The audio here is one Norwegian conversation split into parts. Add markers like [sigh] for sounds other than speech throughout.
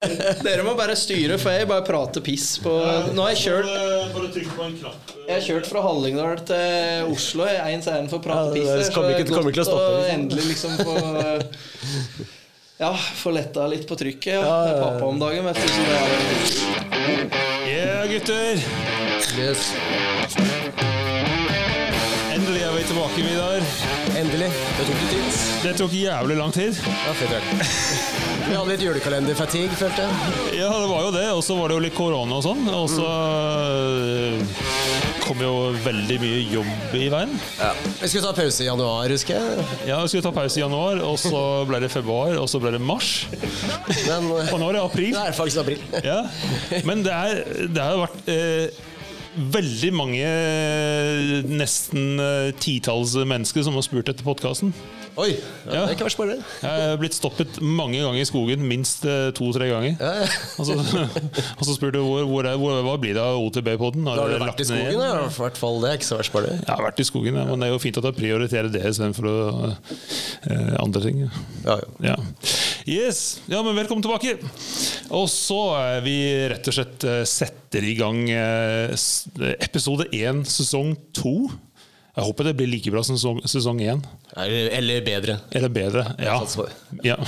Dere må bare styre, for jeg bare prater piss på Nå har jeg kjørt. Jeg har kjørt fra Hallingdal til Oslo i én ærend for å prate piss. der så ikke- det er til å stoppe, liksom. endelig liksom få [laughs] Ja, få letta litt på trykket. Ja, Det er pappa om dagen, vet du. Så det er Yeah, gutter! Yes. Tilbake, Vidar. Endelig. Det tok litt tid. Det tok jævlig lang tid. Ja, fett, ja. Vi hadde litt julekalenderfatigue, følte jeg. Ja, det var jo det. Og så var det jo litt korona og sånn. Og så øh, kom jo veldig mye jobb i veien. Vi skulle ta pause i januar, husker jeg. Ja, vi skulle ta pause i januar, og så ble det februar, og så ble det mars. Men Og nå er det april. det er faktisk april. Ja. Men det, er, det har vært eh, veldig mange, nesten eh, titalls mennesker som har spurt etter podkasten. Oi, ja, Ja. det er ikke verst, bare det. Jeg er blitt stoppet mange ganger i skogen, minst eh, to-tre ganger. Ja, ja. Og så, [laughs] og så spurte du hvor, hvor, er- hvor, hva blir det av OTB-poden? Har, har du vært i skogen, ja. i hvert fall. Det er ikke så verst spennende. Jeg har vært i skogen, men det er jo fint at jeg prioriterer det istedenfor uh, eh, andre ting. Ja, ja. Ja. Yes, ja, men velkommen tilbake. Og så er vi rett og slett eh, setter i gang episode én, sesong to. Jeg håper det blir like bra som sesong én. Eller, bedre. Eller bedre. Ja. ja. [laughs]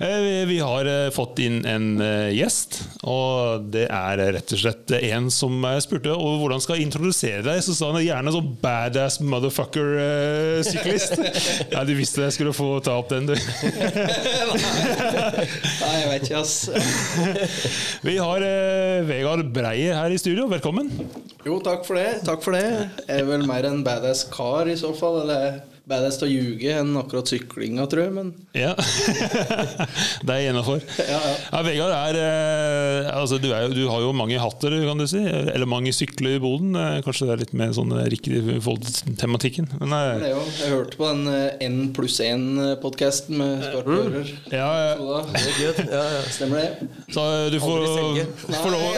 Eh, vi- har eh, fått inn en eh, gjest, og det er rett og slett en som spurte og hvordan skal jeg introdusere deg. Så sa han gjerne sånn badass motherfucker-syklist. [laughs] ja, du visste jeg skulle få ta opp den, du. Nei, jeg vet ikke, ass. [laughs] Vi har Vegard Breie her i studio. Velkommen. Jo, takk for det. Takk for det. Jeg er vel mer en badass kar, i så fall. Eller badass til å ljuge enn akkurat syklinga, tror jeg. Men Ja. [laughs] det er jeg innafor. [laughs] Ja, ja. Ja, Vegard er, eh, altså, du, er du har jo mange hatter, kan du si. Eller mange sykler i boden. Eh, Kanskje det er litt mer sånn eh, riktig i forhold til tematikken. Men det er jo, jeg hørte på den N pluss 1-podkasten med skarpe ører. ja, ja. Det. Ja, ja. Stemmer det? så du får, [laughs] får, lov,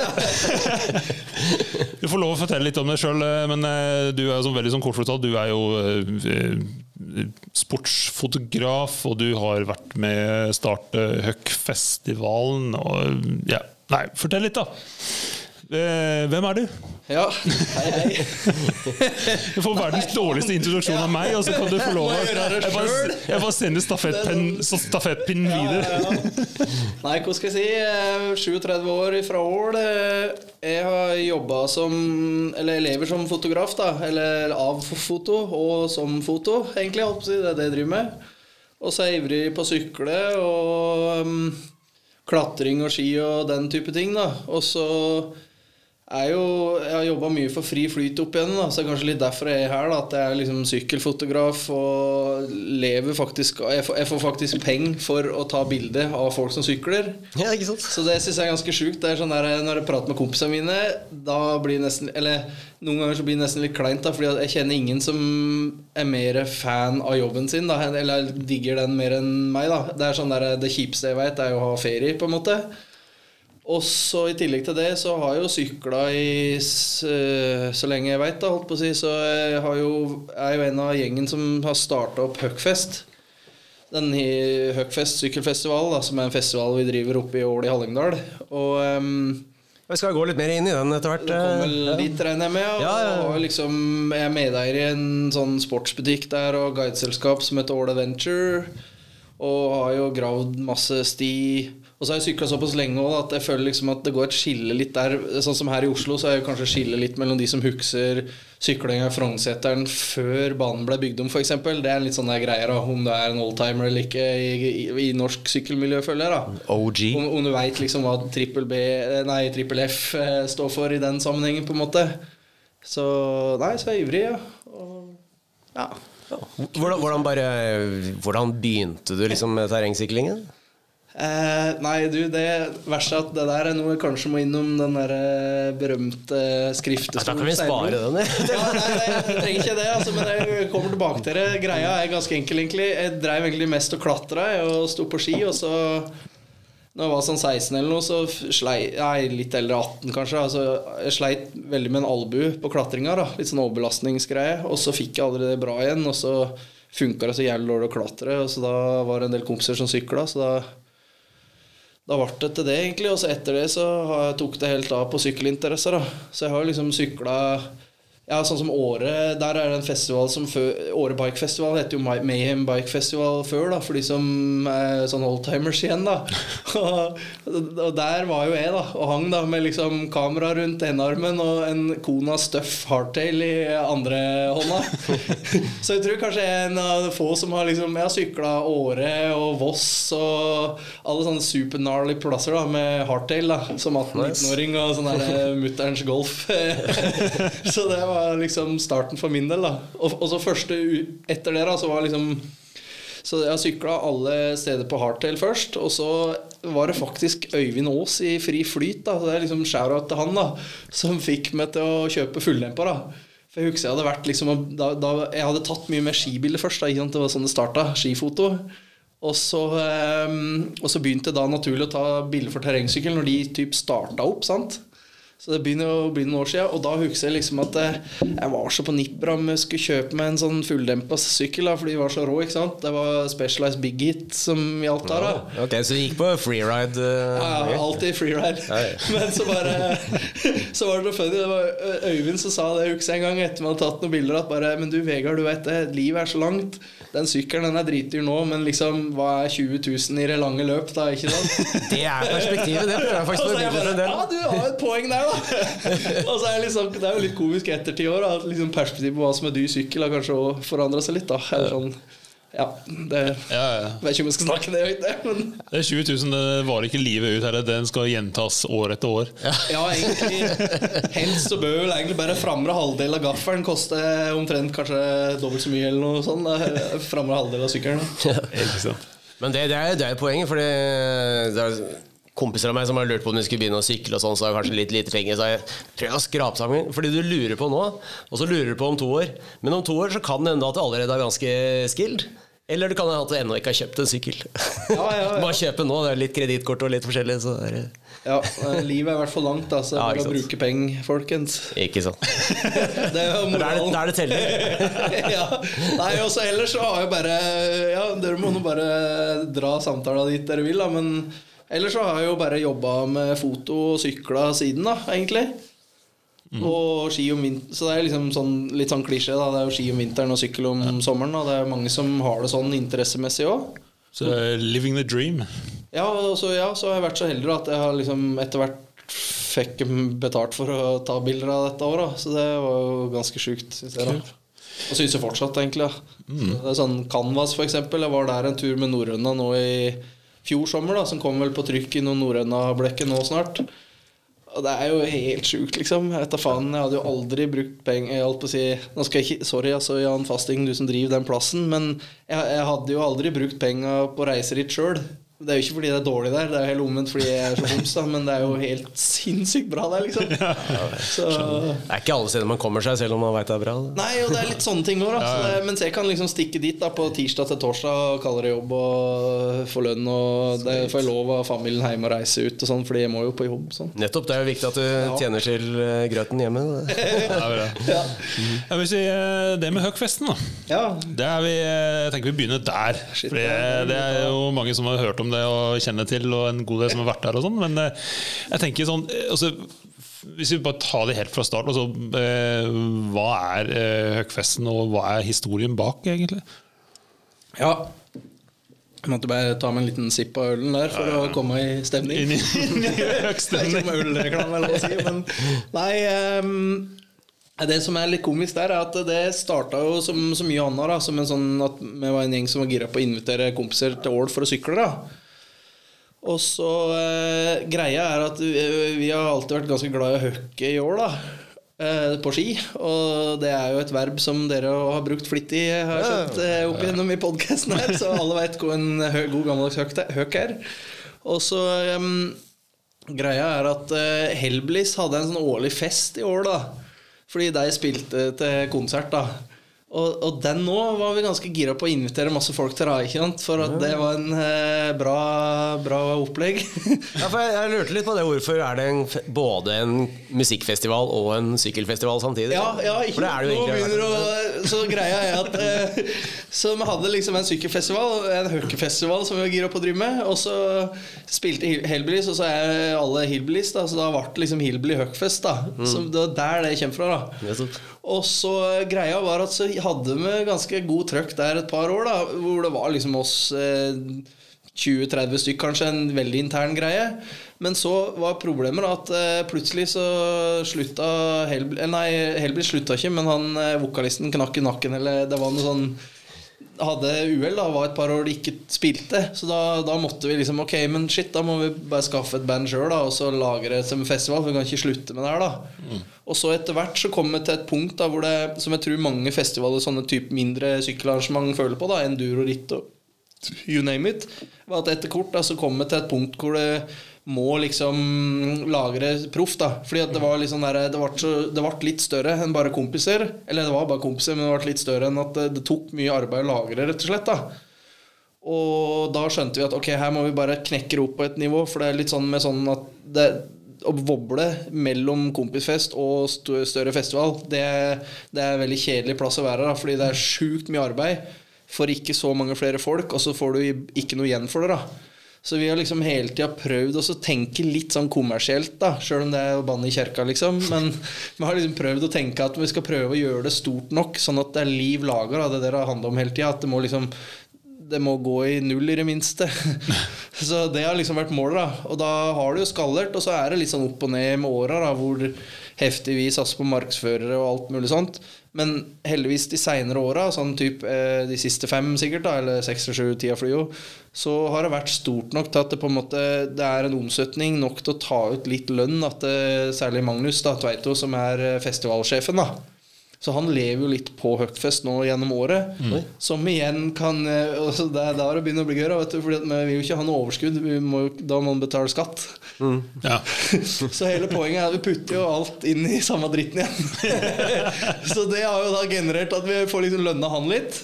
du får lov å fortelle litt om deg sjøl, men du er jo sånn, veldig sånn kort fortalt. Du er jo sportsfotograf, og du har vært med starte Huck-festivalen. Ja. Nei, fortell litt, da. Eh, Hvem er du? Ja. Hei, hei. Du får verdens dårligste introduksjon av meg, og så kan du få lov å jeg bare, jeg bare sender stafettpenn- så stafettpinnen videre. Nei, hva skal jeg si? Jeg er 37 år fra Ål. Jeg har jobba som Eller lever som fotograf, da. Eller av foto og som foto, egentlig. Det er det jeg driver med. Og så er jeg ivrig på å sykle og um, klatring og ski og den type ting, da. Og så jo, jeg har jobba mye for fri flyt opp igjen, da, så det er kanskje litt derfor jeg er her. da, At jeg er liksom sykkelfotograf og lever faktisk Jeg får, jeg får faktisk penger for å ta bilde av folk som sykler. ja, ikke sant? Så det syns jeg er ganske sjukt. Det er sånn der, Når jeg prater med kompisene mine, da blir nesten Eller noen ganger så blir det nesten litt kleint, da, fordi jeg kjenner ingen som er mer fan av jobben sin, da, eller digger den mer enn meg. da Det er sånn der, det kjipeste jeg vet, er å ha ferie, på en måte. Og så I tillegg til det så har jeg jo sykla i eh, så lenge jeg veit, holdt på å si. Så jeg jo, er jo en av gjengen som har starta opp Huckfest. Den Huckfest sykkelfestival, da, som er en festival vi driver oppe i Ål i Hallingdal. Og um, Vi skal gå litt mer inn i den etter hvert. det kommer eh, dit, regner jeg med. Og Ja, ja, ja. og liksom, jeg er medeier i en sånn sportsbutikk der og guideselskap som heter Ål Adventure. Og har jo gravd masse sti. Og så har jeg sykla såpass lenge også, at jeg føler liksom at det går et skille litt der. Sånn som her i Oslo, så er det kanskje skille litt mellom de som husker syklinga i Frognerseteren før banen ble bygd om, f.eks. Det er en litt sånn der greie, da, om du er en oldtimer eller ikke i, i, i norsk sykkelmiljø, føler jeg. da OG. om, om du veit liksom hva trippel B Nei, trippel F eh, står for i den sammenhengen, på en måte. Så Nei, så er jeg ivrig, ja. Og, ja. Hvordan, hvordan, bare, hvordan begynte du liksom med terrengsyklingen? Eh, nei, du, det verste er at det der er noe jeg kanskje må innom den der eh, berømte skriftestolen. Da kan vi spare den, ja. nei, nei, jeg trenger ikke det, altså, men jeg kommer tilbake til det. Greia er ganske enkel, egentlig. Jeg dreiv egentlig mest og klatra og sto på ski, og så Når jeg var sånn 16 eller noe, så slei Nei, litt eldre 18 kanskje. Altså, jeg sleit veldig med en albue på klatringa. da Litt sånn overbelastningsgreie. Og så fikk jeg aldri det bra igjen, og så funka det så jævlig dårlig å klatre. Og så da var det en del kompiser som sykla, så da da ble det til det, egentlig. Og så etter det så tok det helt av på sykkelinteresser. Så jeg har liksom sykla ja, sånn som Åre, der er det en festival som før Åre Bike Festival heter jo Mayhem Bike Festival før, da, for de som er sånn oldtimers igjen, da. [laughs] Og, og der var jo jeg, da, og hang da med liksom kamera rundt enearmen og en Kona Stuff Hardtail i andre hånda. [laughs] Så jeg tror kanskje jeg er en av de få som har liksom Jeg har sykla Åre og Voss og alle sånne super gnarly plasser da med hardtail da som 18-19-åring og sånn der mutterns golf. [laughs] Så det var var liksom starten for min del. da Og, og så første etter det, da, så var liksom så jeg sykla alle steder på hardtail først. Og så var det faktisk Øyvind Aas i Fri Flyt, da, så det er liksom shout-out til han, da som fikk meg til å kjøpe fulldemper. da For Jeg husker jeg hadde vært liksom da, da, Jeg hadde tatt mye mer skibilder først. Da, det var sånn det starta. Skifoto. Og så, um, og så begynte det da naturlig å ta bilder for terrengsykkel når de typ starta opp. sant? Så det begynner å bli noen år siden. Og da husker jeg liksom at eh, jeg var så på nippet om jeg skulle kjøpe meg en sånn fulldempa sykkel, da, for de var så rå. ikke sant? Det var Specialized Big Hit som gjaldt der. da Ok, Så du gikk på freeride? Uh, ja, alltid freeride. Ja, ja. [laughs] Men så bare [laughs] Så var det noe funny. Det var Øyvind som sa det, jeg husker en gang etter vi hadde tatt noen bilder, at bare Men du Vegard, du vet det, livet er så langt. Den sykkelen den er dritdyr nå, men liksom hva er 20 000 i det lange løp, da? ikke sant? [laughs] Det er perspektivet. Det prøver jeg faktisk å bare, en del. Ja, du har et poeng der, da. [laughs] og så er det, liksom, det er jo litt komisk etter ti år. At liksom perspektivet på hva som er dyr sykkel, har kanskje forandra seg litt. da Eller sånn ja, det ja, ja. vet ikke om jeg skal snakke det høyt, men Det er 20 000, det varer ikke livet ut her. Den skal gjentas år etter år. Ja, ja egentlig Helst så bør vel egentlig bare framre halvdel av gaffelen koste omtrent kanskje dobbelt så mye, eller noe sånt. Framre halvdel av sykkelen. Ja. Men det, det, er, det er poenget, for det er kompiser av meg som har lurt på om de skulle begynne å sykle, og sånn, så har kanskje litt lite penger. Så jeg prøver å skrape sammen. Fordi du lurer på nå, og så lurer du på om to år. Men om to år så kan det hende at du allerede er ganske skilled. Eller du kan at du ennå ikke har kjøpt en sykkel. Ja, ja, ja. [laughs] Bare kjøpe nå. Det er litt kredittkort og litt forskjellig. Så er det... Ja, livet er i hvert fall langt, da, så bare å bruke penger, folkens. Ikke sant. [laughs] det er jo [laughs] moralen. Der det teller. ja. Nei, også ellers så har jeg bare Ja, dere må nå bare dra samtalen dit dere vil, da, men Ellers så har jeg jo bare jobba med foto og sykla siden, da, egentlig. Mm. Og ski om vinteren Så det er liksom sånn, litt sånn klisjé. da Det er jo ski om vinteren og sykkel om ja. sommeren. Og det er mange som har det sånn interessemessig òg. Så living the dream. Ja, og så, ja, så har jeg vært så heldig at jeg har liksom etter hvert fikk betalt for å ta bilder av dette året. Så det var jo ganske sjukt, syns jeg. da Og syns jeg fortsatt, egentlig. Ja. Mm. det er sånn Canvas, for eksempel. Jeg var der en tur med Norrøna nå i fjor sommer, da, som kom vel på trykk i noen norrøna-blekket nå snart. Og det er jo helt sjukt, liksom. Jeg vet faen, jeg hadde jo aldri brukt penger Jeg holdt på å si Nå skal jeg ikke Sorry, altså, Jan Fasting, du som driver den plassen, men jeg, jeg hadde jo aldri brukt penger på reiser dit sjøl. Det er jo ikke fordi det er dårlig der, det er jo helt omvendt fordi jeg er så boms, da, men det er jo helt [laughs] sinnssykt bra der, liksom. Så, det er ikke alle steder man kommer seg, selv om man veit det er bra. Da. Nei, og det er litt sånne ting òg, da. mens jeg kan liksom stikke dit da på tirsdag til torsdag og kalle det jobb og få lønn, og det får jeg lov av familien hjemme å reise ut og sånn, fordi jeg må jo på jobb. Sånn. Nettopp. Det er jo viktig at du tjener til eh, grøten hjemme. [laughs] ja, ja. Jeg vil si det med Huckfesten, da. Ja. Det er vi, eh, jeg tenker vi begynner der. For det er jo mange som har hørt om om det og kjenner til, og en god del som har vært der og sånn. Men eh, jeg tenker sånn altså, Hvis vi bare tar det helt fra start, altså, eh, hva er eh, Høgfesten, og hva er historien bak, egentlig? Ja, jeg måtte bare ta meg en liten sipp av ølen der for ja, ja. å komme i stemning. Inn i, inn i [laughs] er ikke noe ølreklame, si, men nei um, det som er litt komisk der, er at det starta jo som så mye annet. Da, som en sånn at Vi var en gjeng som var gira på å invitere kompiser til Ål for å sykle. da Og så eh, Greia er at vi, vi, har alltid vært ganske glad i å hockey i år, da. Eh, på ski. Og det er jo et verb som dere har brukt flittig, har jeg skjønt eh, opp igjennom i podkasten her. Så alle veit hva en god gammeldags høk er. Og så um, Greia er at uh, Hellbliss hadde en sånn årlig fest i år, da. Fordi de spilte til konsert, da. Og, og den nå var vi ganske gira på å invitere masse folk til, Rai, for at det var en eh, bra, bra opplegg. [laughs] Ja, for jeg, jeg lurte litt på det. Hvorfor er det en, både en musikkfestival og en sykkelfestival samtidig? Ja, ja ikke For det er det jo egentlig. å, Så greia er at eh, Så vi hadde liksom en sykkelfestival, en hockeyfestival som vi var gira på å drive med. Og så spilte Hil- Hillbillies, og så er alle Hillbillies, da, så da ble det liksom Hillbilly Huckfest. da Mm. Så det var der det kommer fra. da. Og så greia var at så hadde vi ganske god trøkk der et par år, da hvor det var liksom oss eh, 20-30 stykk, kanskje. En veldig intern greie. Men så var problemet at eh, plutselig så slutta Hellbil eh, Nei, Helbl slutta ikke, men han eh, vokalisten knakk i nakken, eller det var noe sånn hadde uhell, var et par år de ikke spilte. Så da, da måtte vi liksom Ok, men shit, da må vi bare skaffe et band sjøl og så lage det som festival. For vi kan ikke slutte med det her, da. Og så etter hvert så kom vi til et punkt da hvor det, som jeg tror mange festivaler, sånne type mindre sykkelarrangement føler på, da enduro ritt og you name it, var at etter kort da så kom vi til et punkt hvor det må liksom lage det proff, da. Fordi det var liksom der, det ble, litt større enn bare kompiser. Eller det var bare kompiser, men det ble litt større enn at det, det tok mye arbeid å lage det, rett og slett. da Og da skjønte vi at ok, her må vi bare knekke det opp på et nivå, for det er litt sånn med sånn at det å voble mellom kompisfest og større festival, det, det er en veldig kjedelig plass å være. Da, fordi det er sjukt mye arbeid for ikke så mange flere folk, og så får du ikke noe igjen for det. da så vi har liksom hele tida prøvd å tenke litt sånn kommersielt, da sjøl om det er å banne i kjerka, liksom. Men vi har liksom prøvd å tenke at vi skal prøve å gjøre det stort nok, sånn at det er liv laga. Det der det handler om hele tida. At det må liksom det må gå i null, i det minste. [laughs] så det har liksom vært målet. da Og da har det jo skallert, og så er det litt sånn opp og ned med åra, hvor heftig vi satser på markedsførere og alt mulig sånt. Men heldigvis de seinere åra, sånn typ eh, de siste fem sikkert, da, eller seks eller sju, tida flyr jo, så har det vært stort nok til at det på en måte Det er en omsetning nok til å ta ut litt lønn. At det, særlig Magnus da, Tveito, som er eh, festivalsjefen, da. Så han lever jo litt på Huckfest nå gjennom året. Som igjen kan eh, [laughs] altså Det er der det begynner å bli gøy. da, vet du, fordi at vi vil jo ikke ha noe overskudd. Vi må, da må man betale skatt. Ja. [laughs] Så hele poenget er at vi putter jo alt inn i samme dritten igjen. [laughs] så det har jo da generert at vi får liksom lønna han litt.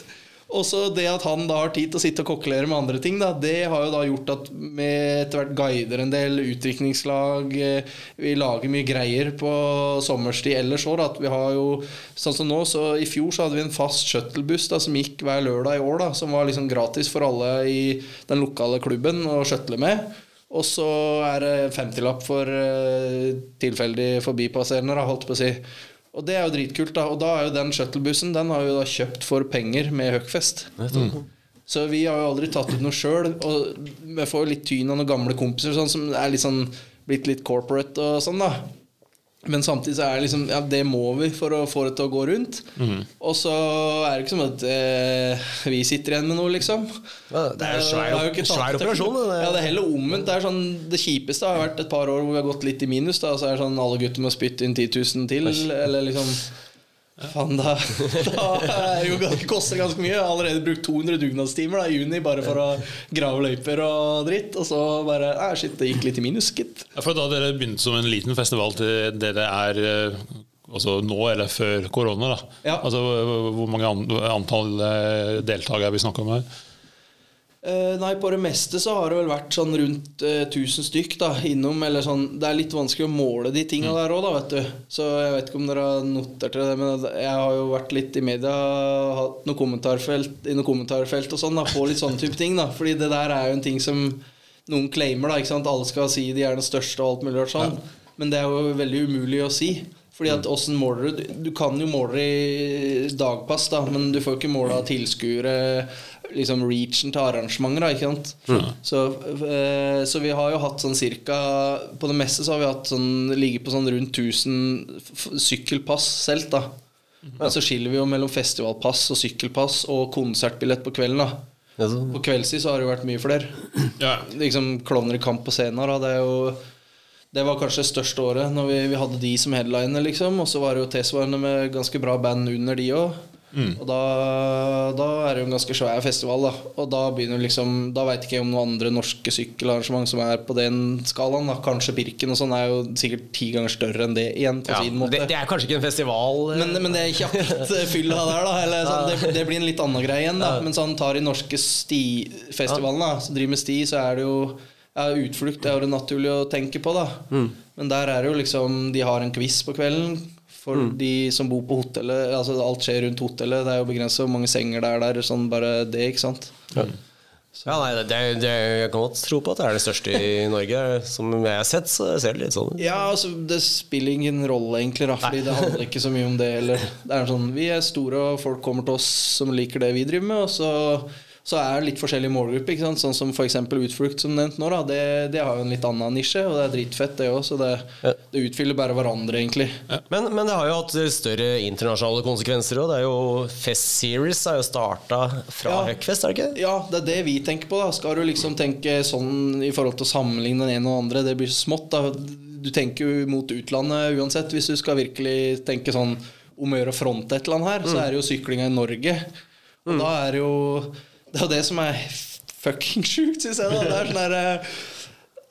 Og så det at han da har tid til å sitte og kokkelere med andre ting, da, det har jo da gjort at vi etter hvert guider en del utdrikningslag. eh, Vi lager mye greier på sommerstid ellers òg. At vi har jo Sånn som nå, så i fjor så hadde vi en fast shuttlebuss da, som gikk hver lørdag i år. da Som var liksom gratis for alle i den lokale klubben å shuttle med. Og så er det 50-lapp for uh, tilfeldig forbipasserende, da, holdt på å si. Og det er jo dritkult, da. Og da er jo den shuttlebussen Den har vi jo da kjøpt for penger med Høgfest. Så vi har jo aldri tatt ut noe sjøl. Og vi får jo litt tyn av noen gamle kompiser sånn, som er litt sånn, blitt litt corporate og sånn, da. Men samtidig så er det liksom Ja, det må vi for å få det til å gå rundt. Og så er det ikke som at eh, vi sitter igjen med noe, liksom. Ja, det er jo svær, det er jo svær operasjon. da. Ja, det er heller omvendt. Det er sånn Det kjipeste har vært et par år hvor vi har gått litt i minus. Da Så er det sånn alle gutter må spytte inn 10 000 til. Eller liksom Faen, da, da er det jo koster ganske mye. Jeg har allerede brukt 200 dugnadstimer da, i juni bare for å grave løyper og dritt. Og så bare Nei, shit, det gikk litt i minus, gitt. Ja, For da dere begynte som en liten festival til det det er eh, altså nå eller før korona, da. Ja. Altså, hvor mange antall eh, deltakere er vi snakker om her? Eh, nei, på det meste så har det vel vært sånn rundt eh, 1000 stykk da, innom. Eller sånn, det er litt vanskelig å måle de tinga der òg, da, vet du. Så jeg vet ikke om dere har notert det, men jeg har jo vært litt i media, hatt noe kommentarfelt, i noe kommentarfelt og sånn, da, på litt sånne type ting. da Fordi det der er jo en ting som noen claimer, da. Ikke sant? Alle skal si de er den største og alt mulig sånn. Men det er jo veldig umulig å si. Fordi at åssen måler du Du kan jo måle i dagpass, da, men du får jo ikke måle av tilskuere liksom reachen til arrangementer. Da, ikke sant? Så, eh, så vi har jo hatt sånn cirka På det meste så har vi hatt sånn ligget på sånn rundt 1000 sykkelpass selv. da Og så skiller vi jo mellom festivalpass og sykkelpass og konsertbillett på kvelden. da På kveldstid så har det jo vært mye flere. Ja. Liksom Klovner i kamp på scenen. Da. Det er jo det var kanskje det største året, når vi, vi hadde de som headliner, liksom. Og så var det jo tilsvarende med ganske bra band under de òg. Og da, da er det jo en ganske svær festival, da. Og da begynner liksom Da veit ikke jeg om noen andre norske sykkelarrangement som er på den skalaen. da Kanskje Birken og sånn er jo sikkert ti ganger større enn det igjen, på Ja, sin måte. det, det er kanskje ikke en festival eh, Men, men det er ikke akkurat fylla der, da. Eller, sånn, [laughs] det, det blir en litt annen greie igjen. Da. Men sånn tar de norske stifestivalene, da, som driver med sti, så er det jo Utflukt er jo det naturlig å tenke på, da. Men der er det jo liksom De har en quiz på kvelden. For de som bor på hotellet Altså Alt skjer rundt hotellet. Det er jo begrenset hvor mange senger det er der. Sånn bare det, ikke sant. Ja, nei, det, det, det, Jeg kan godt tro på at det er det største i [laughs] Norge. Som jeg har sett, så ser det litt sånn ut. Ja, altså Det spiller ingen rolle, egentlig. da Fordi det handler ikke så mye om det. Eller, [laughs] det er sånn, Vi er store, og folk kommer til oss som liker det vi driver med. Og så, så er det litt forskjellig målgruppe. Ikke sant? Sånn som f.eks. Utflukt, som nevnt nå. da Det, det har jo en litt annen nisje, og det er dritfett, det òg. Så det, Ja. det utfyller bare hverandre, egentlig. Men, men det har jo hatt større internasjonale konsekvenser òg. Fest Series har jo starta fra Ja. Huckfest, er det ikke? Ja, det er det vi tenker på. da Skal du liksom tenke sånn i forhold til å sammenligne den ene og den andre, det blir så smått. da Du tenker jo mot utlandet uansett. Hvis du skal virkelig tenke sånn om å gjøre å fronte et eller annet her, så er det jo syklinga i Norge. Og da er det jo Det er jo det som er fucking sjukt, syns jeg. da Det er sånn er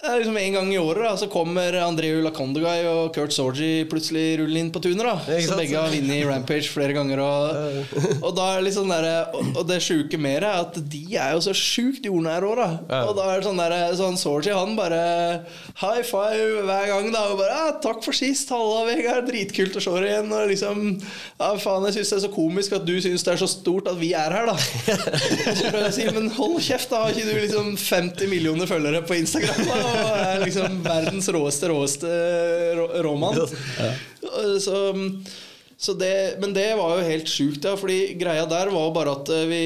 liksom En gang i året da så kommer Andreu Lakondegai og Kurt Sorgi plutselig rullende inn på tunet. da Så begge har vunnet i Rampage flere ganger. Og, [laughs] og det litt sånn der, og, det sjuke mer er at de er jo så sjukt jordnære òg, da. Og da er det sånn der, sånn Sorgi han bare high five hver gang. da Og bare ja, 'Takk for sist, halla, Vegard. Dritkult å se deg igjen.' Og liksom Ja, faen, jeg syns det er så komisk at du syns det er så stort at vi er her, da. [laughs] Så prøver jeg å si, men hold kjeft, da. Har ikke du liksom 50 millioner følgere på Instagram? Da? Og er liksom verdens råeste, råeste rå, råmann. Så, så det, men det var jo helt sjukt, ja. Fordi greia der var bare at eh, vi,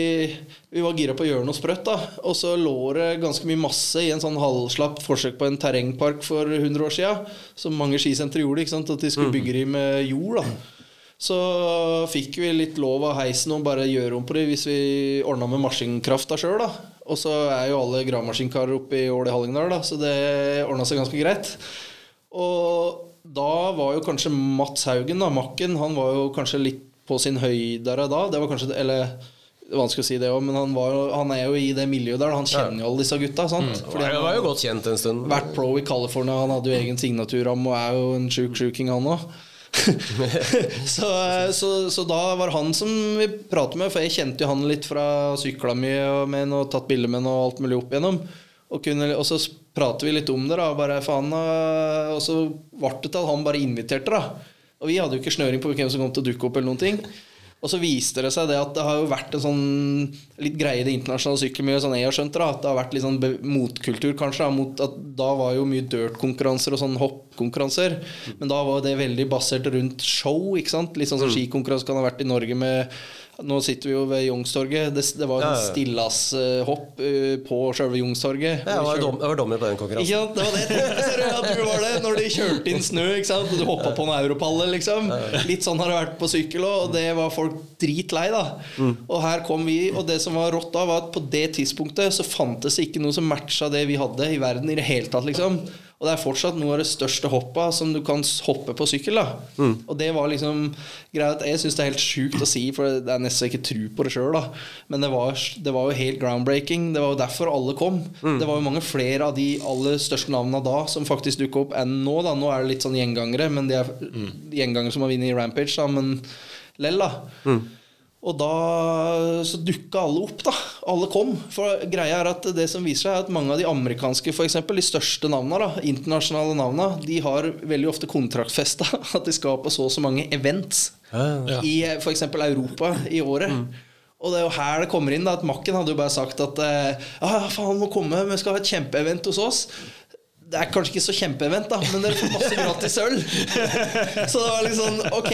vi var gira på å gjøre noe sprøtt. da Og så lå det ganske mye masse i en sånn halvslapp forsøk på en terrengpark for 100 år sia. Som mange skisentre gjorde. ikke sant At de skulle bygge de med jord. da så fikk vi litt lov av heisen å bare gjøre om på det hvis vi ordna med maskinkrafta sjøl. Og så er jo alle gravemaskinkarer oppe i Ål i Hallingdal, da, så det ordna seg ganske greit. Og da var jo kanskje Mats Haugen, da, makken, han var jo kanskje litt på sin høydere da. Det var kanskje Eller det er vanskelig å si det òg, men han, var, han er jo i det miljøet der. Han kjenner jo alle disse gutta. sant? Fordi han var jo godt kjent en stund. vært pro i California. Han hadde jo egen signaturram og er jo en sjuk sjuking, han òg. [laughs] så, så, så da var han som vi pratet med, for jeg kjente jo han litt fra sykla mye og med og tatt bilder med han og alt mulig opp igjennom. Og, kunne, og så pratet vi litt om det, da, bare faen Og så ble det til at han bare inviterte, da. Og vi hadde jo ikke snøring på hvem som kom til å dukke opp, eller noen ting. Og så viste det seg det at det har jo vært en sånn litt greie i det internasjonale sykkelmiljøet, sånn jeg har skjønt det, at det har vært litt sånn motkultur, kanskje. Da, mot at da var jo mye dirt-konkurranser og sånn hoppkonkurranser. Men da var det veldig basert rundt show, ikke sant. Litt sånn som skikonkurranse kan ha vært i Norge med Nå sitter vi jo ved Youngstorget. Det, det var jo Ja, ja. stillashopp uh, på sjølve Youngstorget. Ja, jeg var, dom, jeg var dommer på den konkurransen. ikke sant? Det var det jeg tenkte, at du var det Når de kjørte inn snø ikke sant? og du hoppa på en europalle. Liksom. Litt sånn har det vært på sykkel òg, og det var folk dritlei. da Og her kom vi, og det som var rått da, var at på det tidspunktet så fantes det ikke noe som matcha det vi hadde i verden i det hele tatt. liksom Og det er fortsatt noe av det største hoppa som du kan hoppe på sykkel. da Og det var liksom greia Jeg syns det er helt sjukt å si, for det er nesten ikke tror på det sjøl. Men det var, det var jo helt groundbreaking. Det var jo derfor alle kom. Det var jo mange flere av de aller største navnene da som faktisk dukka opp enn nå. da Nå er det litt sånn gjengangere, men de er gjengangere som har vunnet i Rampage, da, men lell, da. Og da så dukka alle opp, da. Alle kom. For greia er at det som viser seg, er at mange av de amerikanske, eksempel, de største navna, da, internasjonale navna, de har veldig ofte kontraktfesta [laughs] at de skal på så og så mange events Ja. i f.eks. Europa i året. Og det er jo her det kommer inn da, at Makken hadde jo bare sagt at eh, Ja, faen, må komme, vi skal ha et kjempeevent hos oss. Det er kanskje ikke så kjempeevent, da, men dere får masse gratis øl. [laughs] Så det var liksom ok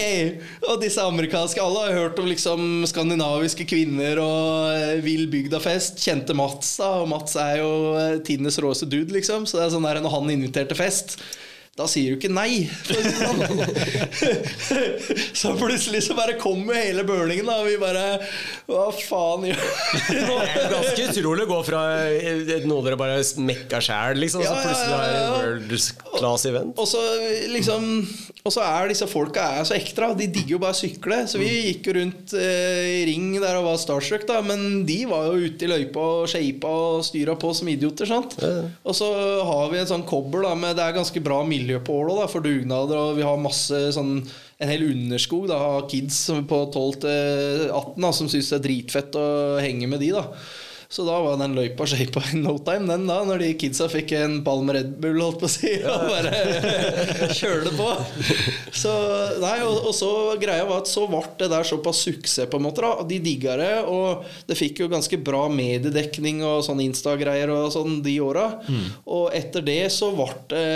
Og disse amerikanske Alle har hørt om liksom skandinaviske kvinner og eh, vill bygdafest. Kjente Mats, da. Og Mats er jo eh, tidenes råeste dude, liksom. Så det er sånn der når han inviterte fest da sier du ikke nei. Det sånn. [laughs] så plutselig så bare kommer hele burningen, da, og vi bare Hva faen gjør vi nå? Det er ganske utrolig å gå fra eh, noe dere bare mekka sjæl, liksom, Ja, så plutselig ja, ja. World class event. Og så liksom Og så er disse folka er så ekte. De digger jo bare å sykle. Så vi gikk jo rundt eh, i ring der og var starstruck, da. Men de var jo ute i løypa og shapa og styra på som idioter. sant? Og så har vi en sånn kobbel da med Det er ganske bra miljø på Ålå for dugnader, og vi har masse sånn en hel underskog da, av kids på 12 til 18 da, som syns det er dritfett å henge med de. da så da var den løypa shapa [laughs] in no time, den da, når de kidsa fikk en ball med Red Bull, holdt på å si, og bare [laughs] kjøle på. Så, nei, og, og så greia var at så ble det der såpass suksess, på en måte. da De digga det, og det fikk jo ganske bra mediedekning og sånn Insta-greier og sånn de åra. Og etter det så ble det,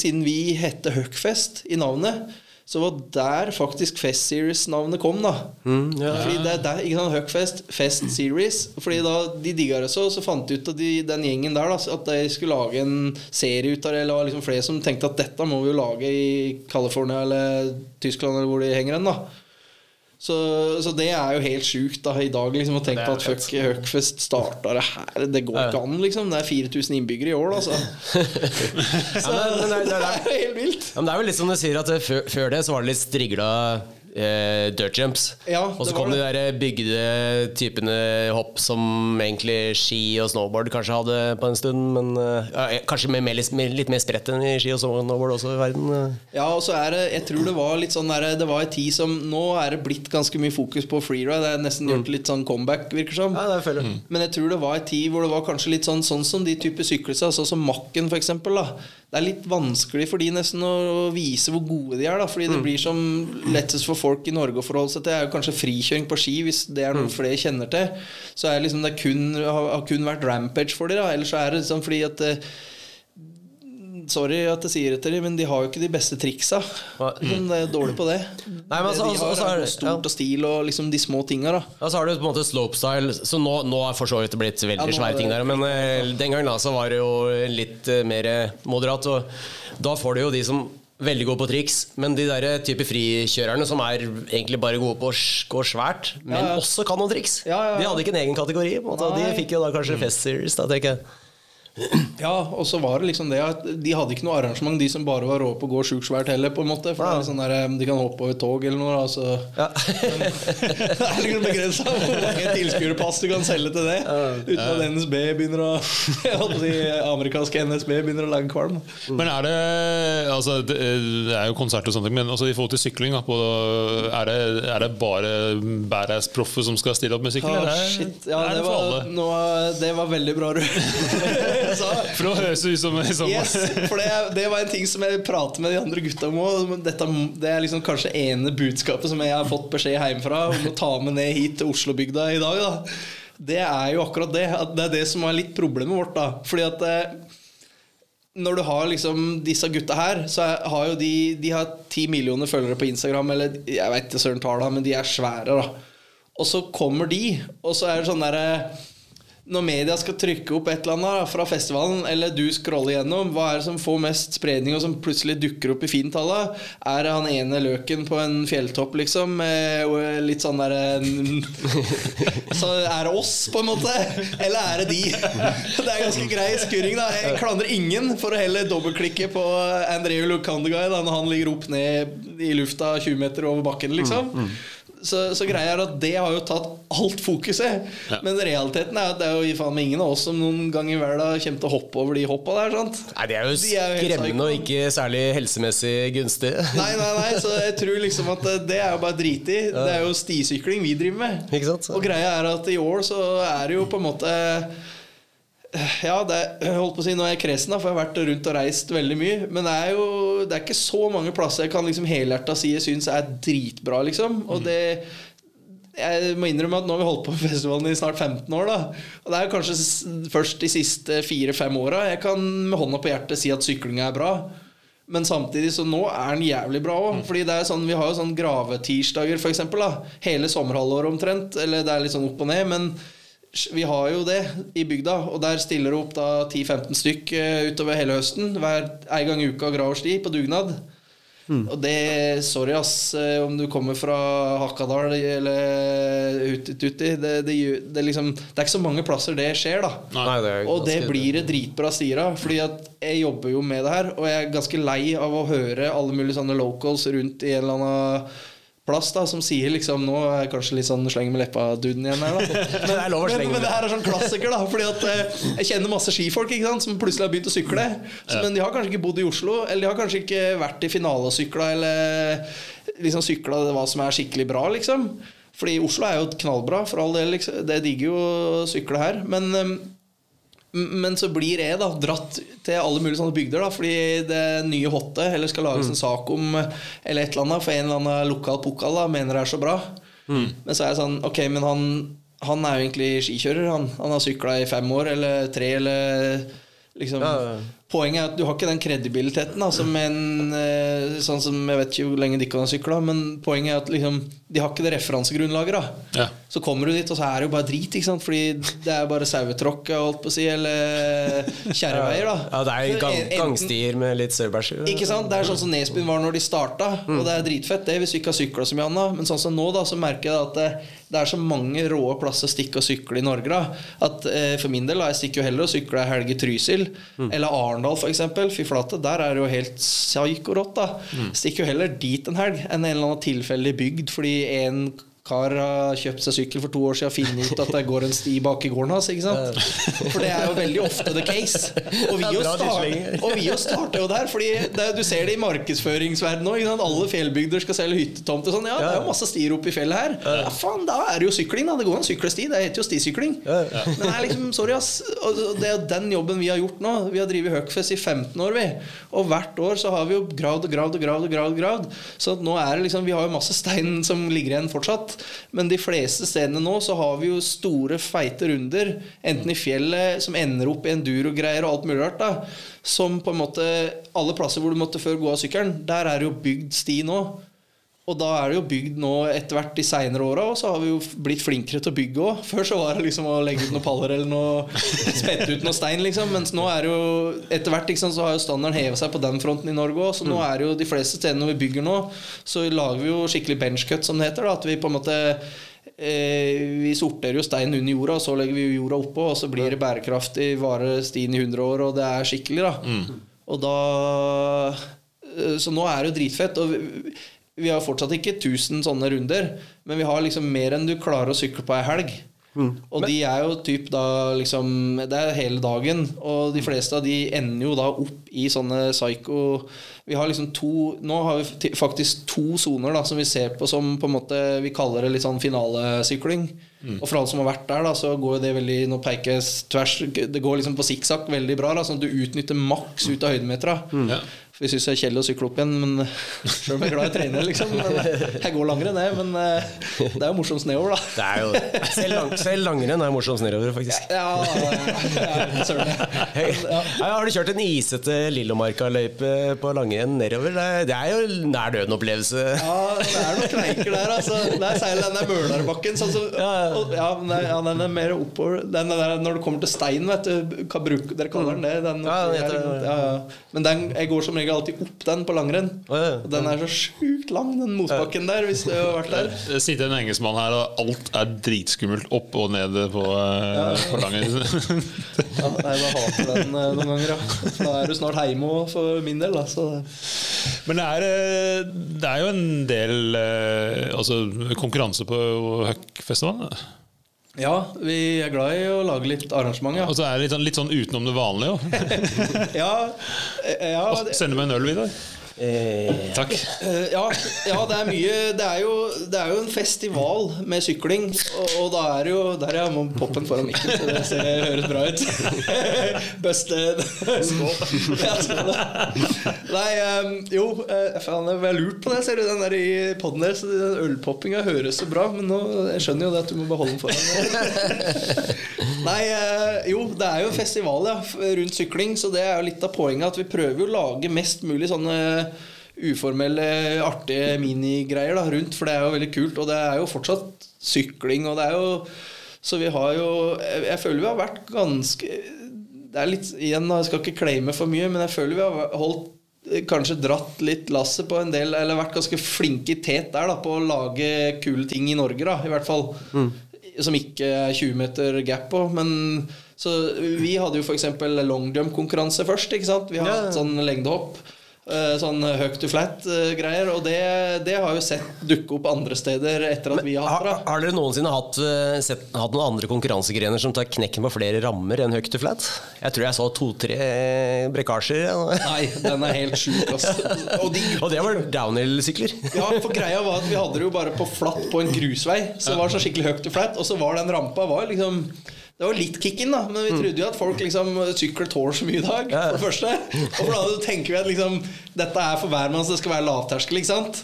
siden vi hette Huckfest i navnet så var der faktisk Fest Series-navnet kom, da. Mm, ja. Fordi det er der, ikke sant, Huckfest, Fest Series. Fordi da de digga det så, så fant de ut at de, den gjengen der da, at de skulle lage en serie ut av det. Eller var liksom flere som tenkte at dette må vi jo lage i California eller Tyskland eller hvor de henger hen. da så, så det er jo helt sjukt da i dag liksom å tenke er på at fuck, Huckfest starta det her. Det går ikke an, liksom. Det er 4000 innbyggere i år, altså. Så, [laughs] Ja, men det- det- det- det er jo [laughs] helt vilt. Ja, men det er vel litt som du sier at før, før det så var det litt strigla eh, dirt jumps. Ja, og så kom det. de der bygde typene hopp som egentlig ski og snowboard kanskje hadde på en stund. Men eh, kanskje med, med, med litt mer spredt enn i ski og snowboard også i verden. eh. Ja, og så er det Jeg tror det var litt sånn der, Det var en tid som Nå er det blitt ganske mye fokus på freeride. Det er nesten gjort litt sånn comeback, virker som. Ja, det føler jeg. Men jeg tror det var en tid hvor det var kanskje litt sånn Sånn som de typer sykkelser, sånn som Makken eksempel. Det er litt vanskelig for de nesten å vise hvor gode de er, da. Fordi det blir som lettest for folk i Norge å forholde seg til, er jo kanskje frikjøring på ski, hvis det er noe flere kjenner til. Så er liksom det kun, har, kun vært rampage for dem. Ellers så er det liksom fordi at eh, Sorry at jeg sier det til dem, men de har jo ikke de beste triksa. Liksom, de er dårlige på det. Nei, men altså- de altså- har, altså er er det- stort ja. og stil og liksom de små tinga, da. Ja, så har du på en måte slopestyle, så nå, nå er for så vidt blitt veldig Ja, svære ting der. Men eh, den gangen da så var det jo litt eh, mer moderat. Og da får du jo de som veldig gode på triks, men de der type frikjørerne som er egentlig bare gode på å gå svært, men Ja, ja. også kan noen triks. Ja. De hadde ikke en egen kategori. De fikk jo da kanskje Fest Series, da, tenker jeg. [clears throat] Ja, og så var det liksom det at de hadde ikke noe arrangement, de som bare var rå på å gå sjukt svært heller, på en måte. For det er sånn der, de kan hoppe over tog eller noe, da, så Ja. [laughs] [laughs] Det er liksom begrensa hvor mange tilskuerpass du kan selge til det. Uten at NSB begynner å [laughs] å si amerikanske NSB begynner å lage kvalm. Men er det altså, det, er jo konsert og sånne ting, men altså, i forhold til sykling, da, på, er, det, er det bare badass-proffer som skal stille opp med sykkel? Ah, shit. Ja, det det var, alle? nå, det var veldig bra, [laughs] sa. For det høres ut som, som Yes, for det, det var en ting som jeg prater med de andre gutta om òg. Det er liksom kanskje ene budskapet som jeg har fått beskjed hjemmefra om å ta med ned hit til Oslobygda i dag. Da. Det er jo akkurat det. At det er det som er litt problemet vårt. da Fordi at eh, når du har liksom disse gutta her, så har jo de De har ti millioner følgere på Instagram, eller jeg vet ikke søren tallene, men de er svære, da. Og så kommer de, og så er det sånn derre når media skal trykke opp et eller annet fra festivalen, eller du scroller gjennom, hva er det som får mest spredning, og som plutselig dukker opp i fintallet? Er det han ene løken på en fjelltopp, liksom? Litt sånn derre [laughs] Så er det oss, på en måte? Eller er det de? Det er ganske grei skurring, da. Jeg klandrer ingen for å heller dobbeltklikke på Andreu Lukandegai da, når han ligger opp ned i lufta 20 meter over bakken, liksom. Så, så greia er at det har jo tatt alt fokuset. Ja. Men realiteten er at det er jo faen meg ingen av oss som noen gang i verden kommer til å hoppe over de hoppa der. sant? Nei, Det er jo De jo skremmende og ikke særlig helsemessig gunstig. [laughs] Nei, nei, nei, så jeg tror liksom at det- det er jo bare drit i. Det er jo stisykling vi driver med. Ikke sant? Og greia er at i år så er det jo på en måte Ja, det holdt på å si nå er jeg kresen, da, for jeg har vært rundt og reist veldig mye. Men det er jo Det er ikke så mange plasser jeg kan liksom helhjerta si jeg syns er dritbra, liksom. Og det jeg må innrømme at nå har vi holdt på med festivalen i snart 15 år. da Og det er kanskje først de siste fire-fem åra jeg kan med hånda på hjertet si at syklinga er bra. Men samtidig så nå er den jævlig bra òg. Fordi det er sånn, vi har jo sånn gravetirsdager, eksempel, Hele sommerhalvåret omtrent. Eller det er litt sånn opp og ned. Men vi har jo det i bygda, og der stiller det opp da 10-15 stykk eh, utover hele høsten. Hver en gang i uka graver sti på dugnad. Og det Sorry, ass, eh, om du kommer fra Hakadal eller Hutti-Tutti. Det, det, det, er liksom, det er ikke så mange plasser det skjer, da. Nei, det Og det blir det dritbra stier av. Fordi at jeg jobber jo med det her, og jeg er ganske lei av å høre alle mulige sånne locals rundt i en eller annen plass da som sier liksom Nå er jeg kanskje litt sånn sleng med leppa-duden igjen her, da. [laughs] Men det er lov å Men, slenge men men det her er sånn klassiker, da. Fordi at eh, Jeg kjenner masse skifolk ikke sant som plutselig har begynt å sykle. Så, Men de har kanskje ikke bodd i Oslo, eller de har kanskje ikke vært i finale og sykla, eller liksom sykla hva som er skikkelig bra, liksom. Fordi Oslo er jo knallbra, for all del. Liksom. Det digger jo å sykle her. Men eh, men så blir jeg da dratt til alle mulige sånne bygder, da fordi det nye hotte eller skal lages en sak om eller et eller annet for en eller annen lokal pokal da mener det er så bra. Men så er jeg sånn Ok, men han, han er jo egentlig skikjører. Han, han har sykla i fem år eller tre eller liksom Ja, ja. Poenget er at du har ikke den kredibiliteten da, som en eh, Sånn som Jeg vet ikke hvor lenge de kan ha sykla, men poenget er at liksom, de har ikke det referansegrunnlaget. Ja. så kommer du dit, og så er det jo bare drit. Ikke sant? Fordi det er bare sauetråkk, si, eller kjerreveier. Ja, det er gang, gangstier med litt sauebæsj. Ikke sant? Det er sånn som Nesbyen var når de starta, og det er dritfett det hvis vi ikke har sykla så mye annet. Men sånn som nå, da, så merker jeg at det, er så mange rå plasser å stikke og sykle i Norge. da At eh, For min del, da, jeg stikker jo heller og sykler ei helg i Trysil, eller Arendal f.eks. Fy flate, der er det jo helt psyko-rått. da Stikker jo heller dit en helg enn en eller annen tilfeldig bygd fordi en kar har kjøpt seg sykkel for to år siden og funnet ut at det går en sti bak i gården hans. Ikke sant? For det er jo veldig ofte the case. Og vi jo start, og vi jo starter jo der. Fordi det, Du ser det i markedsføringsverdenen òg. Alle fjellbygder skal selge hyttetomt. Sånn. Ja, det er jo masse stier oppe i fjellet her. Ja, faen, Da er det jo sykling. da Det går en syklesti. Det heter jo stisykling. Men det er liksom, sorry ass Det er jo den jobben vi har gjort nå. Vi har drevet Huckfest i 15 år, vi. Og hvert år så har vi jo gravd og gravd og gravd. og gravd, gravd. Så nå er det liksom Vi har jo masse stein som ligger igjen fortsatt. Men de fleste stedene nå så har vi jo store, feite runder. Enten i fjellet, som ender opp i enduro-greier og alt mulig rart. da Som på en måte Alle plasser hvor du måtte før gå av sykkelen, der er det jo bygd sti nå. Og da er det jo bygd nå etter hvert de seinere åra, og så har vi jo blitt flinkere til å bygge òg. [laughs] Før så var det liksom å legge ut noen paller eller noe [laughs] spette ut noe stein, liksom. Mens nå er det jo etter hvert liksom, så har jo standarden hevet seg på den fronten i Norge òg. Så nå er det jo de fleste stedene når vi bygger nå, så lager vi jo skikkelig benchcut, som det heter. da At vi på en måte eh, Vi sorterer jo stein under jorda, og så legger vi jo jorda oppå, og så blir det bærekraftig, varer stien i 100 år, og det er skikkelig, da. Og da eh, Så nå er det jo dritfett. Og vi, har fortsatt ikke 1000 sånne runder, men vi har liksom mer enn du klarer å sykle på ei helg. Og de er jo typ da liksom Det er hele dagen. Og de fleste av de ender jo da opp i sånne psycho Vi har liksom to Nå har vi faktisk to soner da som vi ser på som på en måte Vi kaller det litt sånn finalesykling. Og for alle som har vært der, da så går det veldig Nå peker tvers Det går liksom på sikksakk veldig bra, da sånn at du utnytter maks ut av høydemetera. Ja. Vi syns det er kjedelig å sykle opp igjen, men [laughs] sjøl om jeg er glad i å trene, liksom. Jeg går langrenn, jeg. Men eh, det er jo morsomt nedover, da. Det jo Selv, lang, selv langrenn er morsomt nedover, faktisk. Ja, ja, ja, søren. Ja, har du kjørt en isete Lillomarka-løype på langrenn nedover? Det er, jo nær døden-opplevelse. Ja, det er noen kneiker der, altså. Det er særlig den der Mølarbakken. Sånn som, og- ja, den er mer oppover. Den der, når det kommer til stein, vet du. Bruker, dere kaller den det? Den, Ja, den heter ja, ja. Men den, jeg går som regel alltid opp den på langrenn. Oh, ja. Og den er så sjukt lang, den motbakken der, hvis det har vært der. Det sitter en engelskmann her, og alt er dritskummelt opp og ned på, ja. på langrenn. [laughs] Ja, nei, da hater den eh, noen ganger, ja. Da er du snart hjemme òg, for min del. Da. Men det er, eh, det er jo en del eh, altså, konkurranse på Huck-festivalen. Ja, vi er glad i å lage litt arrangement, ja. Og så er det litt sånn, litt sånn utenom det vanlige. [laughs] Ja, eh, ja, sender Send meg en øl, Vidar. Eh, Takk. eh, ja, ja, det er mye Det er jo, det er jo en festival med sykling, og, og da er det jo Der jeg man poppen foran mikken, så det ser, høres bra ut. [laughs] Busted. Skål. Ja. Nei, um, jo eh, Faen, jeg har lurt på det. Ser du den der i poden der? Så den ølpoppinga høres så bra, men nå, jeg skjønner jo det at du må beholde den foran. [laughs] Nei, eh, jo, det er jo en festival ja, rundt sykling, så det er jo litt av poenget at vi prøver jo å lage mest mulig sånne uformelle, artige minigreier da, rundt, for det er jo veldig kult. Og det er jo fortsatt sykling, og det er jo Så vi har jo Jeg, jeg føler vi har vært ganske Det er litt Igjen, jeg skal ikke claime for mye, men jeg føler vi har holdt kanskje dratt litt lasset på en del Eller vært ganske flinke i tet der da på å lage kule ting i Norge, da, i hvert fall. Som ikke er 20 meter gap på. Men så vi hadde jo f.eks. long jump-konkurranse først. Ikke sant? Vi har hatt sånn lengdehopp. Eh, Sånn høyt to flat-greier. Og det, det har jo sett dukke opp andre steder etter at vi har hatt det. har dere noensinne hatt, eh, sett, hatt noen andre konkurransegrener som tar knekken på flere rammer enn høyt to flat? Jeg tror jeg så to-tre brekkasjer. Nei, den er helt sjuk. Og de [laughs] Og det var downhill-sykler. Ja, for greia var at vi hadde det jo bare på flatt på en grusvei. Så det var så skikkelig høyt to flat. Og så var den rampa var liksom det var litt kick-in, da, men vi trodde jo at folk liksom sykler tåler så mye i dag. For det første Og for det andre tenker vi at liksom dette er for hvermann, så det skal være lavterskel. ikke sant?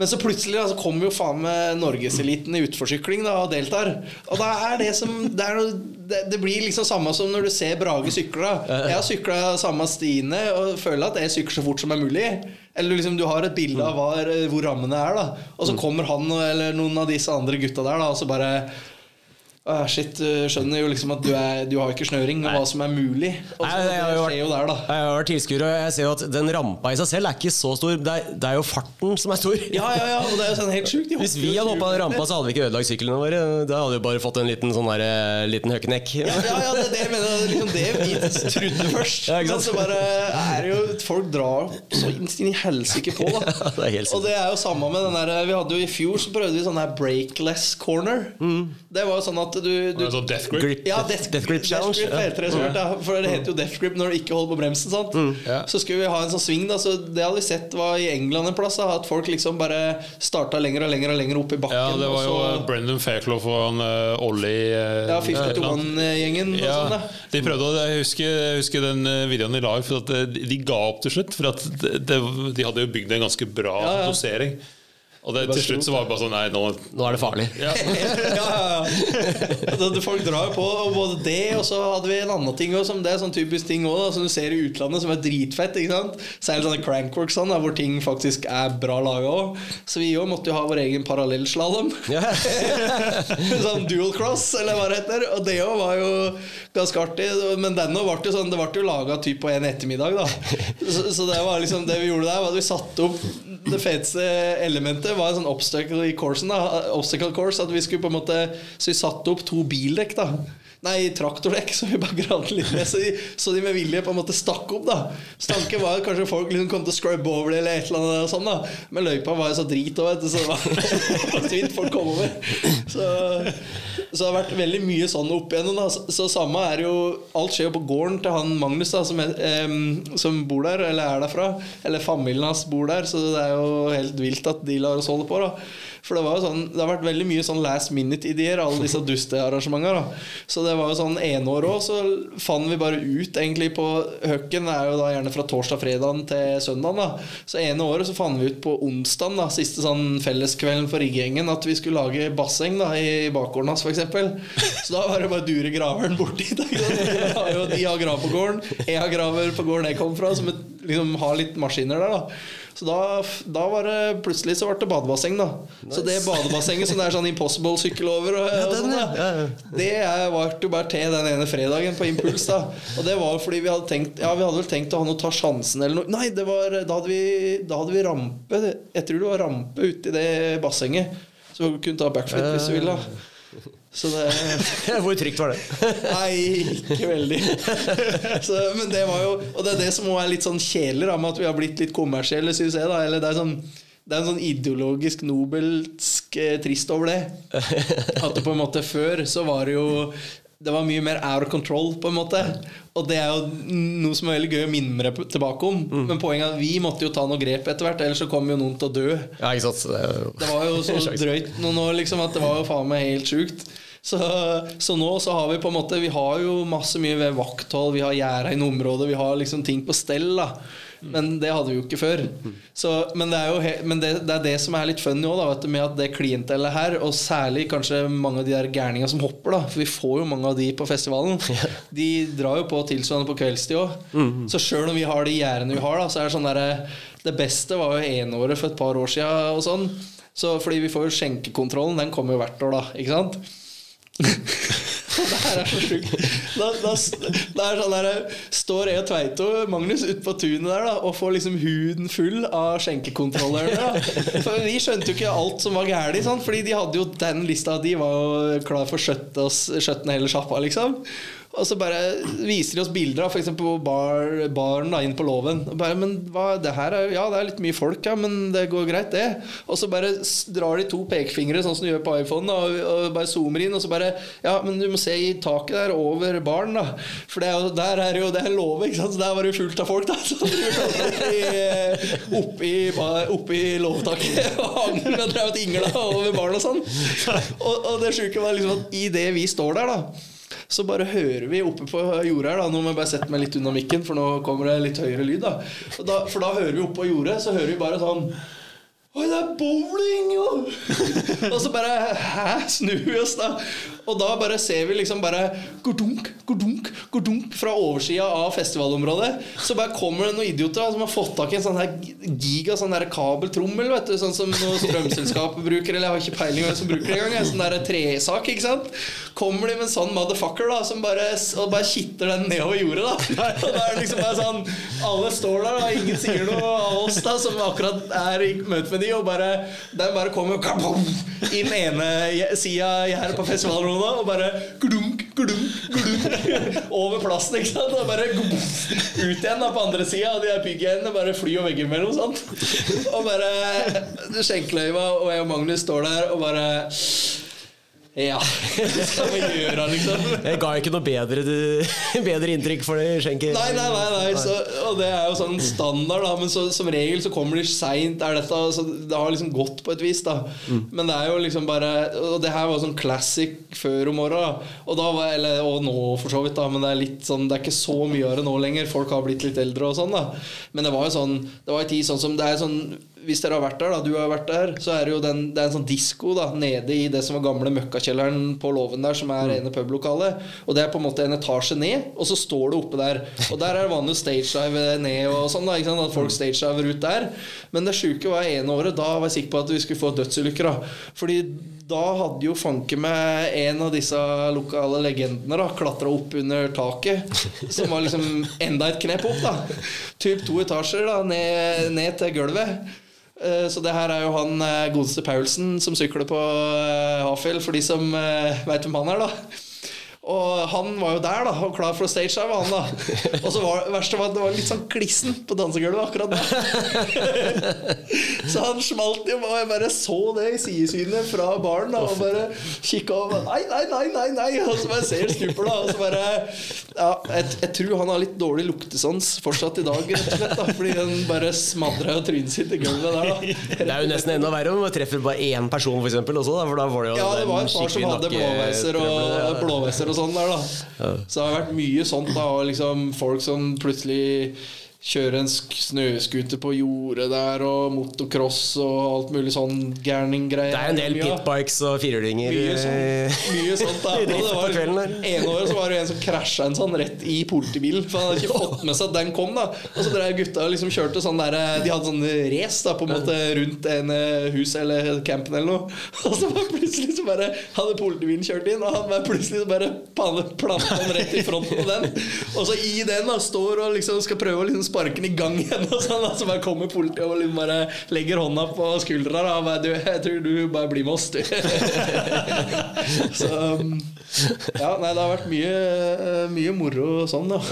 Men så plutselig da, så kommer jo faen meg norgeseliten i utforsykling da, og deltar. Og da er det som Det, er noe, det, det blir liksom samme som når du ser Brage sykle. da Jeg har sykla samme stiene og føler at jeg sykler så fort som er mulig. Eller liksom du har et bilde av hva, hvor rammene er, da og så kommer han eller noen av disse andre gutta der, da og så bare «Åh, Shit, skjønner jo liksom at du, er, du har ikke snøring og hva som er mulig. Nei, det har vært- der. Jeg har vært tilskuer, og jeg ser jo at den rampa i seg selv er ikke så stor. Det er, det er jo farten som er stor. Ja, ja, ja, og det er jo sånn helt sjukt. Hvis vi hadde hoppa den rampa, så hadde vi ikke ødelagt syklene våre. Da hadde vi bare fått en liten sånn der, eh, liten høkenekk. Ja, ja, ja, det er det jeg mener. er Liksom det vi trodde først. Ja. Så bare er det jo Folk drar så inn i helsike på, da. [laughs] Ja, det og det er jo samme med den der Vi hadde jo i fjor så prøvde vi sånn her breakless corner. Det var jo sånn at du, du Altså Death Grip. Grip. ja, Death- death, Grip Challenge, Death ja. heter det, så ja. For det heter jo death grip når du ikke holder på bremsen. Sant? Ja. Så skulle vi ha en sånn sving. Da, så Det hadde vi sett var i England en plass. Da, at folk liksom bare starta lenger og lenger og lenger opp i bakken. Ja, det var jo og så, Brendan Fairclough og han uh, Ollie uh, ja, eh, 52-gjengen Ja, sånn. de prøvde å Jeg husker, jeg husker den eh, videoen i live, for at eh, de de ga opp til slutt. For at det, det, de hadde jo bygd en ganske bra Ja, ja. dosering. Og det, til slutt så var det bare sånn Nei, nå Nå er det farlig. ja. [laughs] ja, ja, ja. Folk drar jo på, og både det og så hadde vi en annen ting òg, som Det er sånn typisk ting også, da, som du ser i utlandet, som er dritfett. ikke sant? Særlig sånne crankworks sånn, hvor ting faktisk er bra laga òg. Så vi òg måtte jo ha vår egen parallellslalåm. Ja. [laughs] sånn dual cross, eller hva det heter. Og det òg var jo ganske artig. Men den òg ble jo sånn, det ble jo laga typ på en ettermiddag, da. Så, så det var liksom det vi gjorde der, var at vi satte opp det feteste elementet var en sånn obstacle i coursen, da. Obstacle course, at vi skulle på en måte Så vi satte opp to bildekk, da. Nei, traktordekk, så vi bare gravde litt ned. Så de, så de med vilje på en måte stakk opp. da Så tanken var at kanskje folk liksom kom til å scrubbe over det, eller et eller annet og sånn da Men løypa var jo så drit òg, så det var [laughs] svint folk kom over. Så, så det har vært veldig mye sånn opp igjennom. da Så, så samme er jo Alt skjer jo på gården til han Magnus, da som, er, eh, som bor der, eller er derfra. Eller familien hans bor der, så det er jo helt vilt at de lar oss holde på. da For det var jo sånn Det har vært veldig mye sånn last minute-ideer, alle disse dustearrangementene. Så det var jo sånn ene år òg, så fant vi bare ut egentlig på Høkken er jo da gjerne fra torsdag-fredagen til søndag. da Så ene året så fant vi ut på onsdagen, da siste sånn felleskvelden for riggjengen, at vi skulle lage basseng da i bakgården hans, f.eks. Så da var det bare å dure graveren borti. De har grav på gården, jeg har graver på gården jeg kom fra, som et, liksom har litt maskiner der. da så da, da var det plutselig så ble det badebasseng, da. Så det badebassenget som det er sånn Impossible-sykkel over, og, ja, den, sånn, ja. Det ble jo bare til den ene fredagen på Impuls. da Og det var fordi vi hadde tenkt Ja, vi hadde vel tenkt å ha noe Ta sjansen eller noe. Nei, det var, da, hadde vi, da hadde vi rampe. Jeg tror det var rampe uti det bassenget. Så vi kunne ta backflip hvis vi ville. da. Så det [laughs] Hvor trygt var det? [laughs] Nei, ikke veldig. [laughs] Så, men det var jo Og det er det som må er litt sånn da, med at vi har blitt litt kommersielle, syns jeg. da Eller det er sånn det er en sånn ideologisk nobelsk eh, trist over det. At det på en måte før så var det jo Det var mye mer out of control, på en måte. Og det er jo noe som er veldig gøy å minne tilbake om. Men poenget er at vi måtte jo ta noe grep etter hvert, ellers så kom jo noen til å dø. Ja, Det var jo så drøyt noen år liksom at det var jo faen meg helt sjukt. Så, så nå så har vi på en måte Vi har jo masse mye ved vakthold, vi har gjerda noen området, vi har liksom ting på stell. da Men det hadde vi jo ikke før. Så, men det er jo det, det er det som er litt funny òg, med at det klientellet her, og særlig kanskje mange av de der gærningene som hopper, da for vi får jo mange av de på festivalen, de drar jo på tilsvarende på kveldstid òg. Så sjøl om vi har de gjerdene vi har, da så er det sånn derre Det beste var jo enåret for et par år sia og sånn. Så fordi vi får jo skjenkekontrollen, den kommer jo hvert år, da. Ikke sant? [laughs] Det her er så sjukt. Da, da, det er sånn der, står jeg og Tveito Magnus ute på tunet der da, og får liksom huden full av skjenkekontrollørene. For vi skjønte jo ikke alt som var gærlig, sånn, fordi de hadde jo den lista. De var jo klar for å skjøtte oss- skjøtte hele sjappa, liksom. Og så bare viser de oss bilder av f.eks. bar, baren da, inn på låven. Ja, det er litt mye folk, ja, men det går greit, det. Og så bare drar de to pekefingre, sånn som du gjør på iPhone, og, og bare zoomer inn. Og så bare Ja, men du må se i taket der over baren, da. For det er jo, der er jo det er låve, ikke sant. Så der var det fullt av folk, da. [laughs] Så oppi, oppi, opp i, opp i, ba- opp i låvtaket [laughs] og hang med drevet drev ingla over baren og sånn. Og, og det sjuke var liksom at idet vi står der, da så bare hører vi oppe på jordet her da Nå må jeg bare sette meg litt unna mikken, for nå kommer det litt høyere lyd. da, For da hører vi oppe på jordet, så hører vi bare sånn Oi, det er bowling, jo! [laughs] og så bare Hæ? Snur vi oss, da. Og da bare ser vi liksom bare Gordunk, gordunk, gordunk fra oversida av festivalområdet. Så bare kommer det noen idioter da, som har fått tak i en sånn her giga sånn der kabeltrommel. Vet du, sånn som noe strømselskap bruker. Eller jeg har ikke peiling hvem som bruker det engang. En sånn der tresak. ikke sant? Kommer de med en sånn motherfucker da som bare, og bare kitter den nedover jordet. da [laughs] Og da er det liksom bare sånn Alle står der, og ingen sier noe av oss da som akkurat er i møte med de, og bare den bare kommer kabom, i den ene sida her på festivalrommet og bare glunk, glunk, glunk, over plassen, ikke sant? Og bare ut igjen da på andre sida, og de der piggene bare flyr veggimellom, sant? Og bare Skjenkeløyva og jeg og Magnus står der og bare ja, hva skal vi gjøre, liksom? Jeg ga ikke noe bedre, [laughs] bedre inntrykk for det, Skjenker. Nei, nei, nei, nei så, og det er jo sånn standard, da. Men så, som regel så kommer de seint. Så det har liksom gått på et vis, da. Men det er jo liksom bare Og det her var sånn classic før om åra. Og, da var- eller, og nå, for så vidt, da. Men det er litt sånn Det er ikke så mye av det nå lenger. Folk har blitt litt eldre og sånn, da. Men det var jo sånn Det var en tid sånn som Det er sånn hvis dere har vært der, da, du har vært der, så er det jo den, det er en sånn disko da, nede i det som var gamle møkkakjelleren på låven der, som er ene publokalet. Og det er på en måte en etasje ned, og så står det oppe der. Og der er det vanlig stagedive ned og sånn, da, ikke sant? at folk stagediver ut der. Men det sjuke var ene året, da var jeg sikker på at vi skulle få dødsulykker. da. Fordi da hadde jo fanken meg en av disse lokale legendene da klatra opp under taket. Som var liksom enda et knep opp, da. Typ to etasjer da, ned, ned til gulvet. Eh, Så det her er jo han eh, godeste Paulsen som sykler på eh, Hafjell, for de som veit hvem han er, da. Og han var jo der, da, og klar for å stagedive, han da. Og så var det verste var at det var litt sånn klissen på dansegulvet akkurat da. Så han smalt jo, og jeg bare så det i sidesynet fra baren, da, og bare kikka over Nei, nei, nei, nei, nei! Og så bare ser stuper, da, og så bare Ja, jeg, jeg tror han har litt dårlig luktesans fortsatt i dag, rett og slett, da, fordi han bare smadra trynet sitt i gulvet der, da. Det er jo nesten enda verre om man treffer bare én person, for eksempel, også, da, for da var det jo Ja, det var et par som hadde blåveiser og, blåveiser og sånn der, da. Så det har vært mye sånt, da. Og liksom folk som plutselig kjører en snøskute på jordet der, og motocross og alt mulig sånn gærninggreier. Det er en del pitbikes og firhjulinger Mye sånt, [laughs] mye sånt da. Det var, en år så var det en som krasja en sånn rett i politibilen. For han hadde ikke fått med seg at den kom. da Og så drev gutta og liksom kjørte sånn der De hadde sånn race da på en måte rundt en eh, hus eller campen eller noe. [laughs] Og så var plutselig så bare hadde politibilen kjørt inn, og han var plutselig så bare planta han rett i fronten på den. Og så i den da står og liksom skal prøve å liksom sparke den i gang igjen, og sånn, altså så bare kommer politiet og liksom bare legger hånda på skuldra da, bare du, 'Jeg tror du bare blir med oss, du'. [laughs] så um, ja, nei, det har vært mye, mye moro sånn, da. [laughs]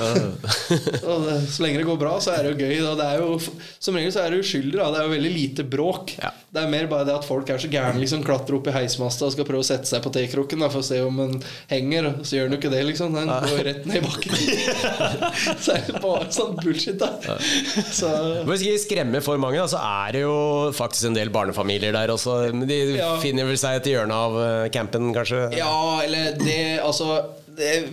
Det, så lenge det går bra, så er det jo gøy. Da. Det er jo, som regel så er det uskyldig. Da. Det er jo veldig lite bråk. Ja. Det er mer bare det at folk er så gærne. Liksom, klatrer opp i heismasta og skal prøve å sette seg på T-kroken for å se om den henger. Så gjør den jo ikke det, liksom. Den går rett ned i bakken. [laughs] så er det bare sånn bullshit, da. Så Hvis ikke skremme for mange, da, så er det jo faktisk en del barnefamilier der også. De Ja. finner vel seg et hjørne av eh, campen, kanskje? Ja, eller det Altså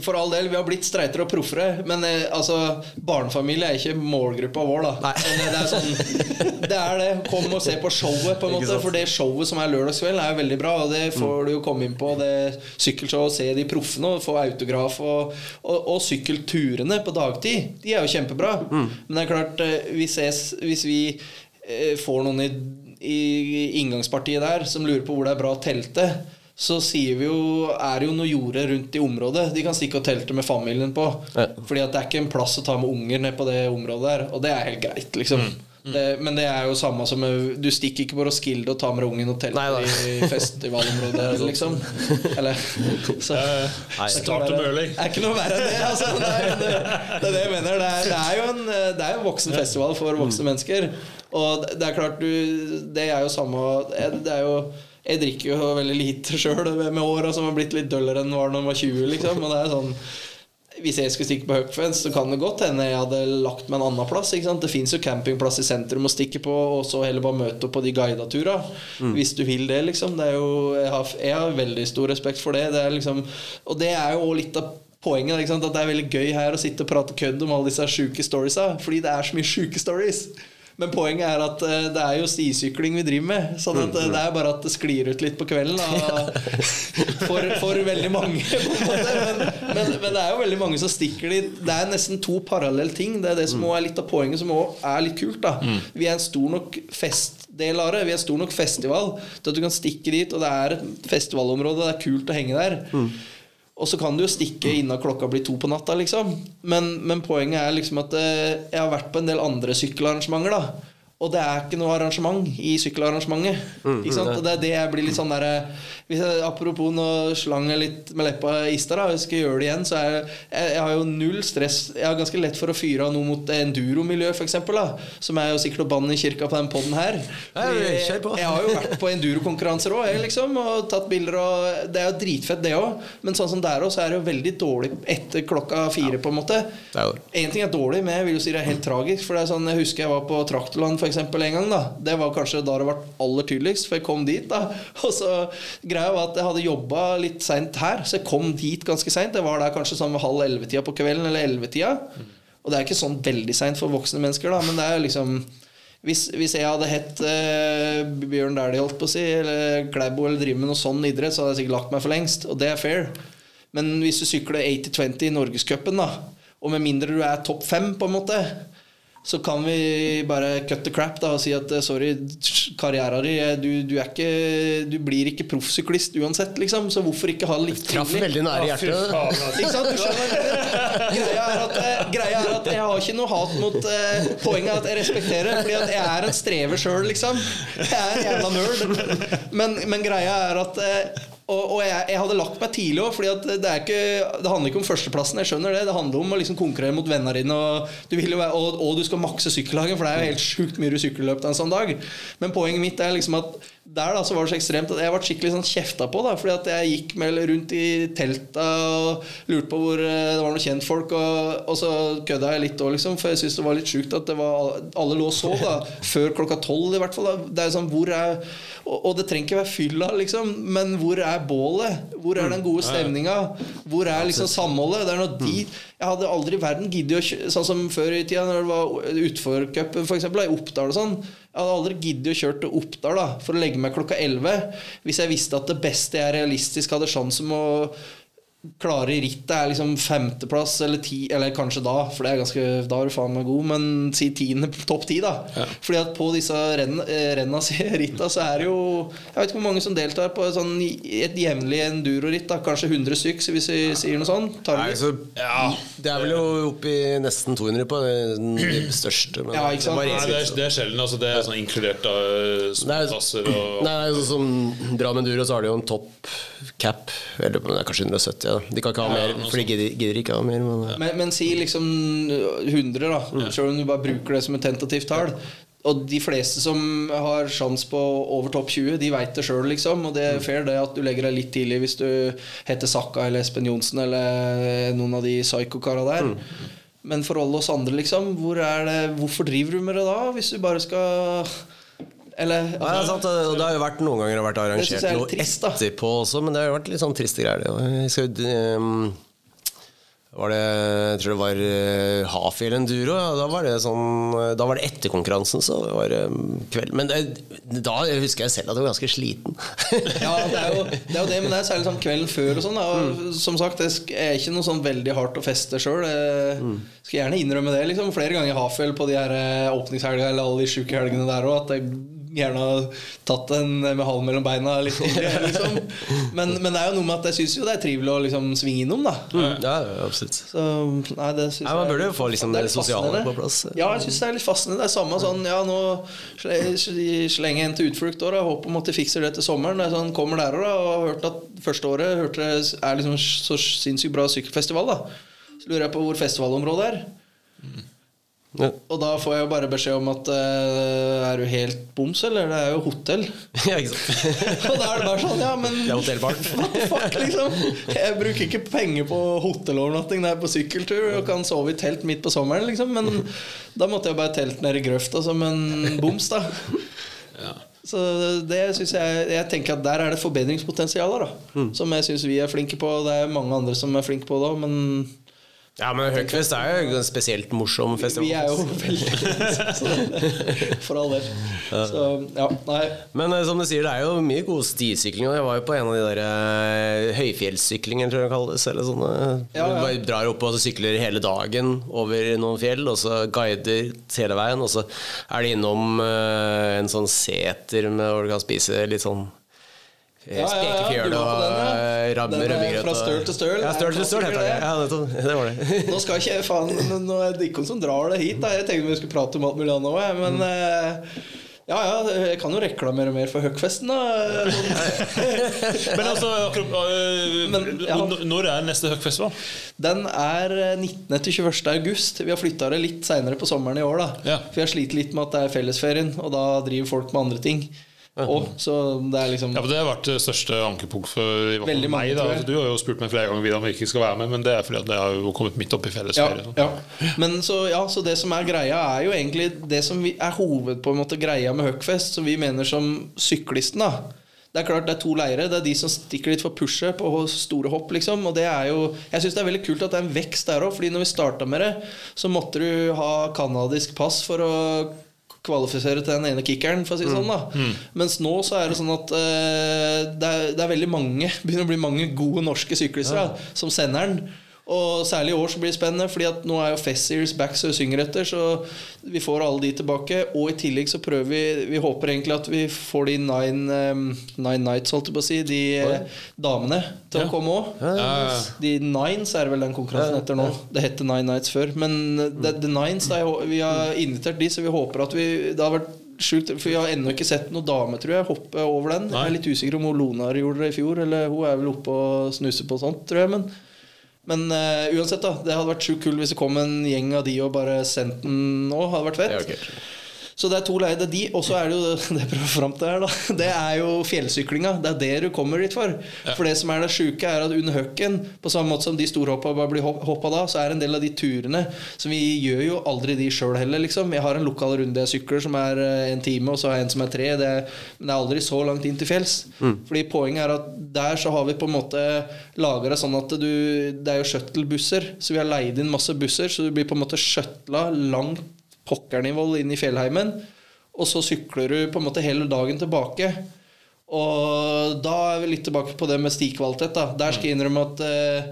For all del, vi har blitt streitere og proffere, men eh, altså barnefamilie er ikke målgruppa vår, da. Men Det er sånn Det er det. Kom og se på showet, på en måte. For det showet som er lørdagskveld, er jo veldig bra. Og det får du jo komme inn på. Det sykkelshowet, se de proffene og få autograf. Og, og, og sykkelturene på dagtid, de er jo kjempebra. Men det er klart, vi hvis, hvis vi eh, får noen i, i inngangspartiet der som lurer på hvor det er bra å telte, så sier vi jo er det jo noe jorde rundt i området de kan stikke og telte med familien på. Ja. Fordi at det er ikke en plass å ta med unger ned på det området der. Og det er helt greit, liksom. Det, men det er jo samme som Du stikker ikke på Roskilde og tar med ungen og telter i festivalområdet, [laughs] liksom. Eller så, Eh, Nei. er Start og dem early. Det er ikke noe verre enn det. Altså. Det, er, det, det er det jeg mener. Det er, det er jo en, det er en voksen festival for voksne mennesker. Og det er klart du Det er jo samme Det er jo jeg drikker jo veldig lite sjøl med åra, som har blitt litt døllere enn var da jeg var 20. Liksom. Og det er sånn Hvis jeg skulle stikke på Huckfence, så kan det godt hende jeg hadde lagt meg en annen plass. Det fins jo campingplass i sentrum å stikke på, og så heller bare møte opp på de guida turene. Hvis du vil det, liksom. Det jo, jeg, har, jeg har veldig stor respekt for det. det liksom, og det er jo litt av poenget. At det er veldig gøy her å sitte og prate kødd om alle disse sjuke storiesa. Fordi det er så mye sjuke stories. Men poenget er at eh, det er jo stisykling vi driver med. Sånn eh, det er bare at det sklir ut litt på kvelden. [laughs] For, for veldig mange. Men, men, men det er jo veldig mange som stikker dit. Det er nesten to parallelle ting. Det er det som også er litt av poenget som òg er litt kult. da Vi er en stor nok festdel av det. Vi er en stor nok festival til at du kan stikke dit, og det er et festivalområde. Det er kult å henge der. Og så kan du jo stikke innen klokka blir to på natta, liksom. Men, men poenget er liksom at eh, jeg har vært på en del andre sykkelarrangementer, da. Og det er ikke noe arrangement i sykkelarrangementet. Ikke sant? Og det er det jeg blir litt sånn der hvis jeg, Apropos nå slang jeg litt med leppa i stad, hvis jeg skal gjøre det igjen, så er jeg, jeg, jeg har jo null stress. Jeg har ganske lett for å fyre av noe mot enduromiljøet, f.eks., som er jo sikkert å banne i kirka på den poden her. På. Jeg har jo vært på endurokonkurranser òg, liksom, og tatt bilder og Det er jo dritfett, det òg. Men sånn som det er òg, så er det jo veldig dårlig etter klokka fire, på en måte. En ting er dårlig, men jeg vil jo si det er helt tragisk. For det er sånn, Jeg husker jeg var på Traktorland eksempel, en gang. da Det var kanskje da det var aller tydeligst, for jeg kom dit. da [laughs] Og så Greia var at jeg hadde jobba litt seint her, så jeg kom dit ganske seint. Jeg var der kanskje sånn halv elleve-tida på kvelden, eller ellevetida. Og det er ikke sånn veldig seint for voksne mennesker, da, men det er liksom hvis, hvis jeg hadde hett eh, Bjørn Dæhlie, holdt på å si, eller Klæbo, eller driver med noe sånn idrett, så hadde jeg sikkert lagt meg for lengst. Og det er fair. Men hvis du sykler 80-20 i Norgescupen, da, og med mindre du er topp fem, på en måte, så kan vi bare cut the crap da og si at eh, sorry, karrieren din eh, du, du, er ikke, du blir ikke proffsyklist uansett, liksom. Så hvorfor ikke ha litt Traff veldig nære hjertet. altså. Ikke sant? Du skjønner greia er, at, eh, greia er at jeg har ikke noe hat mot eh, Poenget er at jeg respekterer Fordi at jeg er en strever sjøl, liksom. Jeg er en jævla nerd. Men, men greia er at eh, og, og jeg, jeg hadde lagt meg tidlig òg, for det, det handler ikke om førsteplassen. Jeg skjønner det Det handler om å liksom konkurrere mot vennene dine, og du, være, og, og du skal makse sykkelhagen, for det er jo helt sjukt mye du i en sånn dag. Men poenget mitt er liksom at der da så var det så ekstremt at jeg ble skikkelig sånn kjefta på. da Fordi at jeg gikk med rundt i telta og lurte på hvor eh, det var noen kjentfolk. Og, og så kødda jeg litt òg, liksom, for jeg syntes det var litt sjukt at det var, alle lå og sov. da [laughs] Før klokka tolv, i hvert fall. Da. Det er sånn, hvor er og, og det trenger ikke være fylla, liksom, men hvor er bålet? Hvor er den gode stemninga? Hvor er liksom samholdet? Det er noe de Jeg hadde aldri i verden giddet å kjøre Sånn som før i tida, når det var utforcupen, f.eks., i Oppdal og sånn. Jeg hadde aldri giddet å kjøre til Oppdal da for å legge meg klokka 11 hvis jeg visste at det beste jeg realistisk hadde sjanse med å klare rittet, er liksom femteplass eller ti, eller kanskje da, for det er ganske Da er du faen meg god, men si tiende, [laughs] topp ti, da. Fordi at på disse renn, eh, renna, [laughs] ritta, så er det jo Jeg vet ikke hvor mange som deltar på et sånn, et jevnlig enduroritt, da. Kanskje 100 stykk, hvis vi sier noe sånt. Tar Nei, så Ja. Det er vel jo oppi nesten 200 på den største. Men Ja, ikke sant? det Nei, det, er, det er sjelden. Altså, det er sånn inkludert av småplasser og Nei, nei, sånn som Drammen Duro, så har de jo en topp cap. Eller det er kanskje 170. Ja. De kan ikke ha mer, for de gidder, gidder ikke ha mer. Men, Men, men si liksom 100, da. Selv om du bare bruker det som et tentativt tall. Og de fleste som har sjans på over topp 20, de veit det sjøl, liksom. Og det er fair det at du legger deg litt tidlig hvis du heter Sakka eller Espen Johnsen eller noen av de psycho-kara der. Men for alle oss andre, liksom, hvor er det, hvorfor driver du med det da? Hvis du bare skal Eller Ja, det, er sant, det har jo vært noen ganger det har vært arrangert er noe trist, etterpå også, men det har jo vært litt sånn triste greier. det. Skal, ehm, var det, jeg tror det var uh, Hafjell Enduro. Ja, da var det sånn Da var det etter konkurransen, så det var um, kveld. Men det, da husker jeg selv at jeg var ganske sliten. [laughs] Ja, det er, jo, det er jo det, men det er særlig sånn kvelden før og sånn. Og Som sagt, det er ikke noe sånn veldig hardt å feste sjøl. Jeg skal gjerne innrømme det. liksom Flere ganger i Hafjell på de her åpningshelgene åpningshelga eller alle de sjuke helgene der òg, at jeg gjerne tatt en med halen mellom beina litt [laughs] tidligere. Liksom. Men, men det er jo noe med at jeg syns jo det er trivelig å liksom svinge innom, da. Mm. Ja, absolutt. Så, nei, det synes Nei, man burde jo få liksom det det sosiale på plass. Ja, jeg syns det er litt fascinerende. Det er samme sånn Ja, nå slenger jeg en til utflukt år, og håper om at de fikser det til sommeren. Det sånn, kommer der og har hørt at første året hørte det er liksom så sinnssykt bra sykkelfestival, da. Så lurer jeg på hvor festivalområdet er. Ja. Og da får jeg jo bare beskjed om at uh, Er du helt boms, eller? Det er jo hotell. [laughs] ja, ikke sant. [laughs] og da er det bare sånn, ja, men Det er hotellbarn. [laughs] Fuck, liksom? Jeg bruker ikke penger på hotellovernatting når jeg er på sykkeltur og kan sove i telt midt på sommeren, liksom. Men da måtte jeg bare telt nede i grøfta som en boms, da. Så det synes jeg Jeg tenker at der er det forbedringspotensial, da. Som jeg syns vi er flinke på. Det er mange andre som er flinke på det òg, men Ja, men Høgfest er jo en spesielt morsom festival. vi er jo veldig [laughs] For all del. Så ja, nei. Men eh, som du sier, det er jo mye god stisykling. og Jeg var jo på en av de der eh, høyfjellssyklingene, tror jeg det kalles. Eller sånne. Ja, ja. Du drar opp og så sykler hele dagen over noen fjell, og så guider hele veien. Og så er det innom eh, en sånn seter med, hvor du kan spise litt sånn Spekefjøl og ramme rømmegrøt. fra støl til støl. Ja, støl til støl heter det. Ja, det, Det var det. Nå skal ikke jeg faen Nå er det Dikkon som drar det hit. Da. Jeg tenkte vi skulle prate om alt mulig annet òg, men mm. ja, ja, jeg kan jo reklamere mer for Huckfesten, da. [laughs] Men altså, Men, ja. når er neste Høgfestival? Den er eh, 19. til 21. august. Vi har flytta det litt seinere på sommeren i år. da Ja. For jeg sliter litt med at det er fellesferien, og da driver folk med andre ting. Og, så det er liksom Ja, for Det har vært det største ankepunkt for i hvert fall meg. Da. Altså, Du har jo spurt meg flere ganger om jeg ikke skal være med, men det er fordi at det har jo kommet midt opp i ja, fellesferien. ja. Men så, ja, så det som er greia, er jo egentlig det som vi, er hoved på en måte greia med Huckfest, som vi mener som syklisten. da Det er klart det er to leirer. Det er de som stikker litt for pushet på store hopp. liksom Og det er jo Jeg syns det er veldig kult at det er en vekst der òg. Fordi når vi starta med det, så måtte du ha canadisk pass for å kvalifisere til den ene kickeren, for å si det sånn. da Mens nå så er det sånn at uh, det, er, det er veldig mange [laughs] begynner å bli mange gode norske syklister da, som sender den. Og særlig i år så blir det spennende, Fordi at nå er jo Fessiers Series back så vi synger etter. Så vi får alle de tilbake. Og i tillegg så prøver vi Vi håper egentlig at vi får de Nine, um, nine Nights, holdt jeg på å si, de eh, damene til Ja. å komme òg. Ja, ja. De Nines er vel den konkurransen etter nå. Det het Nine Nights før. Men uh, the, the Nines da, Vi har invitert de, så vi håper at vi Det har vært sjukt For vi har ennå ikke sett noen dame, tror jeg, hoppe over den. Jeg er litt usikker om hun Lonar gjorde det i fjor. Eller hun er vel oppe og snuser på sånt, tror jeg. Men, men uh, uansett, da. Det hadde vært sjukt kult hvis det kom en gjeng av de og bare sendt den nå. Hadde vært fett. Ja. Så det er to leide de, og så er det jo [laughs] det jeg prøver fram til her, da. Det er jo fjellsyklinga. Det er det du kommer dit for. For det som er det sjuke, er at under høkken, på samme måte som de storhoppa bare blir hopp- hoppa da, så er en del av de turene som vi gjør jo aldri de sjøl heller, liksom. Jeg har en lokal runde jeg sykler som er eh, en time, og så har jeg en som er tre. Det er, men det er aldri så langt inn til fjells. Fordi poenget er at der så har vi på en måte laga det sånn at du Det er jo shuttlebusser, så vi har leid inn masse busser, så du blir på en måte shuttla langt pokkernivå inn i fjellheimen. Og så sykler du på en måte hele dagen tilbake. Og da er vi litt tilbake på det med stikvalitet. Der skal jeg innrømme at eh,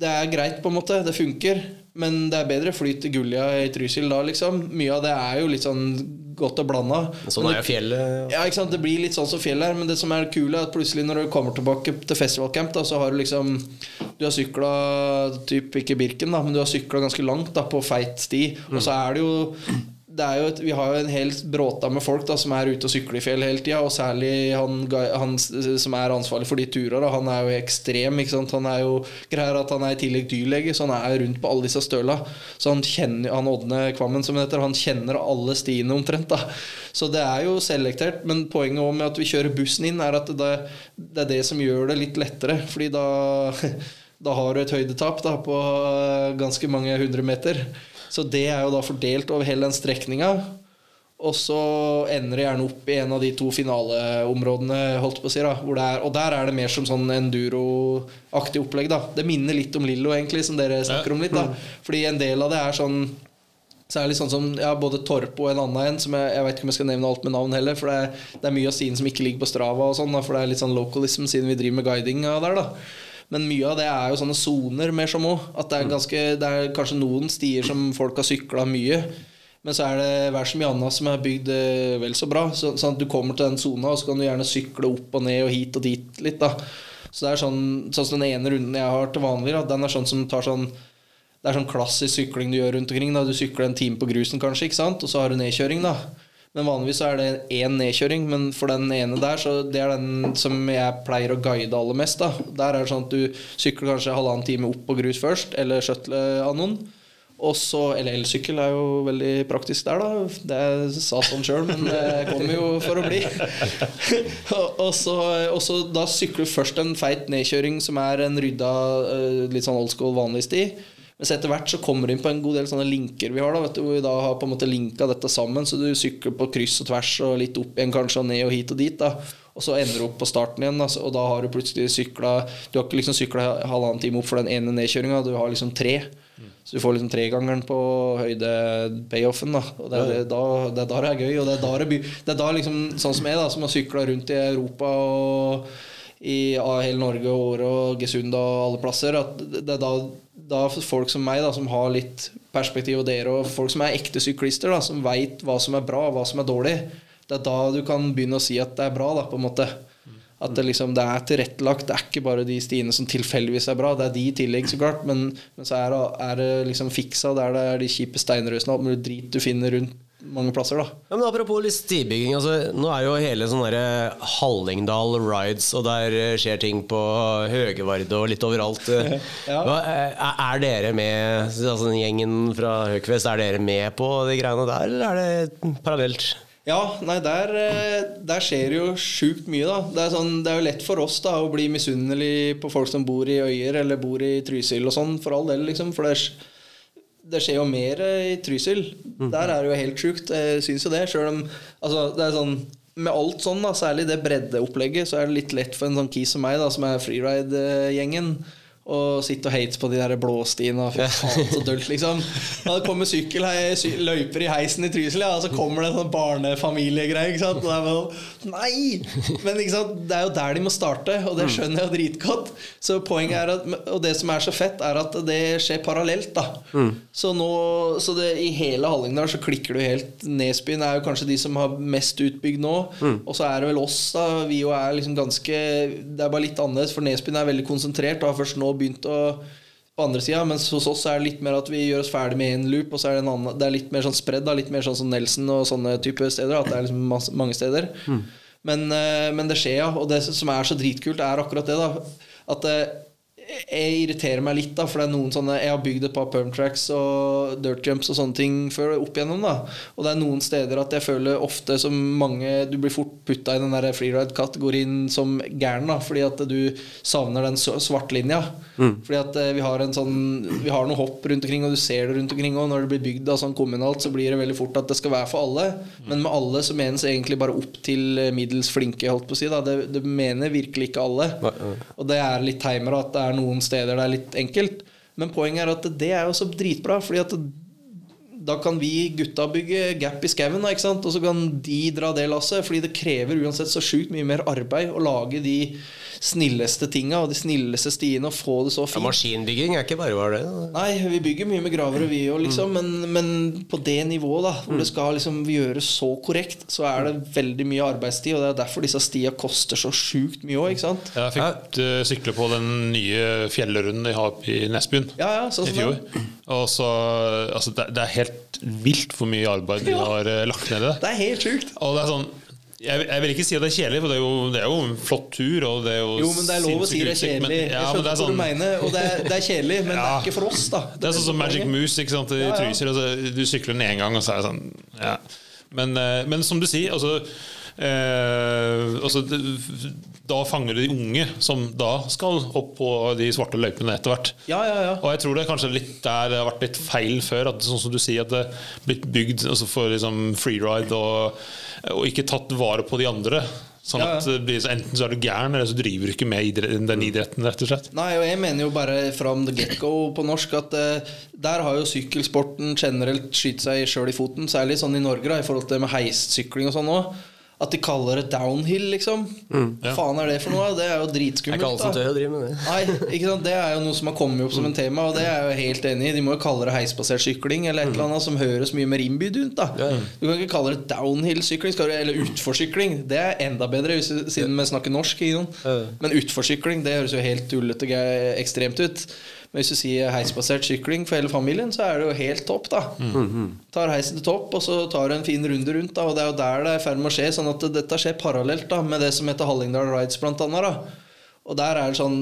det er greit, på en måte. Det funker. Men det er bedre flyt til Gullia i Trysil da, liksom. Mye av det er jo litt sånn godt og blanda. Sånn er jo fjellet. Ja, ikke sant? Det blir litt sånn som fjellet her. men det som er kule, er at plutselig når du kommer tilbake til festivalcamp, da, så har du liksom Du har sykla typ ikke Birken, da, men du har sykla ganske langt da, på feit sti. Og så er det jo et, Vi har jo en hel bråta med folk da som er ute og sykler i fjell hele tida. Og særlig han, han som er ansvarlig for de turene. Han er jo ekstrem. Han er jo greier at han er i tillegg dyrlege, så han er rundt på alle disse støla. Så han kjenner han Ådne Kvammen, som heter, han kjenner alle stiene omtrent. da Så det er jo selektert. Men poenget med at vi kjører bussen inn, er at det, det er det som gjør det litt lettere. Fordi da [laughs] da har du et høydetap da, på eh, ganske mange hundre meter. Så det er jo da fordelt over hele den strekninga. Og så ender det gjerne opp i en av de to finaleområdene, holdt på å si. da er, Og der er det mer som sånn enduro-aktig opplegg. da Det minner litt om Lillo, egentlig, som dere snakker om litt. da Fordi en del av det er sånn Særlig sånn som ja, både Torp og en annen en, som jeg, jeg vet ikke om jeg skal nevne alt med navn heller, for det er, det er mye av siden som ikke ligger på Strava, og sånn for det er litt sånn localism siden vi driver med guiding der. da men mye av det er jo sånne soner mer som òg. At det er, ganske, det er kanskje noen stier som folk har sykla mye. Men så er det hver så mye annet som er bygd eh, vel så bra. Så, sånn at du kommer til den sona, og så kan du gjerne sykle opp og ned og hit og dit litt. da Så det er sånn Sånn som den ene runden jeg har til vanlig, da, den er sånn som tar sånn det er sånn klassisk sykling du gjør rundt omkring. Da. Du sykler en time på grusen, kanskje, ikke sant? og så har du nedkjøring. da Men vanligvis er det én nedkjøring, men for den ene der, så det er den som jeg pleier å guide aller mest. Der er det sånn at du sykler kanskje halvannen time opp på grus først, eller shuttle av noen. Og så, eller elsykkel er jo veldig praktisk der, da. Det sa sånn sjøl, men det kommer jo for å bli. [laughs] og, så, og så da sykler du først en feit nedkjøring som er en rydda, eh, litt sånn old school vanlig sti. Mens etter hvert så kommer du inn på en god del sånne linker vi har. da, vet du, Hvor vi da har på en måte linka dette sammen, så du sykler på kryss og tvers og litt opp igjen kanskje og ned og hit og dit. da og så ender du opp på starten igjen, altså, og da har du plutselig sykla Du har ikke liksom sykla halvannen time opp for den ene nedkjøringa, du har liksom tre. Så du får liksom tregangeren på høyde-payoffen. da Og det er, da, det da det er gøy. Og det er da, det by, det er da liksom, sånn som jeg, da som har sykla rundt i Europa og i hele Norge og Åre og Gesund og alle plasser, at det er da, da folk som meg, da som har litt perspektiv, og dere, og folk som er ekte syklister, da som veit hva som er bra, og hva som er dårlig, det er da du kan begynne å si at det er bra, da, på en måte. At det, liksom, det er tilrettelagt. Det er ikke bare de stiene som tilfeldigvis er bra. Det er de i tillegg, så klart. Men, men så er, det- er det liksom fiksa der det er de kjipe steinrøsene og alt mulig drit du finner rundt mange plasser. da Ja, men Apropos litt stibygging. Altså, nå er jo hele sånn derre Hallingdal rides, og der eh, skjer ting på Høgevarde og litt overalt. Eh, [laughs] Ja. Hva, eh, er dere med, altså den gjengen fra Høgfest, er dere med på de greiene der, eller er det parallelt? Ja, nei, der, eh, der skjer jo sjukt mye, da. Det er, sånn, det er jo lett for oss da å bli misunnelig på folk som bor i Øyer eller bor i Trysil og sånn, for all del, liksom. For det, sk- det skjer jo mer eh, i Trysil. Der er det jo helt sjukt. Jeg syns jo det. Selv om altså, det er sånn med alt sånn, da, særlig det breddeopplegget, så er det litt lett for en sånn kis som meg, da, som er freeride-gjengen, å sitte og hate på de der blåstiene. og Fy faen, så dølt, liksom. Da kommer sykkel, hei, sy løyper i heisen i Trysil, ja, og så kommer det en sånn barnefamiliegreie. Ikke sant? Og det er bare, sånn, Nei! Men ikke sant? det er jo der de må starte, og det skjønner jeg jo dritgodt. Så poenget er at, Og det som er så fett, er at det skjer parallelt. da Så nå, så det, i hele Hallingdal så klikker du helt. Nesbyen er jo kanskje de som har mest utbygd nå. Og så er det vel oss, da. Vi jo er liksom ganske Det er bare litt annerledes, for Nesbyen er veldig konsentrert og har først nå begynt å på andre sida, mens hos oss er det litt mer at vi gjør oss ferdig med én loop, og så er det en annen Det er litt mer sånn spredd, litt mer sånn som Nelson og sånne type steder. At det er liksom masse, mange steder. Men, eh, men det skjer, ja. Og det som er så dritkult, er akkurat det, da. At eh, jeg irriterer meg litt, da, for det er noen sånne Jeg har bygd et par perm tracks og dirt jumps og sånne ting før opp igjennom, da. Og det er noen steder at jeg føler ofte som mange Du blir fort putta i den der freeride-kategorien som gæren, da, fordi at du savner den s- Mm. Fordi at eh, vi har en sånn Vi har noen hopp rundt omkring, og du ser det rundt omkring. Og når det blir bygd da, sånn kommunalt, så blir det veldig fort at det skal være for alle. Men med alle så menes egentlig bare opp til eh, middels flinke, holdt på å si. Da. Det, det mener virkelig ikke alle. Og det er litt timer at det er noen steder det er litt enkelt. Men poenget er at det er jo så dritbra, fordi at da kan vi gutta bygge gap i skauen, og så kan de dra det lasset. Fordi det krever uansett så sjukt mye mer arbeid å lage de snilleste tinga og de snilleste stiene og få det så Ja, fint. maskinbygging er ikke bare bare det. Nei, vi bygger mye med gravere, vi òg, liksom. Men, men på det nivået, da, hvor det skal liksom gjøres så korrekt, så er det veldig mye arbeidstid. Og det er derfor disse stia koster så sjukt mye òg, ikke sant? Jeg fikk eh, sykle på den nye fjellrunden de har i Nesbyen Ja, ja, sånn i fjor. Og så, altså, det, det er helt vilt hvor mye arbeid du har eh, lagt ned i det. Det er helt sjukt. Og det er sånn jeg, jeg vil ikke si at det er kjedelig, for det er, jo, det er jo en flott tur. Og det er jo, Jo, men det er lov å si det er kjedelig. men- ja, Jeg skjønner det er hva du sånn- mener, og det er, det er kjedelig, men det er ikke for oss, da. Det er sånn som Magic. Moose ikke sant, i Ja, ja. Trysil. Altså, du sykler den én gang, og så er det sånn ja. men, eh, men som du sier, altså, eh, altså Da fanger du de unge, som da skal opp på de svarte løypene etter hvert. Ja, ja, ja. Og jeg tror det er kanskje litt der det har vært litt feil før. At sånn som du sier, at det er blitt bygd altså for liksom freeride og, og ikke tatt vare på de andre. Sånn at det blir, så Enten så er du gæren, eller så driver du ikke med idretten, den idretten, rett og slett. Nei, og jeg mener jo bare from the get-go på norsk at uh, der har jo sykkelsporten generelt skytt seg sjøl i foten, særlig sånn i Norge da, i forhold til med heissykling og sånn òg. At de kaller det downhill, liksom. Hva faen er det for noe? Det er jo Det er dritskummelt. ikke alle som tør å drive med det. Nei, ikke sant? Det er jo noe som har kommet opp som en tema, og det er jeg jo helt enig i. De må jo kalle det heisbasert sykling eller et eller annet som høres mye mer innbydd ut. da Du kan ikke kalle det downhill-sykling eller utforsykling. Det er enda bedre, hvis, siden vi snakker norsk. Ikke sant? Men utforsykling det høres jo helt tullete og ekstremt ut. Men hvis du sier heisbasert sykling for hele familien, så er det jo helt topp. da Tar heisen til topp, og så tar du en fin runde rundt. da Og det er jo der det er i ferd med å skje. Sånn at dette skjer parallelt da med det som heter Hallingdal Rides, blant annet. da og der er det sånn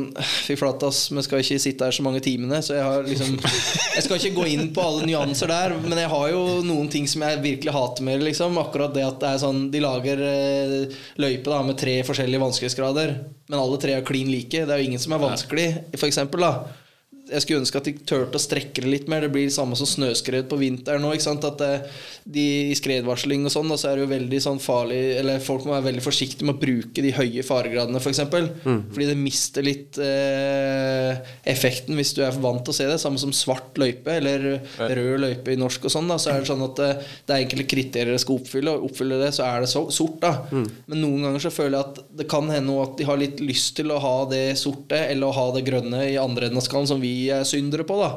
Fy flate, ass. Vi skal ikke sitte her så mange timene. Så jeg har liksom Jeg skal ikke gå inn på alle nyanser der, men jeg har jo noen ting som jeg virkelig hater med. Liksom. Akkurat det at det er sånn De lager eh, løype da med tre forskjellige vanskelighetsgrader, men alle tre er klin like. Det er jo ingen som er vanskelig, for eksempel, da. Jeg skulle ønske at de turte å strekke det litt mer. Det blir det samme som snøskred på vinteren nå. Ikke sant? At det, de I skredvarsling og sånn, så er det jo veldig sånn farlig Eller folk må være veldig forsiktige med å bruke de høye faregradene, f.eks. eksempel Fordi det mister litt eh, effekten hvis du er vant til å se det. Samme som svart løype eller rød løype i norsk og sånn. da Så er det sånn at det, det er enkelte kriterier det skal oppfylle, og oppfyller det, så er det så, sort. da Men noen ganger så føler jeg at det kan hende at de har litt lyst til å ha det sorte eller å ha det grønne i andre enden av skallen, som vi syndere på. da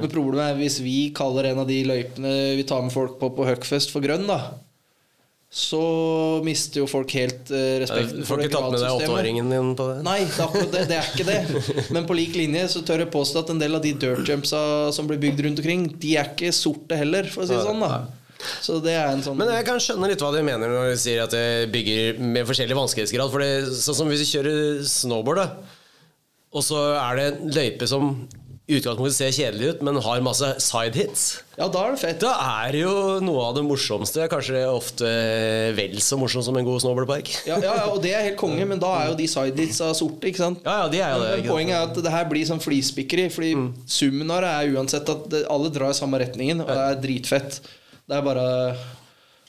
Men problemet er hvis vi kaller en av de løypene vi tar med folk på på Huckfest for grønn, da så mister jo folk helt eh, Du respekten får ikke tatt med deg åtteåringen din på det? Nei, det er, det, det er ikke det. [laughs] Men på lik linje så tør jeg påstå at en del av de dirt jumpsa som blir bygd rundt omkring, de er ikke sorte heller, for å si det sånn. da Så det er en sånn Men jeg kan skjønne litt hva de mener når de sier at det bygger med forskjellig vanskelighetsgrad. For det, sånn som hvis du kjører snowboard, da, og så er det en løype som i utgangspunktet ser kjedelig ut, men har masse side hits. Ja, da er det fett. Da er det jo noe av det morsomste. Kanskje ofte vel så morsomt som en god snowboardpark. Ja, ja, ja, og det er helt konge, men da er jo de sidehitsa sorte, ikke sant? Ja, ja, de er jo det. Men poenget er at det her blir sånn flispikkeri. Fordi summen av det er uansett at alle drar i samme retningen, og det er dritfett. Det er bare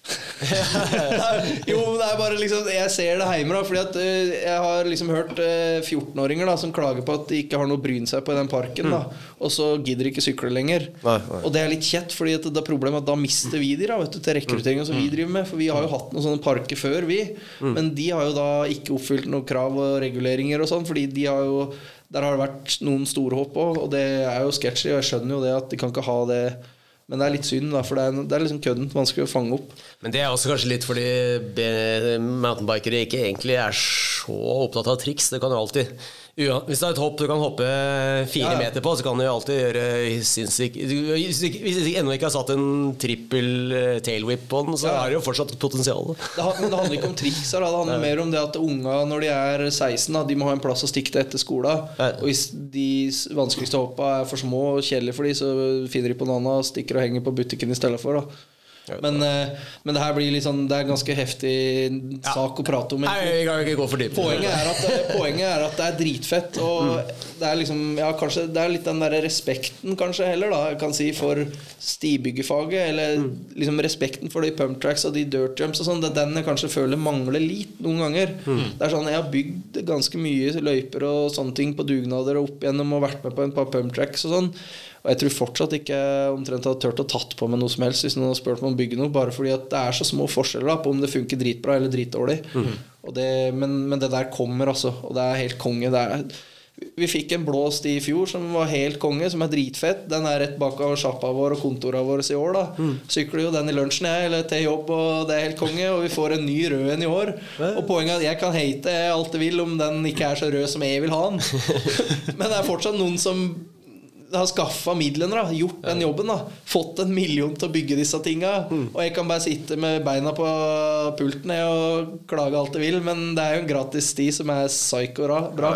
[laughs] jo, men det er bare liksom Jeg ser det hjemme, da. Fordi at uh, jeg har liksom hørt uh, 14-åringer da som klager på at de ikke har noe bryn seg på i den parken. da Og så gidder de ikke sykle lenger. Nei, nei. Og det er litt kjett, Fordi at det er problemet at da mister vi de da vet du, til rekrutteringen som vi driver med. For vi har jo hatt noen sånne parker før, vi. Men de har jo da ikke oppfylt noen krav og reguleringer og sånn, fordi de har jo der har det vært noen store hopp òg, og det er jo sketchy. Og jeg skjønner jo det at de kan ikke ha det Men det er litt synd, da, for det er, det er liksom kødden. Vanskelig å fange opp. Men det er også kanskje litt fordi mountainbikere ikke egentlig er så opptatt av triks. Det kan jo alltid Hvis det er et hopp du kan hoppe fire Ja, ja. meter på, så kan du alltid gjøre sinnssykt Hvis du ennå ikke har satt en trippel eh, tailwhip på den, så Ja. er det jo fortsatt potensial. Det, men det handler ikke om triks her. Det handler mer om det at unga når de er 16, da, de må ha en plass å stikke til etter skolen. Ja. Og hvis de vanskeligste hoppa er for små og kjedelige for dem, så finner de på noe annet stikker og henger på butikken i stedet for. da men, eh, men det her blir sånn Det er en ganske heftig sak å prate om. Nei, jeg kan ikke. Poenget er, at, eh, poenget er at det er dritfett. Og det er liksom Ja, kanskje Det er litt den derre respekten, kanskje, heller, da, jeg kan si, for stibyggefaget. Eller liksom respekten for de pump tracks og de dirt jumps og sånn. Det er den jeg kanskje føler mangler litt noen ganger. Det er sånn Jeg har bygd ganske mye løyper og sånne ting på dugnader og opp igjennom og vært med på en par pump tracks og sånn. Og jeg tror fortsatt ikke omtrent har turt å tatt på meg noe som helst hvis noen har spurt meg om å bygge noe, bare fordi at det er så små forskjeller da, på om det funker dritbra eller dritdårlig. Og det, men, men det der kommer, altså. Og det er helt konge. Er, vi fikk en blåst i fjor som var helt konge, som er dritfett. Den er rett bak av sjappa vår og kontorene våre i år. da Sykler jo den i lunsjen jeg, eller til jobb, og det er helt konge. Og vi får en ny rød en i år. Og poenget er at jeg kan hate alt jeg vil om den ikke er så rød som jeg vil ha den. [laughs] Men det er fortsatt noen som har skaffa midlene, da, gjort den jobben. da Fått en million til å bygge disse tinga. Og jeg kan bare sitte med beina på pulten og klage alt jeg vil, men det er jo en gratis sti som er psycho ra- bra.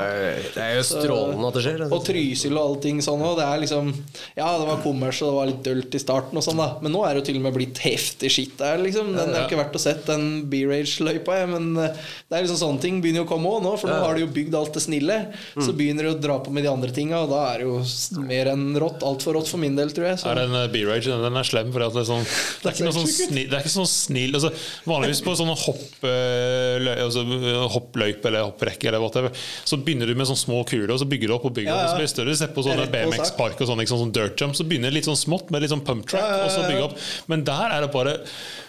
Det er jo strålende at det skjer. Og Trysil og allting sånn òg. Det er liksom Ja, det var kommers og det var litt dølt i starten, og sånn da men nå er det jo til og med blitt heftig skitt der. liksom Den er ikke verdt å sett, den B-Rage-løypa. jeg, Men eh, det er liksom sånne ting begynner jo å komme òg nå, for nå har de jo bygd alt det snille. Så begynner de å dra på med de andre tinga, og da er det jo s- mer enn rått. Altfor rått for min del, tror jeg. Så. Er den eh, B-Rage den, den er slem. For det, er sånn, [laughs] det, er ikke noe sånn snill, det er ikke sånn snill altså, Vanligvis på sånne hopp, eh, løy, altså, hoppløype eller hopprekke eller whatever, så begynner du med sånne små kuler, og så bygger du opp og bygger Ja, opp. Og så ja. blir det større. Se på sånne. BMX-park og ikke sånn, sånn dirt jump, så begynner det litt sånn smått med litt sånn pump track, Ja, ja, ja, og så bygge opp. Men der er det bare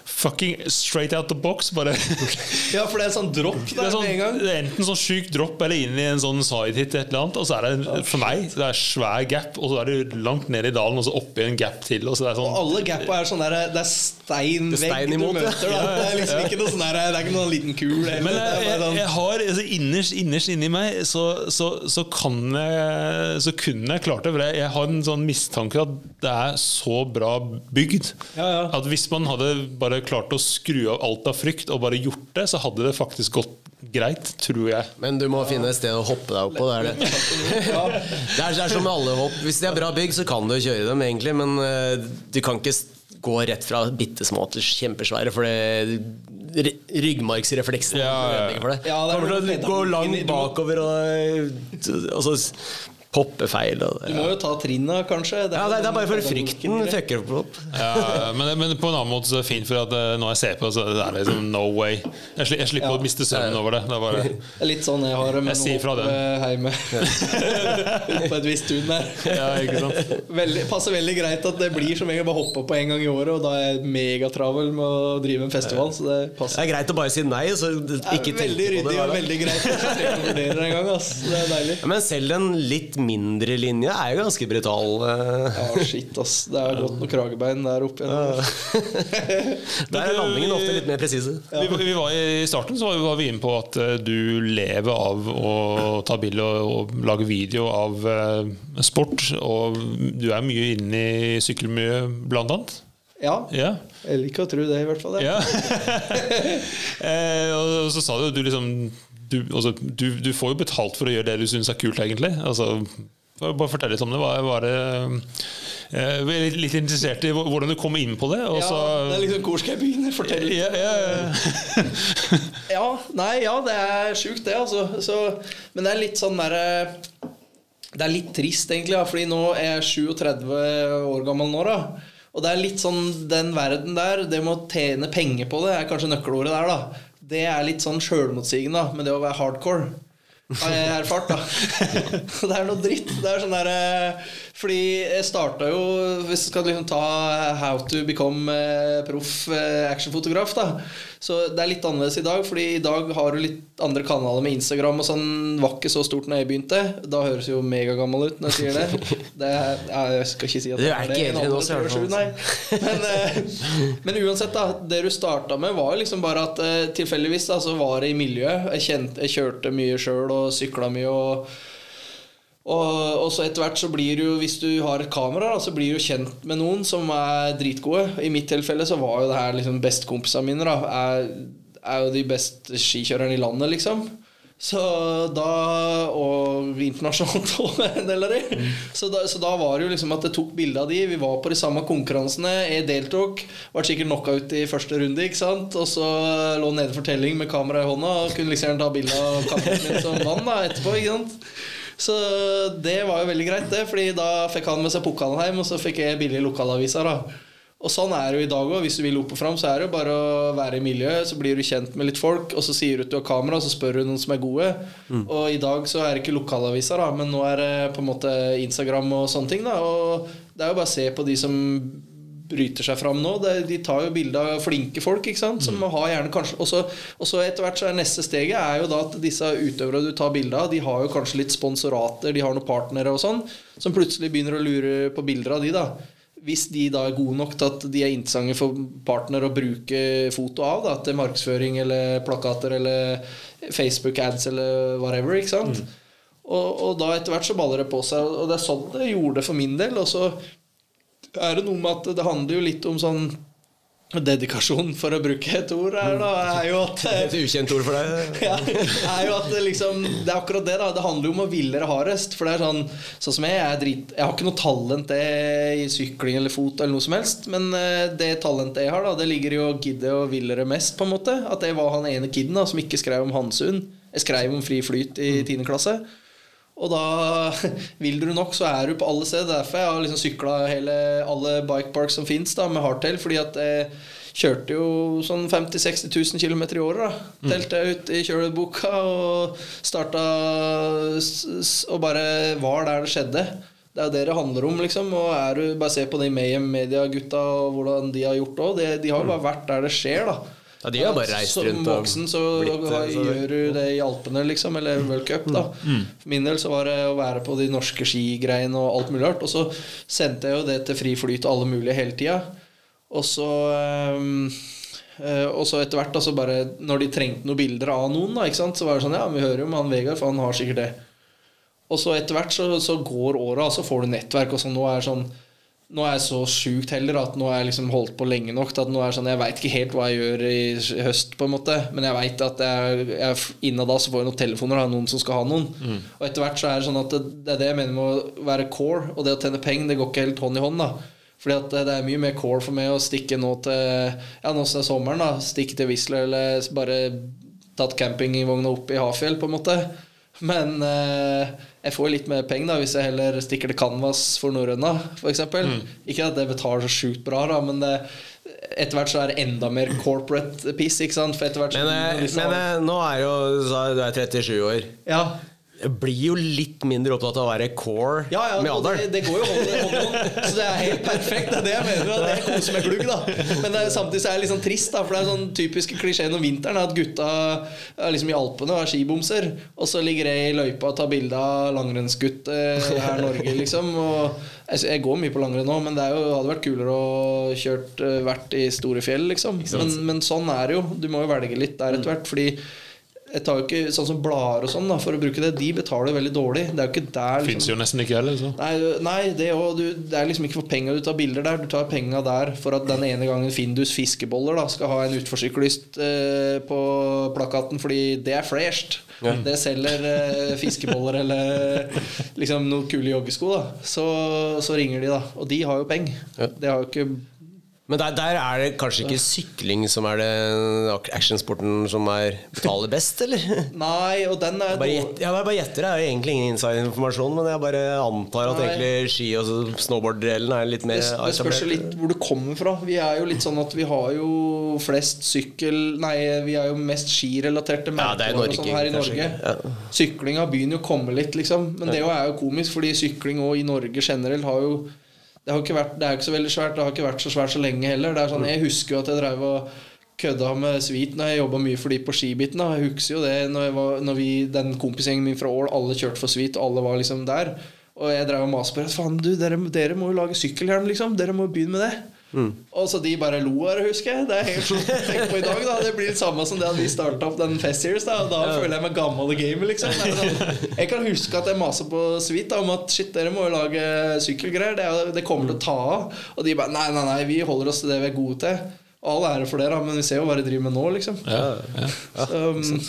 fucking straight out the box. Bare [laughs] Ja, for det er en sånn dropp det der er, sånn, en gang. det er enten sånn syk dropp eller inn i en sånn sidehit et eller annet. Og så er det for meg det er svær gap, og så er det langt ned i dalen, og så oppi en gap til. Og så er sånn, Og alle gappa er sånn der Det er stein du imot, ja. møter. Da. Det er liksom ikke noe sånn her, Det er ikke noen liten kul. Men er jeg, jeg, sånn- jeg har altså, innerst, innerst inni meg så, så, så kan jeg Så kunne jeg klart det. For jeg, jeg har en sånn mistanke at det er så bra bygd Ja, ja. at hvis man hadde bare klart å skru av alt av frykt og bare gjort det, så hadde det faktisk gått greit, tror jeg. Men du må finne et sted å hoppe deg opp på. Det er det. [laughs] Det er, det er som med alle hopp. Hvis de er bra bygg, så kan du kjøre dem, egentlig. Men eh, du kan ikke gå rett fra bitte små til kjempesvære, for det ryggmargsrefleksen Ja, ja, ja. for det. Ja, det er Kommer til å gå langt bakover og, og så feil. Og, Du må jo ta trinna, kanskje. ja, det, er- det er bare for frykten fucker opp. Ja, men, men på en annen måte så er det fint, for at eh, når jeg ser på, så er det liksom no way. Jeg, sli, jeg slipper Ja. å miste søvnen over det. det er bare, litt sånn jeg har det med Jeg sier fra noe hoppe hjemme. [laughs] på et visst tun der. ja, ikke sant? Veldig, passer veldig greit at det blir som jeg bare hopper på en gang i året, og da er jeg megatravel med å drive en festival. Så det passer. Det er greit å bare si nei, så ikke tenke på det. Veldig ryddig og veldig greit. Jeg slipper vurdere det en gang, ass. Det er deilig. Men selv en litt mindre linje er jo ganske brutal. eh. Ja, shit, ass. Det er godt noen kragebein der oppe. [laughs] Der er landingen ofte litt mer presise. Vi, vi var I starten så var vi- inne på at eh, du lever av å ta bilde og, og lage video av uh, sport. Og du er mye inne i sykkelmiljøet, blant annet. Ja, Ja. jeg liker å tro det, i hvert fall. Ja. ja. [laughs] eh, og så sa du du liksom du, altså, du, du får jo betalt for å gjøre det du syns er kult, egentlig. Altså, bare fortell litt om det. Var, er, det eh, vi er litt, litt interessert i hvordan du kom inn på det. Ja, det er liksom Hvor skal jeg begynne? Fortell litt. ja, ja, ja. [laughs] Ja, nei, ja, det er sjukt, det, altså. Så, men det er litt sånn derre Det er litt trist, egentlig, ja, fordi nå er jeg 37 år gammel nå, da. Og det er litt sånn den verden der, det med å tjene penger på det, er kanskje nøkkelordet der, da. Det er litt sånn sjølmotsigende med det å være hardcore. Har jeg erfart, da. [laughs] [laughs] det er noe dritt. Det er sånn der, eh, Fordi jeg starta jo Hvis du skal liksom ta How to become eh, proff eh, actionfotograf, da. Så det er litt annerledes i dag, Fordi i dag har du litt andre kanaler med Instagram og sånn. Var ikke så stort når jeg begynte. Da høres jo megagammel ut når jeg sier det. det er, jeg skal ikke si at det er det en alder fall. 27, nei. Men, eh, men uansett, da. Det du starta med, var jo liksom bare at tilfeldigvis da, så var det i miljøet. Jeg, kjente, jeg kjørte mye sjøl og sykla mye. og og, og så etter hvert så blir du Hvis du har et kamera, da, så blir du kjent med noen som er dritgode. I mitt tilfelle så var jo det her liksom bestekompisene mine. da er, er jo de beste skikjørerne i landet, liksom. Så da Og internasjonalt [laughs] òg, en del av de. Så, da, så da var det jo liksom at jeg tok bilde av de. Vi var på de samme konkurransene. Jeg deltok. Var sikkert knocka ut i første runde, ikke sant. Og så lå nede for telling med kamera i hånda og kunne liksom ta bilde av kameraten min som vant da etterpå. ikke sant så det var jo veldig greit, det. Fordi da fikk han med seg pokalen hjem, og så fikk jeg billige lokalaviser. da Og sånn er det jo i dag òg. Hvis du vil opp og fram, så er det jo bare å være i miljøet. Så blir du kjent med litt folk, og så sier du at du har kamera, og så spør du noen som er gode. Og i dag så er det ikke lokalaviser, da, men nå er det på en måte Instagram og sånne ting. da Og det er jo bare å se på de som bryter seg fram nå. De tar jo bilde av flinke folk, ikke sant? som har gjerne kanskje Og så etter hvert så er neste steget er jo da at disse utøverne du tar bilde av, de har jo kanskje litt sponsorater, de har noen partnere og sånn, som plutselig begynner å lure på bilder av de, da. Hvis de da er gode nok til at de er interessante for partner å bruke foto av, da, til markedsføring eller plakater eller Facebook-ads eller whatever, ikke sant. Og, og da etter hvert så baller det på seg, og det er sånn det gjorde det for min del. Og så er det noe med at det handler jo litt om sånn Dedikasjon, for å bruke et ord her, da, er jo at [laughs] Et ukjent ord for deg. [laughs] ja, er jo at liksom Det er akkurat det, da. Det handler jo om å ville det hardest. For det er sånn Sånn som jeg, jeg er drit Jeg har ikke noe talent i sykling eller fot eller noe som helst. Men eh, det talentet jeg har, da det ligger i å gidde og ville det mest, på en måte. At det var han ene kiden da som ikke skrev om Hansund. Jeg skrev om fri flyt i 10. klasse. Og da [laughs] vil du nok, så er du på alle steder. Derfor jeg har liksom sykla alle bikeparks som fins med hardtail. Fordi at jeg kjørte jo sånn 50 000-60 000 km i året. da Telte jeg ut i kjøleboka og starta Og bare var der det skjedde. Det er jo det det handler om, liksom. Og er du, bare se på de Mayhem Media-gutta og hvordan de har gjort det òg. De har jo bare vært der det skjer, da. Ja, de har bare reist rundt og voksen så blitt, eh, har- så- gjør du det i Alpene, liksom, eller World Cup, da. For min del så var det å være på de norske skigreiene og alt mulig rart. Og så sendte jeg jo det til fri flyt og alle mulige hele tida. Og så um, eh, og så etter hvert, da, så bare når de trengte noen bilder av noen, da, så var det sånn Ja, vi hører jo med han Vegard, for han har sikkert det. Og så etter hvert så, så går åra, så får du nettverk. Og så nå er det sånn Nå er jeg så sjukt heller at nå har jeg liksom holdt på lenge nok at nå er sånn Jeg veit ikke helt hva jeg gjør i høst, på en måte, men jeg veit at jeg, jeg innad da så får jeg noen telefoner av noen som skal ha noen. Og etter hvert så er det sånn at det, det er det jeg mener med å være core, og det å tjene penger, det går ikke helt hånd i hånd, da. Fordi at det er mye mer core for meg å stikke nå til Ja, nå som det er sommeren, da. Stikke til Whistler eller bare tatt campingvogna opp i Hafjell, på en måte. Men eh, jeg får litt mer penger da hvis jeg heller stikker til Canvas for norrøna, f.eks. Mm. Ikke at det betaler så sjukt bra, da, men det, etter hvert så er det enda mer corporate piss. Ikke sant? For etter hvert så Men, eh, men eh, nå er jo du sa Du er 37 år. ja. Jeg blir jo litt mindre opptatt av å være core Ja, ja, med alderen. det, det går jo hånd i hånd. Så det er helt perfekt. Det er det jeg mener. At jeg koser meg glugg, da. Men det er, samtidig så er det litt sånn trist, da. For det er sånn typiske klisjeen om vinteren at gutta er liksom i Alpene og er skibomser. Og så ligger jeg i løypa og tar bilde av langrennsgutt eh, her i Norge, liksom. Og jeg, går mye på langrenn nå, men det jo, hadde vært kulere å kjørt eh, vært i store fjell, liksom. Men, men sånn er det jo. Du må jo velge litt der etter hvert. Fordi jeg tar jo ikke sånn som blader og sånn, da, for å bruke det. De betaler veldig dårlig. Det er jo ikke der liksom. Fins jo nesten ikke heller. Så. Nei, nei det, er jo- du, det er liksom ikke for penga du tar bilder der. Du tar penga der for at den ene gangen Findus fiskeboller da skal ha en utforsyklist eh, på plakaten, fordi det er fresht. Det selger eh, fiskeboller eller liksom noen kule joggesko. da så, så ringer de, da. Og de har jo penger. Ja. Det har jo ikke Men der, der er det kanskje ikke sykling som er det actionsporten som er betaler best, eller? [laughs] Nei, og den er Bare jeg bare gjetter, det er jo egentlig ingen inside-informasjon, men jeg bare antar at Nei. egentlig ski- og snowboard-delen er litt mer det, det spørs jo litt hvor du kommer fra. Vi er jo litt sånn at vi har jo flest sykkel Nei, vi er jo mest skirelaterte Ja, er merker og sånn her i. Norge. Ja. Syklinga begynner jo å komme litt, liksom. Men det er jo komisk, fordi sykling òg i Norge generelt har jo det har ikke vært, det er jo ikke så veldig svært. Det har ikke vært så svært så lenge heller. Det er sånn, Jeg husker jo at jeg drev og kødda med Svit når jeg jobba mye for de på skibiten. da. Jeg husker jo det når, var, når vi, den kompisgjengen min fra Ål, alle kjørte for Svit, og alle var liksom der. Og jeg drev og maste på dem. Faen, du, dere, dere må jo lage sykkelhjelm, liksom. Dere må jo begynne med det. Og så de bare lo av det, husker jeg. Det er helt sjukt å tenke på i dag. da Det blir det samme som det at vi starta opp den Fest Series. Da, da føler jeg meg gammel i gamet, liksom. Sånn, jeg kan huske at jeg maser på Suite om at shit, dere må jo lage sykkelgreier. Det, det kommer til å ta av. Og de bare nei, nei, nei, vi holder oss til det vi er gode til. Og all ære for dere, men vi ser jo hva de driver med nå, liksom. Ja, ja. Så, um,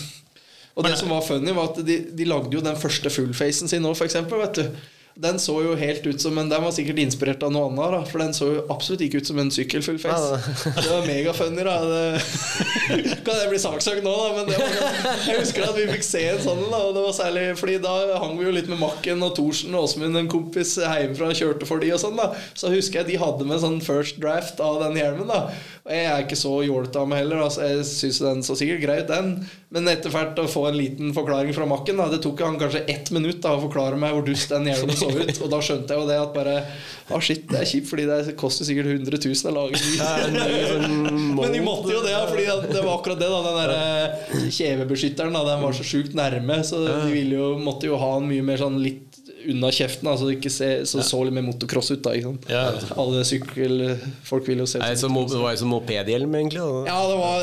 og det som var funny, var at de, de lagde jo den første fullfacen sin nå, for eksempel, vet du. Den så jo helt ut som en Den var sikkert inspirert av noe annet, da, for den så jo absolutt ikke ut som en sykkelfullface. Det var megafunny, da. Det, [laughs] kan jeg bli saksøkt nå, da, men var, sånn- jeg husker at vi fikk se en sånn da, og det var særlig Fordi da hang vi jo litt med Makken og Thorsen og Åsmund, en kompis hjemmefra, kjørte for de og sånn, da. Så husker jeg de hadde med sånn first draft av den hjelmen, da. Og jeg er ikke så jålete av meg heller, altså jeg syns den så sikkert grei ut, den. Men etter hvert å få en liten forklaring fra Makken, da. Det tok han kanskje ett minutt da å forklare meg hvor dust den hjelmen så ut. Og da skjønte jeg jo det at bare Å, shit, det er kjipt, fordi det koster sikkert 100 000 å lage ny. [laughs] Men de måtte jo det, fordi det var akkurat det. da Den der eh, kjevebeskytteren da, den var så sjukt nærme, så de ville jo, måtte jo ha en mye mer sånn litt unna kjeften, altså ikke se, så, så litt mer motocross ut. da ikke sant? Ja. Alle sykkelfolk vil jo se Nei, så mo, det var jo som mopedhjelm, egentlig. Da. ja, det var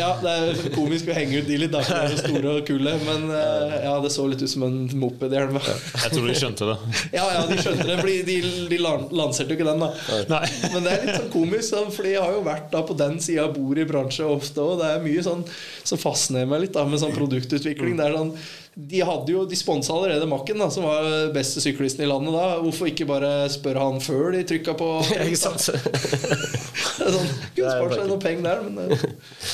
Ja, det er komisk å henge ut de litt, da, for de er så store og kule. Men eh, ja, det så litt ut som en mopedhjelm. Jeg tror de skjønte det. Ja, ja, de skjønte det, fordi de, de lanserte jo ikke den, da. Nei. Men det er litt sånn komisk, sånn, for jeg har jo vært da på den sida av bordet i bransje ofte, og det er mye sånn som fascinerer meg litt da med sånn produktutvikling. Det er sånn de hadde jo, de sponsa allerede Macken, da, som var beste syklisten i landet da. Hvorfor ikke bare spørre han før de trykka på? [laughs] Ikke sant? [laughs] Det sånn, Kunne spart seg noe penger der, men eh,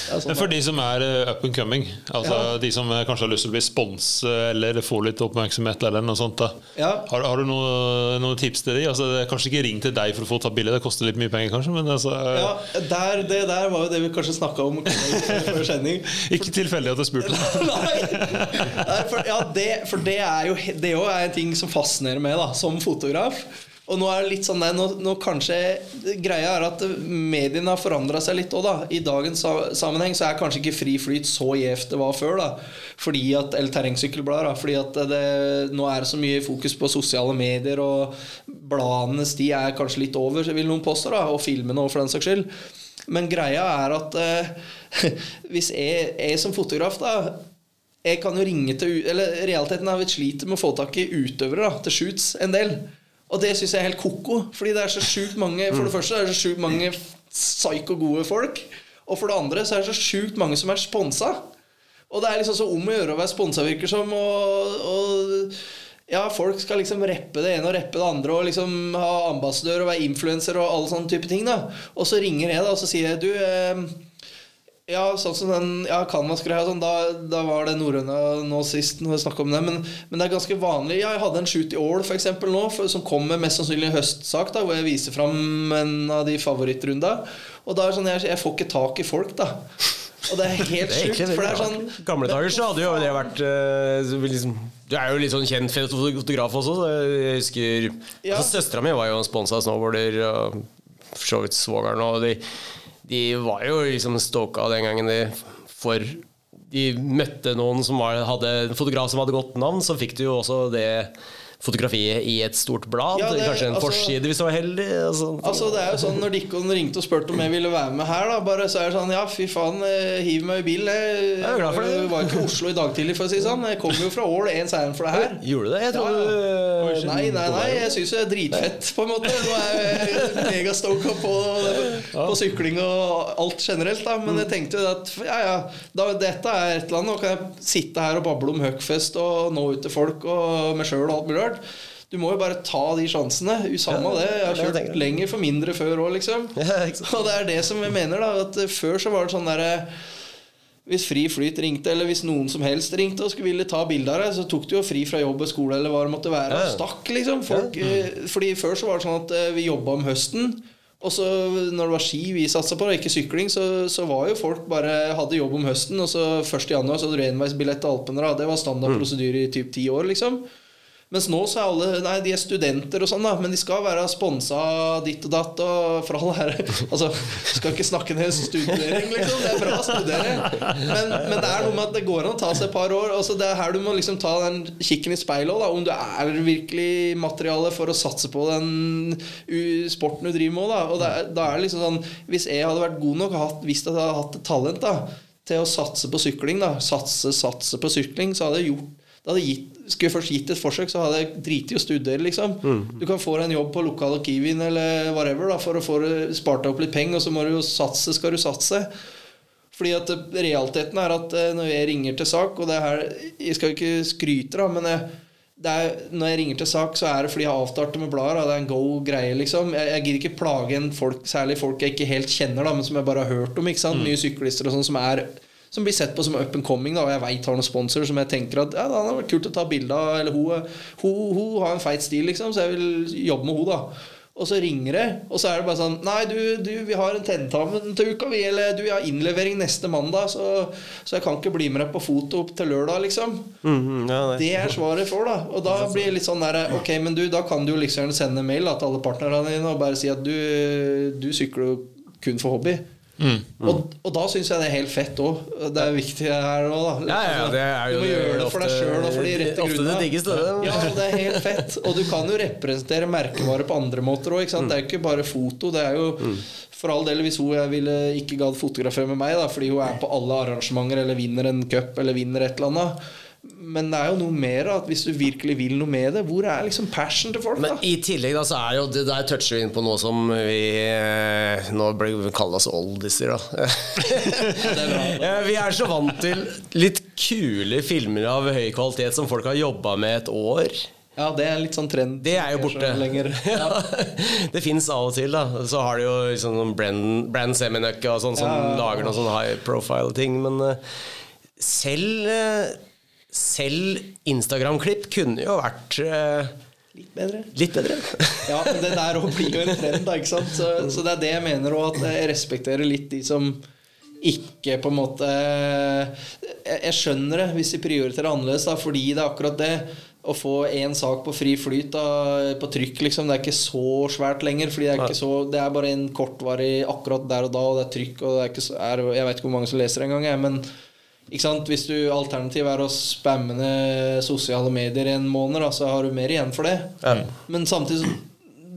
sånn Men for de som er eh, up and coming, altså Ja. de som eh, kanskje har lyst til å bli spons eller få litt oppmerksomhet, eller noe sånt, da. Ja. har, har du noe- noen tips til de? Altså, det er kanskje ikke ring til deg for å få ta bilde, det koster litt mye penger, kanskje, men altså, Ja, der, det der var jo det vi kanskje snakka om før sending. [laughs] ikke tilfeldig at jeg spurte. Nei, Nei for, ja, det, for det er jo Det er en ting som fascinerer meg da som fotograf. Og nå er det litt sånn nå, nå kanskje Greia er at mediene har forandra seg litt òg, da. I dagens sammenheng så er kanskje ikke fri flyt så gjevt det var før. da Fordi at Eller terrengsykkelblader. da, Fordi at det, nå er det så mye fokus på sosiale medier, og bladenes tid er kanskje litt over, vil noen påstå, da og filmene òg, for den saks skyld. Men greia er at eh, [laughs] hvis jeg, jeg som fotograf da jeg kan jo ringe til Eller realiteten er at vi sliter med å få tak i utøvere da, til shoots en del. Og det syns jeg er helt ko-ko. Fordi det er så sjukt mange For det første er det så sjukt mange psyko gode folk. Og for det andre så er det så sjukt mange som er sponsa. Og det er liksom så om å gjøre å være sponsa, virker som. Og, og ja, folk skal liksom rappe det ene og rappe det andre og liksom ha ambassadør og være influenser og alle sånne type ting. da Og så ringer jeg da og så sier jeg du eh, ja, sånn som den ja, Canvas-greia. Sånn, da, da var det norrøne nå sist. Når vi om det men, men det er ganske vanlig. Ja, jeg hadde en shoot i Ål for eksempel, nå, for, som kom med mest sannsynlig i høstsak, da, hvor jeg viser fram en av de favorittrunda. Og da er sånn, jeg, jeg får ikke tak i folk, da. Og det er [laughs] helt sjukt. For det er sånn. Gamle dager så hadde jo det vært eh, liksom, Du er jo litt sånn kjent fotograf også. Så jeg husker Ja. altså, Søstera mi var jo sponsa snowboarder, og for så vidt svogeren. Og de, de var jo liksom stoka den gangen de for de møtte noen som var, hadde en fotograf som hadde godt navn, så fikk du jo også det fotografiet i et stort blad. Ja, det- kanskje en altså- forside hvis du var heldig. sånne. Altså det er jo sånn Når Dikkon ringte og spurte om jeg ville være med her, da Bare så er det sånn Ja, fy faen, eh, hiv meg i bilen. Jeg, Jeg er glad for det. jeg [laughs] var ikke i Oslo i dag tidlig, for å si det sånn. Jeg kom jo fra Ål, én seieren for det her. Gjorde du det? Jeg trodde ja. du Nei, nei, nei, jeg syns det er dritfett, på en måte. Nå er jeg [laughs] megastoka på, på sykling og alt generelt, da. Men jeg tenkte jo at ja, ja, da, dette er et eller annet. Nå kan jeg sitte her og bable om Huckfest og nå ut til folk og meg sjøl og alt mulig rart. Du må jo bare ta de sjansene. Samme Ja, det. Jeg har jeg kjørt lenger for mindre før òg, liksom. [laughs] Ja. Og det er det som jeg mener, da. At eh, før så var det sånn derre hvis Fri Flyt ringte, eller hvis noen som helst ringte og skulle ville ta bilde av deg, så tok du jo fri fra jobb og skole eller hva det måtte være, og stakk, liksom. Folk, eh, Fordi før så var det sånn at eh, vi jobba om høsten. Og så når det var ski vi satsa på, og ikke sykling, så, så var jo folk bare hadde jobb om høsten. Og så 1. januar så hadde du enveisbillett til Alpene. Det var standard prosedyre i typ ti år, liksom. Mens nå så er alle Nei, de er studenter og sånn, da, men de skal være sponsa ditt og datt og fra alle her. Altså, skal ikke snakke ned studering, liksom. Det er bra å studere. Men, men det er noe med at det går an å ta seg et par år. Altså, det er her du må liksom ta den kikken i speilet òg, om du er virkelig materiale for å satse på den sporten du driver med òg, da. Og det da er det liksom sånn Hvis jeg hadde vært god nok hatt, at jeg hadde hatt talent da til å satse på sykling, da satse, satse på sykling, så hadde jeg gjort det hadde gitt, skulle jeg først gitt et forsøk, så hadde jeg driti i å studere. liksom Du kan få deg en jobb på lokale Kiwien eller whatever da for å få spart deg opp litt penger, og så må du jo satse, skal du satse. Fordi at eh, realiteten er at eh, når jeg ringer til sak Og det er her, jeg skal ikke skryte, da, men jeg, det er, når jeg ringer til sak, så er det fordi jeg avstarter med blader. Det er en go greie, liksom. Jeg, jeg gidder ikke plage en folk, særlig folk jeg ikke helt kjenner, da, men som jeg bare har hørt om. ikke sant? Nye syklister og sånn som er som blir sett på som up and coming, da, og jeg veit har noen sponsorer som jeg tenker at ja, det hadde vært kult å ta bilde av. Eller hun, hun, hun har en feit stil, liksom, så jeg vil jobbe med hun da Og så ringer jeg, og så er det bare sånn Nei, du, du vi har en tentamen til uka, vi. Eller du, jeg har innlevering neste mandag, så, så jeg kan ikke bli med deg på foto opp til lørdag, liksom. Mhm, ja, det. Det er svaret får, da. Og da blir det litt sånn derre Ok, men du, da kan du jo liksom sende mail da, til alle partnerne dine og bare si at du, du sykler jo kun for hobby. Og, og da syns jeg det er helt fett òg. Det er viktig her òg, da. Ja, ja, det er jo du må gjøre det for deg sjøl og for de rette det grunnene. det. Ja, det er helt fett. Og du kan jo representere merkevare på andre måter òg. Det er jo ikke bare foto. Det er jo for all del hvis hun jeg ville ikke gadd fotografere med meg da, fordi hun er på alle arrangementer eller vinner en cup eller vinner et eller annet. Men det er jo noe mer at hvis du virkelig vil noe med det, hvor er liksom passion til folk? Men i tillegg da så er jo det der toucher vi inn på noe som vi eh, Nå blir vi oss oldiser, da. [laughs] Vi er så vant til litt kule filmer av høy kvalitet som folk har jobba med et år. Ja, det er litt sånn trend. Det er jo borte. [laughs] Ja. det fins av og til, da. Så har du jo liksom noen Brand, Brand Seminøkke og sånn som Ja, ja, ja. lager noen sånn high profile-ting. Men eh, selv, eh, selv Instagram-klipp kunne jo vært eh, Litt bedre. litt bedre. [laughs] Ja, men det der òg blir jo en trend, da, ikke sant? Så, så det er det jeg mener òg, at jeg respekterer litt de som ikke på en måte Jeg, skjønner det hvis de prioriterer annerledes, da, fordi det er akkurat det. Å få én sak på fri flyt da, på trykk, liksom, det er ikke så svært lenger. Fordi det er, ikke så, det er bare en kortvarig akkurat der og da, og det er trykk, og det er ikke så, er, Jeg vet ikke hvor mange som leser det engang, men? Hvis du alternativ er å spamme ned sosiale medier i en måned, da, så har du mer igjen for det. Men samtidig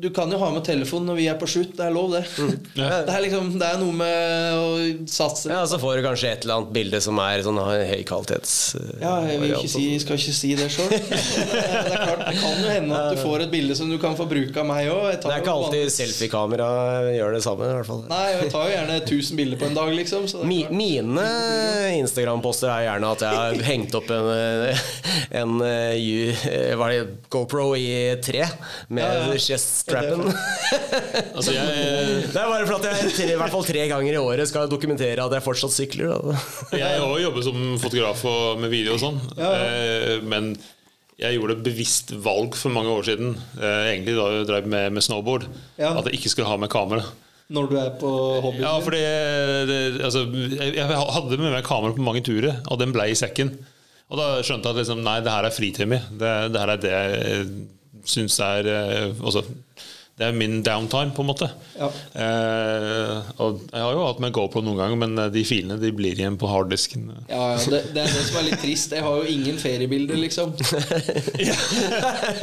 Du kan jo ha med telefon når vi er på shoot. Det er lov, det. [laughs] Det, er liksom, det er noe med å satse Ja, Så får du kanskje et eller annet bilde som er sånn høykvalitets... Ja, jeg vil ikke si, skal ikke si det sjøl. [laughs] [laughs] Det er klart, det kan jo hende at du får et bilde som du kan få bruke av meg òg. Det er ikke alltid selfiekamera gjør det samme. i hvert fall Nei, jeg tar jo gjerne 1000 bilder på en dag, liksom. Så det er Mi, klart. mine Instagram-poster er gjerne at jeg har hengt opp en, en, en, ju- eh, det, GoPro i tre med Ja, ja. Chest-strappen. [laughs] Altså, jeg, Det er bare for at jeg tre, i hvert fall tre ganger i året skal dokumentere at jeg fortsatt sykler. Da. jeg har jobber som fotograf og med video og sånn. Eh, Men jeg gjorde et bevisst valg for mange år siden, eh, egentlig da jeg drev med, med snowboard, Ja. at jeg ikke skulle ha med kamera. Når du er på hobbyen Ja, fordi det, altså, jeg, jeg hadde med meg kamera på mange turer, og den ble i sekken. Og da skjønte jeg at liksom, nei, det her er fritid min. Det, det her er det jeg syns er eh, altså, Det er min downtime, på en måte. Ja. Eh, og jeg har jo hatt med GoPro noen ganger, men eh, de filene de blir igjen på harddisken. Ja, ja, det, det er det som er litt trist. Jeg har jo ingen feriebilder, liksom. [laughs]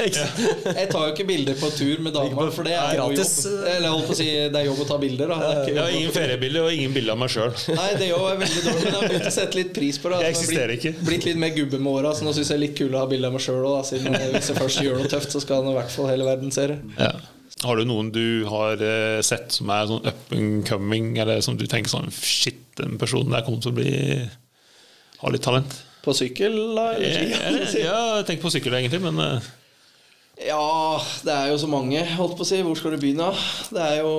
Jeg tar jo ikke bilder på tur med dama, for det er jo Gratis. jobb. Eller jeg holdt på å si, det er jobb å ta bilder, da. Jeg har ingen feriebilder og ingen bilder av meg sjøl. Nei, det er jo veldig dårlig, men jeg har begynt å sette litt pris på det. Jeg Altså, eksisterer blitt, ikke. blitt litt mer gubbe med åra, så nå syns jeg det er litt kult å ha bilde av meg sjøl òg, siden hvis jeg først gjør noe tøft, så skal han i hvert fall hele verden se det. Ja. Har du noen du har eh, sett som er sånn up and coming, eller som du tenker sånn Shit, den personen der kommer til å bli ha litt talent? På sykkel, da? Eller? Eh, Ja, jeg tenker på sykkel, egentlig, men eh, Ja, det er jo så mange, holdt på å si. Hvor skal du begynne? Det er jo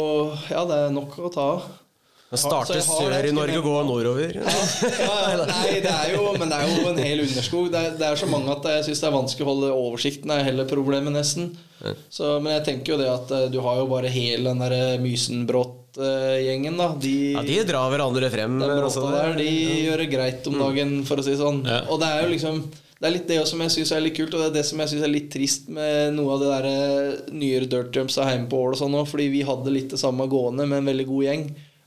Ja, det er nok å ta av. Starte har det, sør i Norge og gå nordover. Ja, ja, nei, det er jo, men det er jo en hel underskog. Det er, det er så mange at jeg syns det er vanskelig å holde oversikten. Det er heller problemet, nesten. Så, men jeg tenker jo det at eh, du har jo bare hele den der Mysenbrott-gjengen, da. De, Ja, De drar hverandre frem. den altså, der, de gjør det greit om dagen, for å si det sånn. Ja. Og det er jo liksom Det er litt det som jeg syns er litt kult, og det er det som jeg syns er litt trist med noe av det der eh, nyere dirt Jumps er hjemme på Ål og sånn òg, fordi vi hadde litt det samme gående med en veldig god gjeng.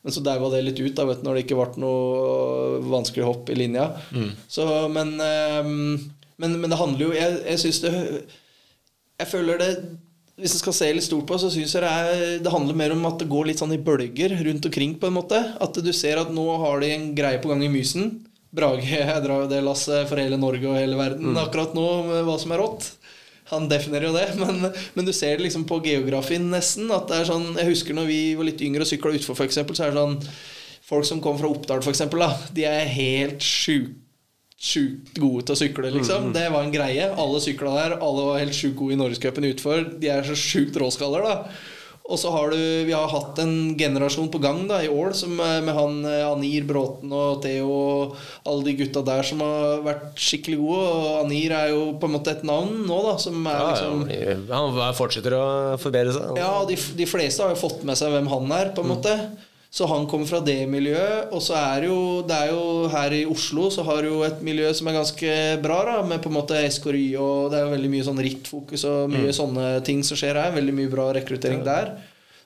Men så daua det litt ut da, vet du, når det ikke ble noe vanskelig hopp i linja. Så, men, eh, men, men det handler jo Jeg, jeg syns det Jeg føler det hvis jeg skal se litt stort på, så syns jeg det, er, det handler mer om at det går litt sånn i bølger rundt omkring. på en måte At du ser at nå har de en greie på gang i Mysen. Brage jeg drar jo det lasset for hele Norge og hele verden akkurat nå med hva som er rått. Han definerer jo det, [laughs] men, men du ser det liksom på geografien nesten. At det er sånn Jeg husker når vi var litt yngre og sykla utfor, f.eks., så er det sånn Folk som kommer fra Oppdal, f.eks., de er helt sjuke sjukt gode til å sykle, liksom. Det var en greie. Alle sykla der. Alle var helt sjukt gode i Norgescupen utfor. De er så sjukt råskaller, da. Og så har du Vi har hatt en generasjon på gang da i som, eh, med han eh, Anir Bråten og Theo og alle de gutta der som har vært skikkelig gode. Og Anir er jo på en måte et navn nå, da, som er liksom ja, han fortsetter å forbedre seg. ja, de, de fleste har jo fått med seg hvem han er, på en måte. Så han kommer fra det miljøet. Og så er det jo, det er jo her i Oslo så har du jo et miljø som er ganske bra, da, med på en måte Escory, og det er jo veldig mye sånn rittfokus og mye sånne ting som skjer her. Veldig mye bra rekruttering der.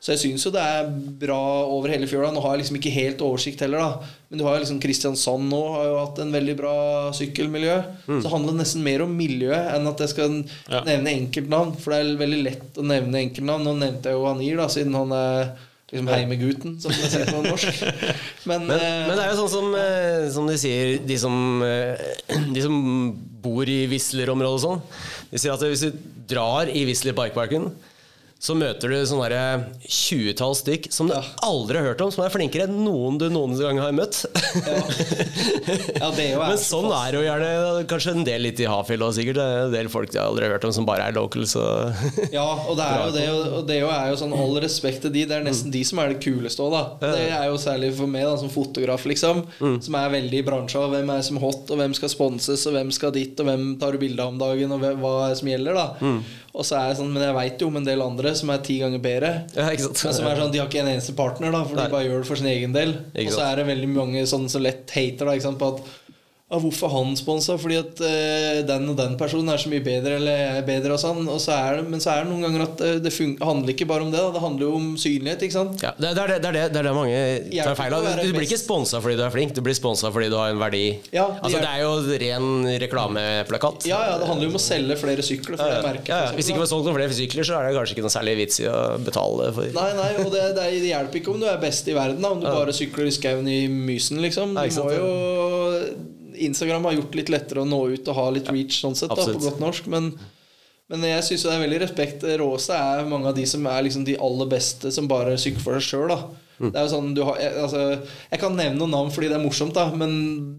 Så jeg syns jo det er bra over hele fjøla. Nå har jeg liksom ikke helt oversikt heller, da. Men du har jo liksom Kristiansand nå har jo hatt en veldig bra sykkelmiljø. Så det handler nesten mer om miljøet enn at jeg skal Ja. nevne enkeltnavn. For det er veldig lett å nevne enkeltnavn. Nå nevnte jeg jo Anir, da, siden han er liksom heimegutten, som det sier på norsk. [laughs] Men, Men, eh, men det er jo sånn som, eh, som de sier, de som, eh, de som bor i Wisler-området og sånn De sier at hvis du drar i Wisler Bikeparken, så møter du sånn derre tjuetalls stykk som du aldri har hørt om, som er flinkere enn noen du noen gang har møtt. Ja, det jo [laughs] Men sånn er det jo gjerne kanskje en del litt i Hafjell òg, sikkert. Er en del folk jeg aldri har hørt om som bare er local, så [laughs] Ja, og det er jo det, og det er jo sånn all respekt til de. Det er nesten de som er det kuleste òg, da. Det er jo særlig for meg da, som fotograf, liksom. Som er veldig i bransja. Hvem er som hot, og hvem skal sponses, og hvem skal dit, og hvem tar du bilde av om dagen, og hva er det som gjelder, da. Og så er det sånn, Men jeg veit jo om en del andre som er ti ganger bedre. Ja, ikke sant? Men som er sånn, De har ikke en eneste partner, da for Nei. de bare gjør det for sin egen del. Og så er det veldig mange sånn som lett hater da, ikke sant, på at ja, Hvorfor han sponsa? Fordi at uh, den og den personen er så mye bedre eller er bedre og sånn. Og så er det, men så er det noen ganger at eh, det handler ikke bare om det. Da. Det handler jo om synlighet. ikke sant? Ja, det, er det, det, er det, er mange tar feil av. Du, Du blir ikke sponsa fordi du er flink, du blir sponsa fordi du har en verdi. Ja, det, altså, det er jo ren reklameplakat. Ja, ja, Det handler jo om å selge flere sykler. Flere Ja, det ja. merket, Ja, ja. Hvis det ikke var solgt noen flere sykler, så er det kanskje ikke noe særlig vits i å betale for. Nei, nei, og det, det, er- hjelper ikke om du er best i verden, da om du bare sykler i skauen i Mysen, liksom. Du må jo Instagram har gjort det litt lettere å nå ut og ha litt reach sånn sett, da, på godt norsk. Men, men jeg syns det er veldig respekt. Råeste er mange av de som er liksom de aller beste, som bare sykler for seg sjøl. Mm. Det er jo sånn, du har, jeg, altså, jeg kan nevne noen navn fordi det er morsomt, da men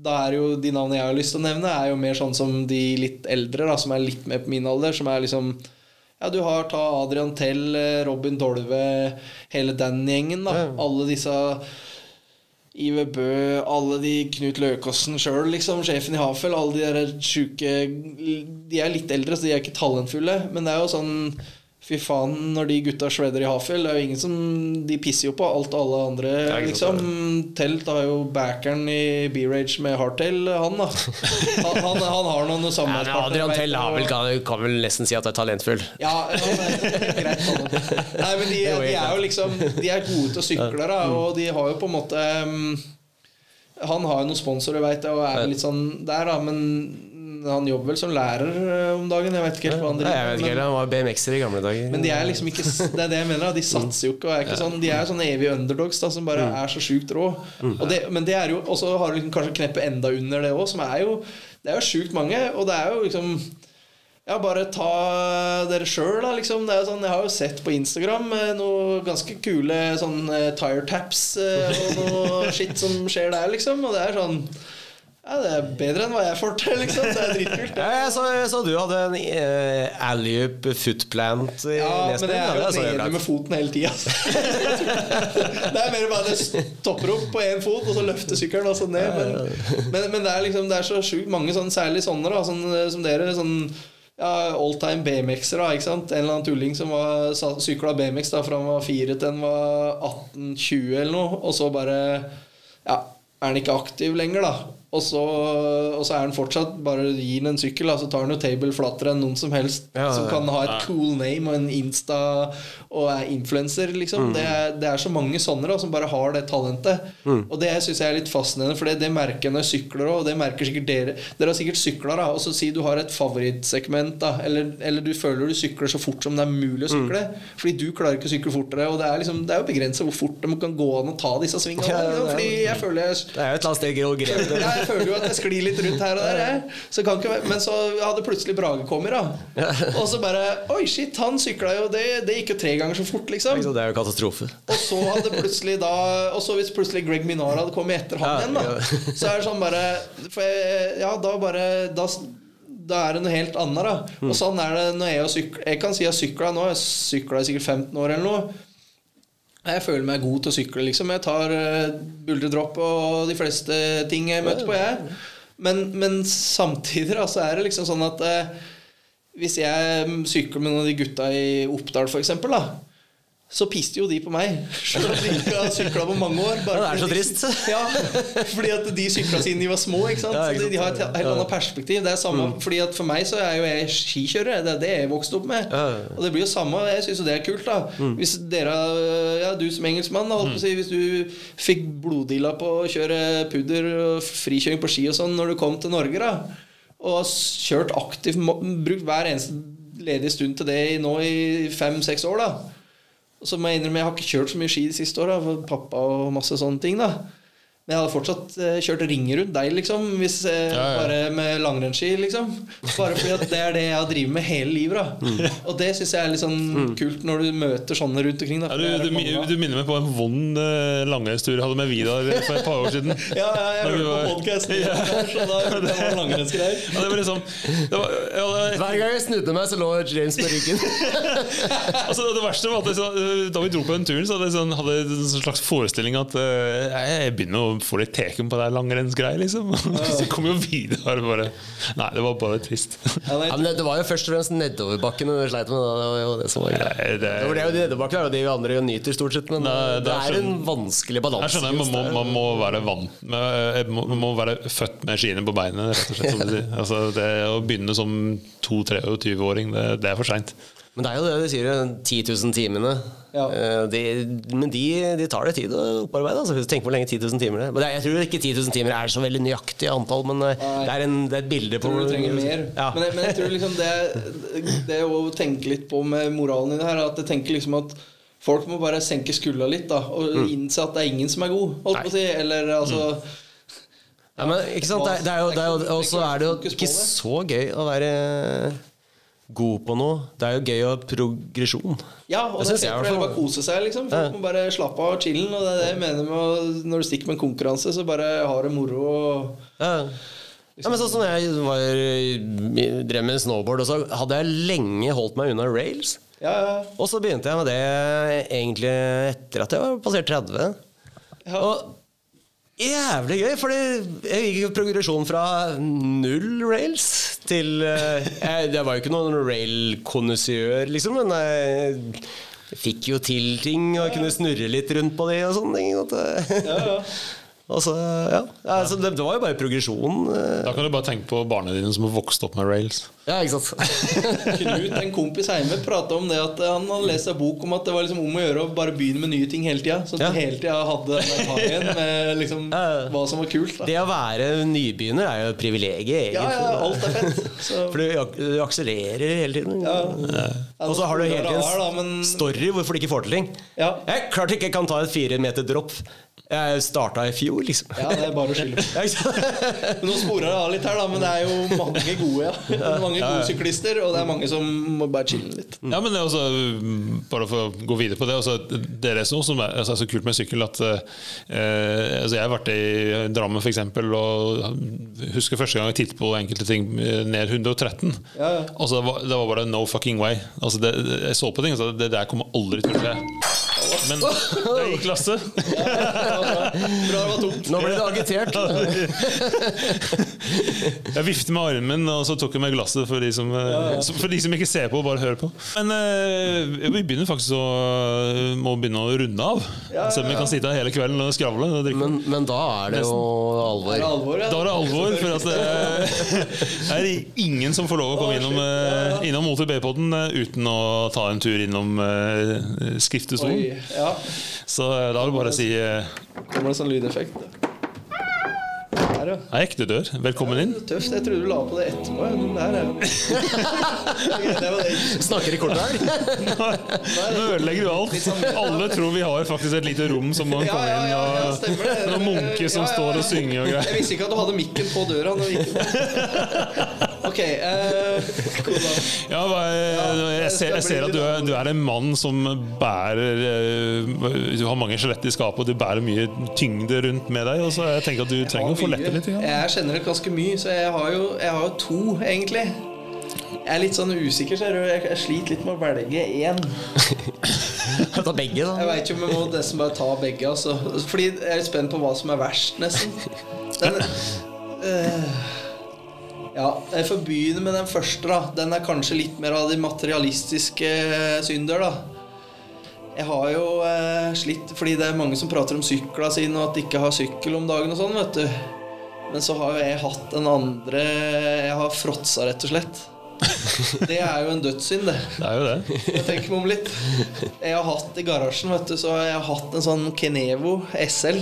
da er jo de navnene jeg har lyst til å nevne, er jo mer sånn som de litt eldre, da som er litt mer på min alder. Som er liksom Ja, du har ta Adrian Tell, eh, Robin Dolve, hele den gjengen, da. Alle disse Iver Bø, alle de Knut Løkåsen sjøl, liksom, sjefen i Hafel, alle de der sjuke De er litt eldre, så de er ikke talentfulle, men det er jo sånn Fy faen, når de gutta shredder i Hafjell, det er jo ingen som De pisser jo på alt alle andre, liksom. Telt har jo backeren i B-Rage med Hardtail, han, da. [laughs] Han, han, han har noen samarbeidspartnere. Adrian Tell vel, kan, kan vel nesten si at det er talentfull. ja, det er greit. Nei, men de, de er jo liksom De er gode til å sykle, da, og de har jo på en måte um, Han har jo noen sponsorer, veit jeg, og er litt sånn der, da, men han jobber vel som lærer eh, om dagen. Jeg vet ikke helt hva han Nei, jeg vet ikke men, heller, Han var BMX-er i gamle dager. men de er liksom ikke Det er det jeg mener. Da. De satser jo ikke. Og er ikke sånn, de er sånne evige underdogs da, som bare er så sjukt rå. Og det, men det er jo Og så har du liksom kanskje kneppet enda under det òg, som er jo Det er jo sjukt mange. Og det er jo liksom ja, bare ta dere sjøl, da. Liksom. Det er sånn, jeg har jo sett på Instagram noen noe ganske kule sånn eh, tire taps eh, og noe shit som skjer der, liksom. Og det er sånn Ja, det er bedre enn hva jeg får til, liksom. Det er dritkult. Ja, jeg så, jeg så du hadde en uh, alley-up footplant i Ja, men jeg er det så jo nede med foten hele tida. [laughs] det er mer bare det stopper opp på én fot, og så løfter sykkelen og så ned. Men, men, men det er liksom Det er så sjukt mange sånn, særlig sånne da, sånn, eh, som dere. Sånn ja, Oldtime BMX-ere. ikke sant? En eller annen tulling som sykla BMX da fra han var 4 til han var 18-20 eller noe, og så bare Ja, er han ikke aktiv lenger, da. Og så, og så er han fortsatt Bare gi han en sykkel, så så tar han jo table flatere enn noen som helst Ja, som kan ha et cool name og en Insta og er influenser, liksom. Det, er, det er så mange sånne da, som bare har det talentet. Og det syns jeg er litt fascinerende, for det, det merker jeg når jeg sykler òg, dere. Dere har sikkert sykla, da, og så si du har et favorittsegment, da, eller, eller du føler du sykler så fort som det er mulig å sykle, fordi du klarer ikke å sykle fortere, og det er, liksom, det er jo begrensa hvor fort de kan gå an å ta disse svingene. Ja, det fordi jeg føler jeg Det er jo et eller annet sted å grep det. ja, jeg føler jo at jeg sklir litt rundt her og der. Jeg. Så kan ikke, men så hadde plutselig Brage kommet, da. Og så bare Oi, shit, han sykla jo. Det, det gikk jo tre ganger så fort, liksom. Det er jo katastrofe. Og så hadde plutselig da Og så hvis plutselig Greg Minar hadde kommet etter han igjen, da. [laughs] Så er det sånn bare jeg, ja, da bare da, da er det noe helt annet, da. Mm. Og sånn er det når jeg har sykla Jeg kan si jeg har sykla nå. Jeg sykla i sikkert 15 år eller noe. Jeg føler meg god til å sykle, liksom. Jeg tar uh, buldredropp og de fleste ting jeg møter på, jeg. Men, men samtidig da, så er det liksom sånn at eh, hvis jeg sykler med noen av de gutta i Oppdal, for eksempel, da så piste jo de på meg. Selv om de ikke har sykla på mange år. bare Ja, det er så fordi de- Ja, fordi at de sykla siden de var små. Ikke sant? Ja, ikke Så de, de har et sant. helt annet perspektiv. Det er samme, fordi at For meg så er jo jeg skikjører. Det er det jeg vokste opp med. Og det blir jo samme. Jeg syns jo det er kult. da Hvis dere Ja, du som engelskmann, holdt på å si, hvis du fikk bloddilla på å kjøre pudder og frikjøring på ski og sånn når du kom til Norge, da og har kjørt aktivt, brukt hver eneste ledige stund til det nå i fem-seks år, da og så må jeg innrømme jeg har ikke kjørt så mye ski de siste åra, for pappa og masse sånne ting. da Men jeg hadde fortsatt eh, kjørt ringer rundt deg, liksom. Hvis, eh, Ja, ja. Bare med langrennsski, liksom. Bare fordi at det er det jeg har drevet med hele livet. Da. Mm. Og det syns jeg er litt sånn kult når du møter sånne rundt omkring. Da. Ja, du, du, du minner meg på en vond uh, langrennstur jeg hadde med Vidar for et par år siden. [laughs] Ja, ja, jeg hørte på var- podkasten, [laughs] på [laughs] det var liksom det var, ja, det, Hver gang jeg snudde meg, så lå James på ryggen. altså, det verste var at jeg, så, da vi dro på den turen, så hadde jeg sånn, hadde en slags forestilling at uh, jeg begynner å få de teken på det langrennsgreier, langrennsgreia, liksom. [laughs] så kom jo videre bare Nei, det var bare trist. Ja, men det, var jo først og fremst nedoverbakken du sleit med. Det var jo det som var greia. Det, det, Det var det jo de nedoverbakkene er jo de vi andre nyter, stort sett. Men Nei, det, det er er en sånn- vanskelig balanse. jeg skjønner, man må, man må være vant med eh, man må være født med skiene på beinet, rett og slett. Som du sier. [laughs] Altså, det å begynne som 22-åring, det, det er for seint. Men det er jo det du sier, 10 000 timene. Ja. Eh, De, men de, de tar det tid å opparbeide. Altså. Tenk hvor lenge 10 000 timer det er. Jeg tror ikke 10 000 timer er så veldig nøyaktig antall, men eh, det er, en, det er et bilde på tror du trenger mer. Ja. Men, jeg, men jeg tror liksom det, det å tenke litt på med moralen i det her, er at jeg tenker liksom at folk må bare senke skuldra litt da og innse at det er ingen som er god. Holdt på å si Eller altså Ja, men ikke sant? Det, er- jo, det er jo, og så er det jo ikke så gøy å være god på noe. Det er jo gøy å ha progresjon. Ja, og Det det synes jeg er for bare kose seg, liksom. Folk Ja. må bare slappe av og chillen. Og det er det jeg mener med å, når du stikker med en konkurranse, så bare har det moro og Ja. Ja, men sånn som jeg var, drev med snowboard, og så hadde jeg lenge holdt meg unna rails. Ja, ja. Og så begynte jeg med det egentlig etter at jeg var passert 30. Ja. Og jævlig gøy, for jeg gikk jo progresjon fra null rails til eh, jeg, Jeg var jo ikke noen rail-konnissør, liksom, men jeg fikk jo til ting og kunne snurre litt rundt på det og sånne ting. Eh, ja, ja. Og så, ja. ja så det, det var jo bare progresjon. eh. Da kan du bare tenke på barna dine som har vokst opp med rails. Ja, ikke sant? [laughs] Knut, en kompis hjemme, prata om det at han hadde lest en bok om at det var liksom om å gjøre å bare begynne med nye ting hele tida. Så Ja. hele tida hadde den hangen med liksom Ja, ja. hva som var kult. Da. Det å være nybegynner er jo et privilegium, Ja, egentlig. ja, alt er fett. Så, For du, du akselererer hele tiden. ja. Og så har du hele tiden en story hvorfor du ikke får til ting. Ja. Jeg klart ikke jeg kan ta et fire meter dropp. Jeg starta i fjor, liksom. Ja, det er bare å skylde på. [laughs] [laughs] Nå sporer det av litt her, da, men det er jo mange gode, ja. Det Mange gode syklister, og det er mange som må bare chille litt. Ja, men det er også, Bare for å gå videre på det Også, Det er noe som er, altså, er så kult med sykkel at eh, altså, Jeg har vært i Drammen f.eks. og husker første gang jeg tittet på enkelte ting ned 113. Ja, ja. Altså, det, var, det var bare no fucking way. Altså, det, det- jeg så på ting og sa det der kommer aldri til å skje. Men det gikk klasse. [laughs] Bra. det var tomt. Nå ble det agitert. Jeg vifter med armen, og så tok jeg med glasset for de som, eh, for de som ikke ser på bare hører på. Men eh, vi begynner faktisk å må begynne å runde av. Selv Så vi kan sitte her hele kvelden og skravle. Og. Men, men da er det jo Det er alvor. alvor, ja. Da er det alvor, for at [laughs] det er ingen som får lov å komme innom, eh, innom Motor B-poden eh, uten å ta en tur innom skriftestolen. Ja. Så eh, da er det bare å si eh, Kommer det sånn lydeffekt? Der, ja. Ei ekte dør. Velkommen inn. Tøft. Jeg trodde du la på det etterpå. ja, Men der er det. Det var det. Snakker i kortet her. Nå ødelegger du alt. Alle tror vi har faktisk et lite rom som man kommer inn ja, ja, og noen munker som Ja, ja, står og synger og Jeg visste ikke at du hadde mikken på døra. Når du gikk. [laughs] Ok. Uh. Ja, hva jeg, ser, jeg ser at du er, du er en mann som bærer eh, Du har mange skjelett i skapet, og du bærer mye tyngde rundt med deg. Og så jeg tenker at du trenger å få lette litt. Ja. Jeg kjenner det ganske mye, så jeg har jo, jeg har jo to, egentlig. Jeg er litt sånn usikker, ser du. Jeg, jeg sliter litt med å velge én. [laughs] Ta begge, da. Jeg veit ikke om jeg må nesten bare ta begge. Altså. Fordi jeg er litt spent på hva som er verst, nesten. Den, [laughs] øh, ja, jeg får begynne med den første. da Den er kanskje litt mer av de materialistiske synder. da Jeg har jo eh, slitt fordi det er mange som prater om sykla sine, og at de ikke har sykkel om dagen og sånn, vet du. Men så har jo jeg hatt den andre Jeg har fråtsa, rett og slett. [laughs] Det er jo en dødssynd, det. Det er jo det. [laughs] Jeg tenker meg om litt. Jeg har hatt i garasjen, vet du, så har jeg hatt en sånn Kenevo SL.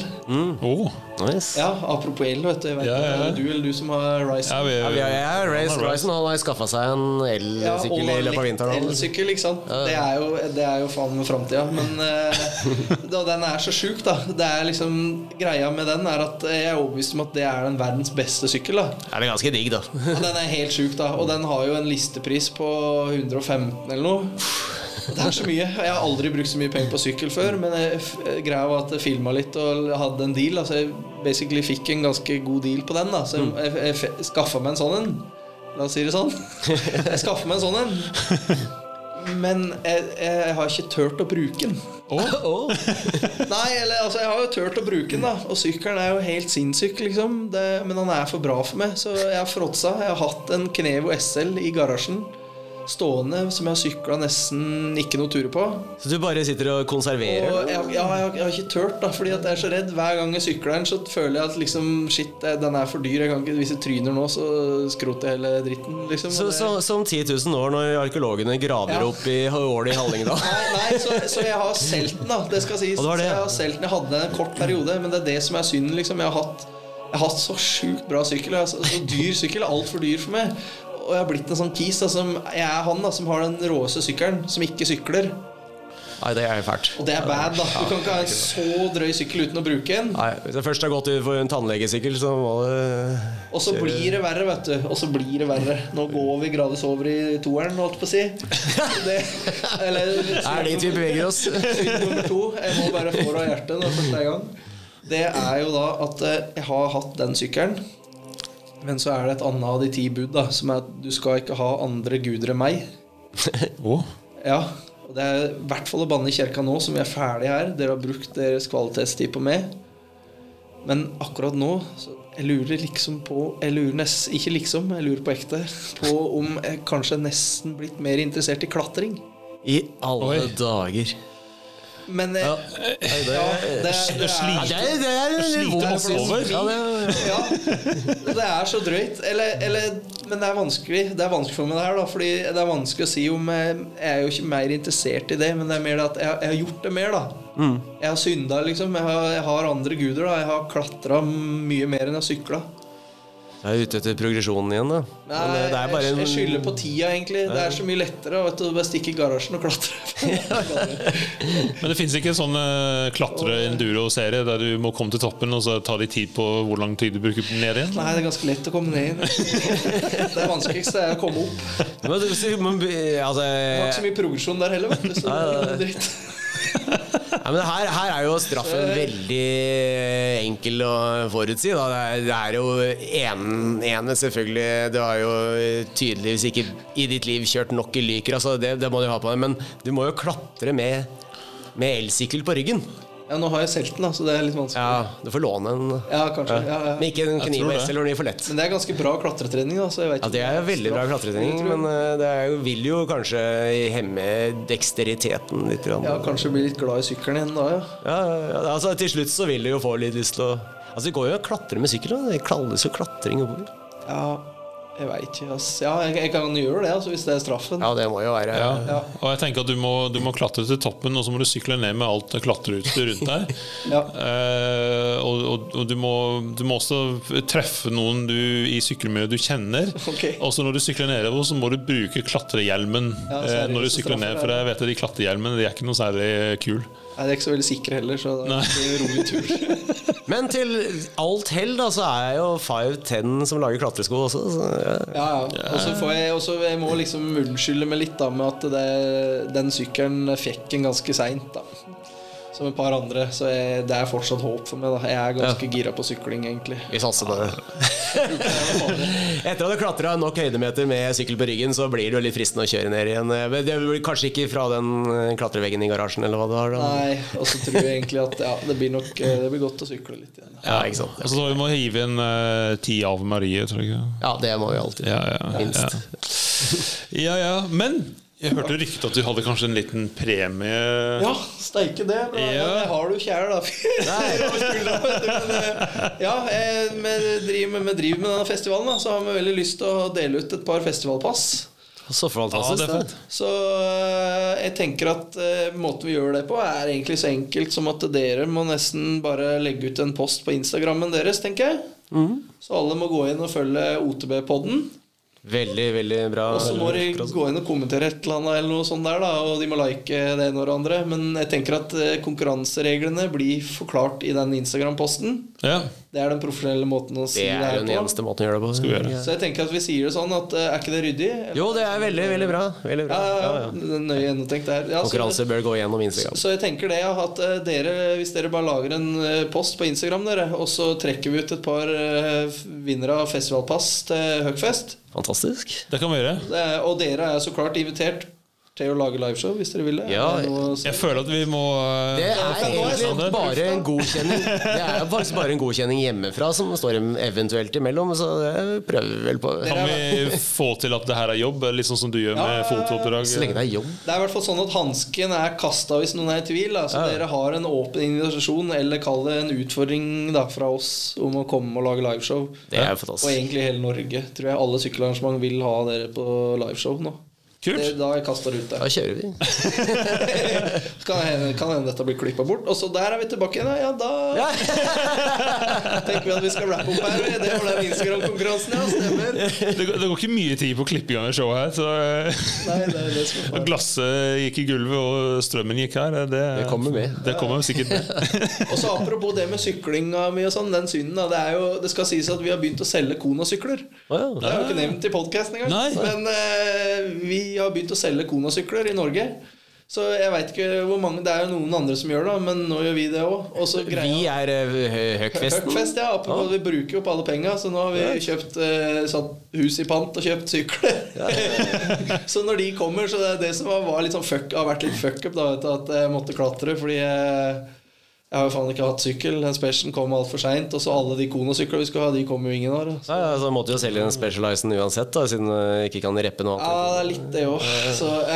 Oh, Nice. Ja, apropos el, vet du. Jeg vet Ja, ja. ja. er det Du eller du som har Ryzen? Ja, vi, Ja, vi har, jeg har har Ryzen. Han har skaffa seg en Ja, elsykkel i løpet av vinteren. elsykkel, ikke sant. Det er jo, det er jo faen med framtida. Men eh, [laughs] da, den er så sjuk, da. Det er liksom Greia med den er at jeg er overbevist om at det er den verdens beste sykkel. da Er det ganske digg, da. Og den er helt sjuk, da. Og den har jo en listepris på 115 eller noe. Det er så mye. Jeg har aldri brukt så mye penger på sykkel før, men greia var at jeg filma litt og hadde en deal. Altså jeg basically fikk en ganske god deal på den, da. Så jeg, jeg, jeg skaffa meg en sånn en. La oss si det sånn. Jeg skaffa meg en sånn en. [laughs] Men jeg, jeg har ikke turt å bruke den. [laughs] Nei, eller altså Jeg har jo turt å bruke den, da. Og sykkelen er jo helt sinnssyk, liksom. Det, men han er for bra for meg, så jeg har fråtsa. Jeg har hatt en Knevo SL i garasjen stående som jeg har sykla nesten ikke noe turer på. Så du bare sitter og konserverer? Og jeg, ja, jeg, har- jeg har ikke turt, da, fordi at jeg er så redd. Hver gang jeg sykler den, så føler jeg at liksom Shit, eh, den er for dyr. Jeg kan ikke, hvis jeg tryner nå, så skroter jeg hele dritten. Liksom. Så, så, så om 10 000 år, når arkeologene graver Ja. opp i ålet i Hallingdal [laughs] Nei, nei så, så jeg har solgt den, da. Det skal sies. Det det, Så jeg har solgt den. Jeg hadde den en kort periode, men det er det som er synd. Liksom. Jeg har hatt, jeg har hatt så sjukt bra sykkel. Jeg har Så, så dyr sykkel. Altfor dyr for meg. Og jeg har blitt en sånn kis da, som Jeg er han da som har den råeste sykkelen, som ikke sykler. Nei, det er fælt. Og det er bad, da. Du kan ikke ha en så drøy sykkel uten å bruke en. Nei, Hvis jeg først har gått ut for en tannlegesykkel, så må det Og så blir det verre, vet du. Og så blir det verre. Nå går vi gradvis over i toeren, holdt på å si. [laughs] Det, eller Er dit vi beveger oss. Nummer to. Jeg må bare få det av hjertet første gang. Det er jo da at eh, jeg har hatt den sykkelen. Men så er det et annet av de ti bud, da, som er at du skal ikke ha andre guder enn meg. [laughs] oh. Ja, og Det er i hvert fall å banne i kirka nå, som vi er ferdige her. Dere har brukt deres kvalitetstid på meg. Men akkurat nå så jeg lurer liksom på Jeg lurer nest, Ikke liksom, jeg lurer på ekte. På om jeg kanskje nesten blitt mer interessert i klatring. I alle Oi. dager. Men Ja. det, det, er, Ja, det er, det er. Ja, det, er så drøyt. Eller, eller, men det er vanskelig Det er vanskelig for meg det her, da. Fordi det er vanskelig å si om jeg, jeg er jo ikke mer interessert i det, men det er mer det at jeg, jeg har gjort det mer, da. Jeg har synda, liksom. Jeg har, jeg har andre guder, da. Jeg har klatra mye mer enn jeg har sykla. Jeg er ute etter progresjonen igjen, da. Men er bare jeg, en jeg skylder på tida, egentlig. Det er så mye lettere vet du, å bare stikke i garasjen og klatre. [laughs] Men det fins ikke en sånn eh, klatre-enduro-serie der du må komme til toppen og så ta litt tid på hvor lang tid du bruker ned igjen? Nei, det er ganske lett å komme ned igjen. [laughs] Det vanskeligste er å komme opp. Men, men, altså, Det var ikke så mye progresjon der heller, vet du. Så det er dritt. Ja, men her, her er jo straffen veldig enkel å forutsi. Da. Det, er, det er jo en, ene, selvfølgelig. Du har jo tydeligvis ikke i ditt liv kjørt nok i Lyker, altså det, det må du ha på deg. Men du må jo klatre med, med elsykkel på ryggen. Ja, nå har jeg solgt den, da, så det er litt vanskelig. Ja, Du får låne en. Ja, kanskje. Ja, ja. Men ikke en kniv eller noe for lett. Men det er ganske bra klatretrening. Da, så jeg vet Ja, Det er veldig bra klatretrening, men eh, det er jo, vil jo kanskje hemme deksteriteten litt. grann. Ja, Kanskje bli litt glad i sykkelen igjen da, ja. Ja, ja, altså Til slutt så vil du jo få litt lyst til å Altså Det går jo å klatre med sykkel. da. Det kalles jo klatring oppover. Ja, jeg veit ikke. Ja, jeg, jeg kan gjøre det, altså, hvis det er straffen. Ja, det må jo være Ja. Ja. Og jeg tenker at du må, du må klatre til toppen, og så må du sykle ned med alt klatreutstyr rundt deg. [laughs] Ja. Eh, og og, og du, må, du må også treffe noen du, i sykkelmiljøet du kjenner. Okay. Og så når du sykler nedover, så må du bruke klatrehjelmen Ja, eh, når du sykler sykler ned. For jeg vet at de klatrehjelmene de er ikke noe særlig kul. Nei, det er ikke så veldig sikre heller, så det en rolig tur. [laughs] Men til alt hell da så er jeg jo 510 som lager klatresko også. Så, ja. Ja, ja. Og så får jeg, også, jeg må liksom unnskylde meg litt da med at det, den sykkelen fikk en ganske seint, da. Som et par andre. Så jeg, det er fortsatt håp for meg. da Jeg er ganske gira på sykling, egentlig. Vi satser på det. [laughs] Etter at du klatra nok høydemeter med sykkel på ryggen, så blir det jo litt fristende å kjøre ned igjen. Men det blir kanskje ikke fra den eh, klatreveggen i garasjen, eller hva du har? da Nei, og så tror jeg egentlig at ja, det blir nok eh, Det blir godt å sykle litt igjen. Ja, ikke sant? Og så vi må hive inn uh, ti av Marie, tror jeg. Ja, det må vi alltid. Ja, ja, Minst. ja, ja. Men jeg hørte rykte at du hadde kanskje en liten premie. Ja, steike det. Men Ja. Jeg har du kjær, da. [laughs] Eh, ja, eh, vi driver med, driver med denne festivalen, da, så har vi veldig lyst til å dele ut et par festivalpass. Så Ja, fantastisk. det er det. fett. Så eh, jeg tenker at eh, måten vi gjør det på, er egentlig så enkelt som at dere må nesten bare legge ut en post på Instagrammen deres, tenker jeg. Så alle må gå inn og følge OTB-podden. Veldig, veldig bra. Og så må de gå inn og kommentere et eller annet, eller noe sånt der, da, og de må like det ene og det andre. Men jeg tenker at eh, konkurransereglene blir forklart i den Instagram-posten. Ja. Det er den profesjonelle måten å si Det det, er her den på. eneste måten å gjøre det på. vi gjøre. Så jeg tenker at vi sier det sånn at eh, er ikke det ryddig? Jo, det er veldig, veldig bra. Veldig bra. Ja, ja, Ja, Nøye gjennomtenkt det her. Ja, Konkurranse bør gå gjennom Instagram. Så jeg tenker det, at eh, dere, hvis dere bare lager en eh, post på Instagram, dere, og så trekker vi ut et par vinnere av festivalpass til Høgfest. Fantastisk. Det kan vi gjøre. Og dere er så klart invitert til å lage liveshow hvis dere vil det. Ja? Jeg føler at vi må eh, Det er egentlig bare en godkjenning Det er faktisk bare en godkjenning hjemmefra som står eventuelt imellom, så det prøver vi vel på. Kan vi få til at det her er jobb, litt sånn som du gjør med Ja, fotooppdrag? Så lenge det er jobb. Det er i hvert fall sånn at hansken er kasta hvis noen er i tvil. Da. Så Ja. dere har en åpen invitasjon, eller kall det en utfordring da, fra oss om å komme og lage liveshow. Det er Og egentlig hele Norge. Tror jeg alle sykkelarrangement vil ha dere på liveshow nå. Det, da det ut der. Da kjører vi. [laughs] Kan hende, kan hende dette blir klippa bort. Og så der er vi tilbake igjen. Ja, da [laughs] tenker vi at vi skal rappe opp her. Det var den Instagram-konkurransen, ja. Stemmer. Det, det går ikke mye tid på klipping av det showet her. Så eh, Nei, det det som er glasset gikk i gulvet og strømmen gikk her, det, Det kommer med. Det kommer sikkert med. [laughs] Og så Apropos det med syklinga mi og sånn, den synden. Da, det, er jo, det skal sies at vi har begynt å selge Kona-sykler. Wow. Det er jo ikke nevnt i podkasten engang. Nei. Men uh, vi har begynt å selge Kona-sykler i Norge. Så jeg veit ikke hvor mange Det er jo noen andre som gjør det, men nå gjør vi det òg. Vi er uh, Høgfesten. Høgfest, ja. Apropos, Vi bruker jo opp alle penga, så nå har vi kjøpt eh, satt hus i pant og kjøpt sykler. [laughs] så når de kommer, så det er det som var, var litt sånn fuck, har vært litt fuck up, da, vet du, at jeg måtte klatre fordi jeg, jeg har jo faen ikke hatt sykkel. Den specialen kom altfor seint. Og så alle de Kono-syklene vi skulle ha, de kom jo ingen av. Ja, ja, så måtte jo selge den specializen uansett, da, siden du ikke kan reppe noe Ja, det er litt det òg.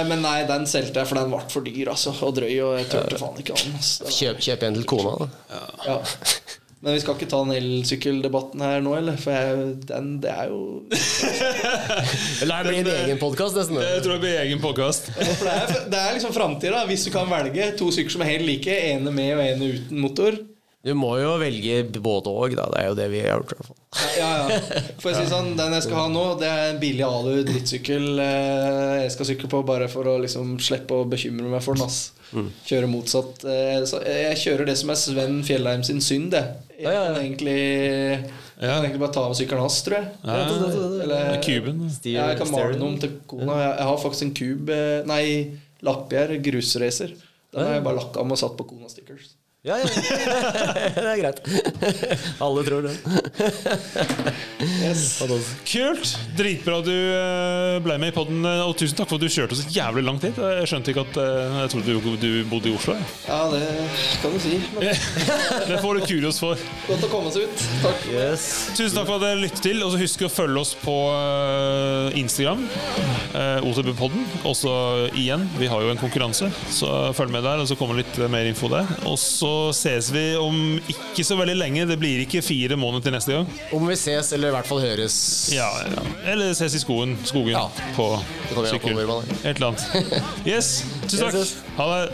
Men nei, den solgte jeg, for den ble for dyr altså, og drøy. Og jeg turte faen ikke an. Kjøp, kjøp en til kona, da. Ja. [laughs] [laughs] Men vi skal ikke ta den elsykkeldebatten her nå, eller? For jeg, den, det er jo [laughs] Eller det blir en egen podkast, nesten. Jeg tror det blir egen podkast. Det er, det er liksom framtida. Hvis du kan velge to sykler som er helt like, ene med og ene uten motor. Du må jo velge både og, da. Det er jo det vi har gjort. i hvert fall. Ja, ja. For å si sånn, Den jeg skal ha nå, det er en billig alu drittsykkel eh, jeg skal sykle på bare for å liksom slippe å bekymre meg for den. ass. Kjøre motsatt. Eh, Jeg kjører det som er Sven Fjellheim sin synd. Jeg Ja, ja, ja. kan egentlig, jeg kan egentlig bare ta av sykkelen hans, tror jeg. Ja, Eller, Kuben. Ja, jeg kan male den om til kona. Jeg, jeg har faktisk en kube Nei, Lappgjerd grusracer. Den har jeg bare lakka om og satt på kona stickers. Ja, ja. [laughs] det er greit. Alle tror det. Kult! Dritbra du eh, ble med i podden, eh, og tusen takk for at du kjørte så jævlig langt hit. Jeg skjønte ikke at eh, Jeg trodde du, du bodde i Oslo. jeg. Ja, det kan du si. Men [laughs] Det får du kurios for. godt å komme seg ut. Takk. Yes. Tusen takk for at dere lyttet til. Og så husk å følge oss på eh, Instagram. OTB-podden. Også igjen, vi har jo en konkurranse, så følg med der. Og så kommer litt mer info der. Og så ses vi om ikke så veldig lenge. Det blir ikke fire måneder til neste gang. Om vi ses, eller i hvert fall høres Ja, Eller ses i skogen, skogen Ja. på sykkel. Et eller annet. Yes, tusen takk. Ha det.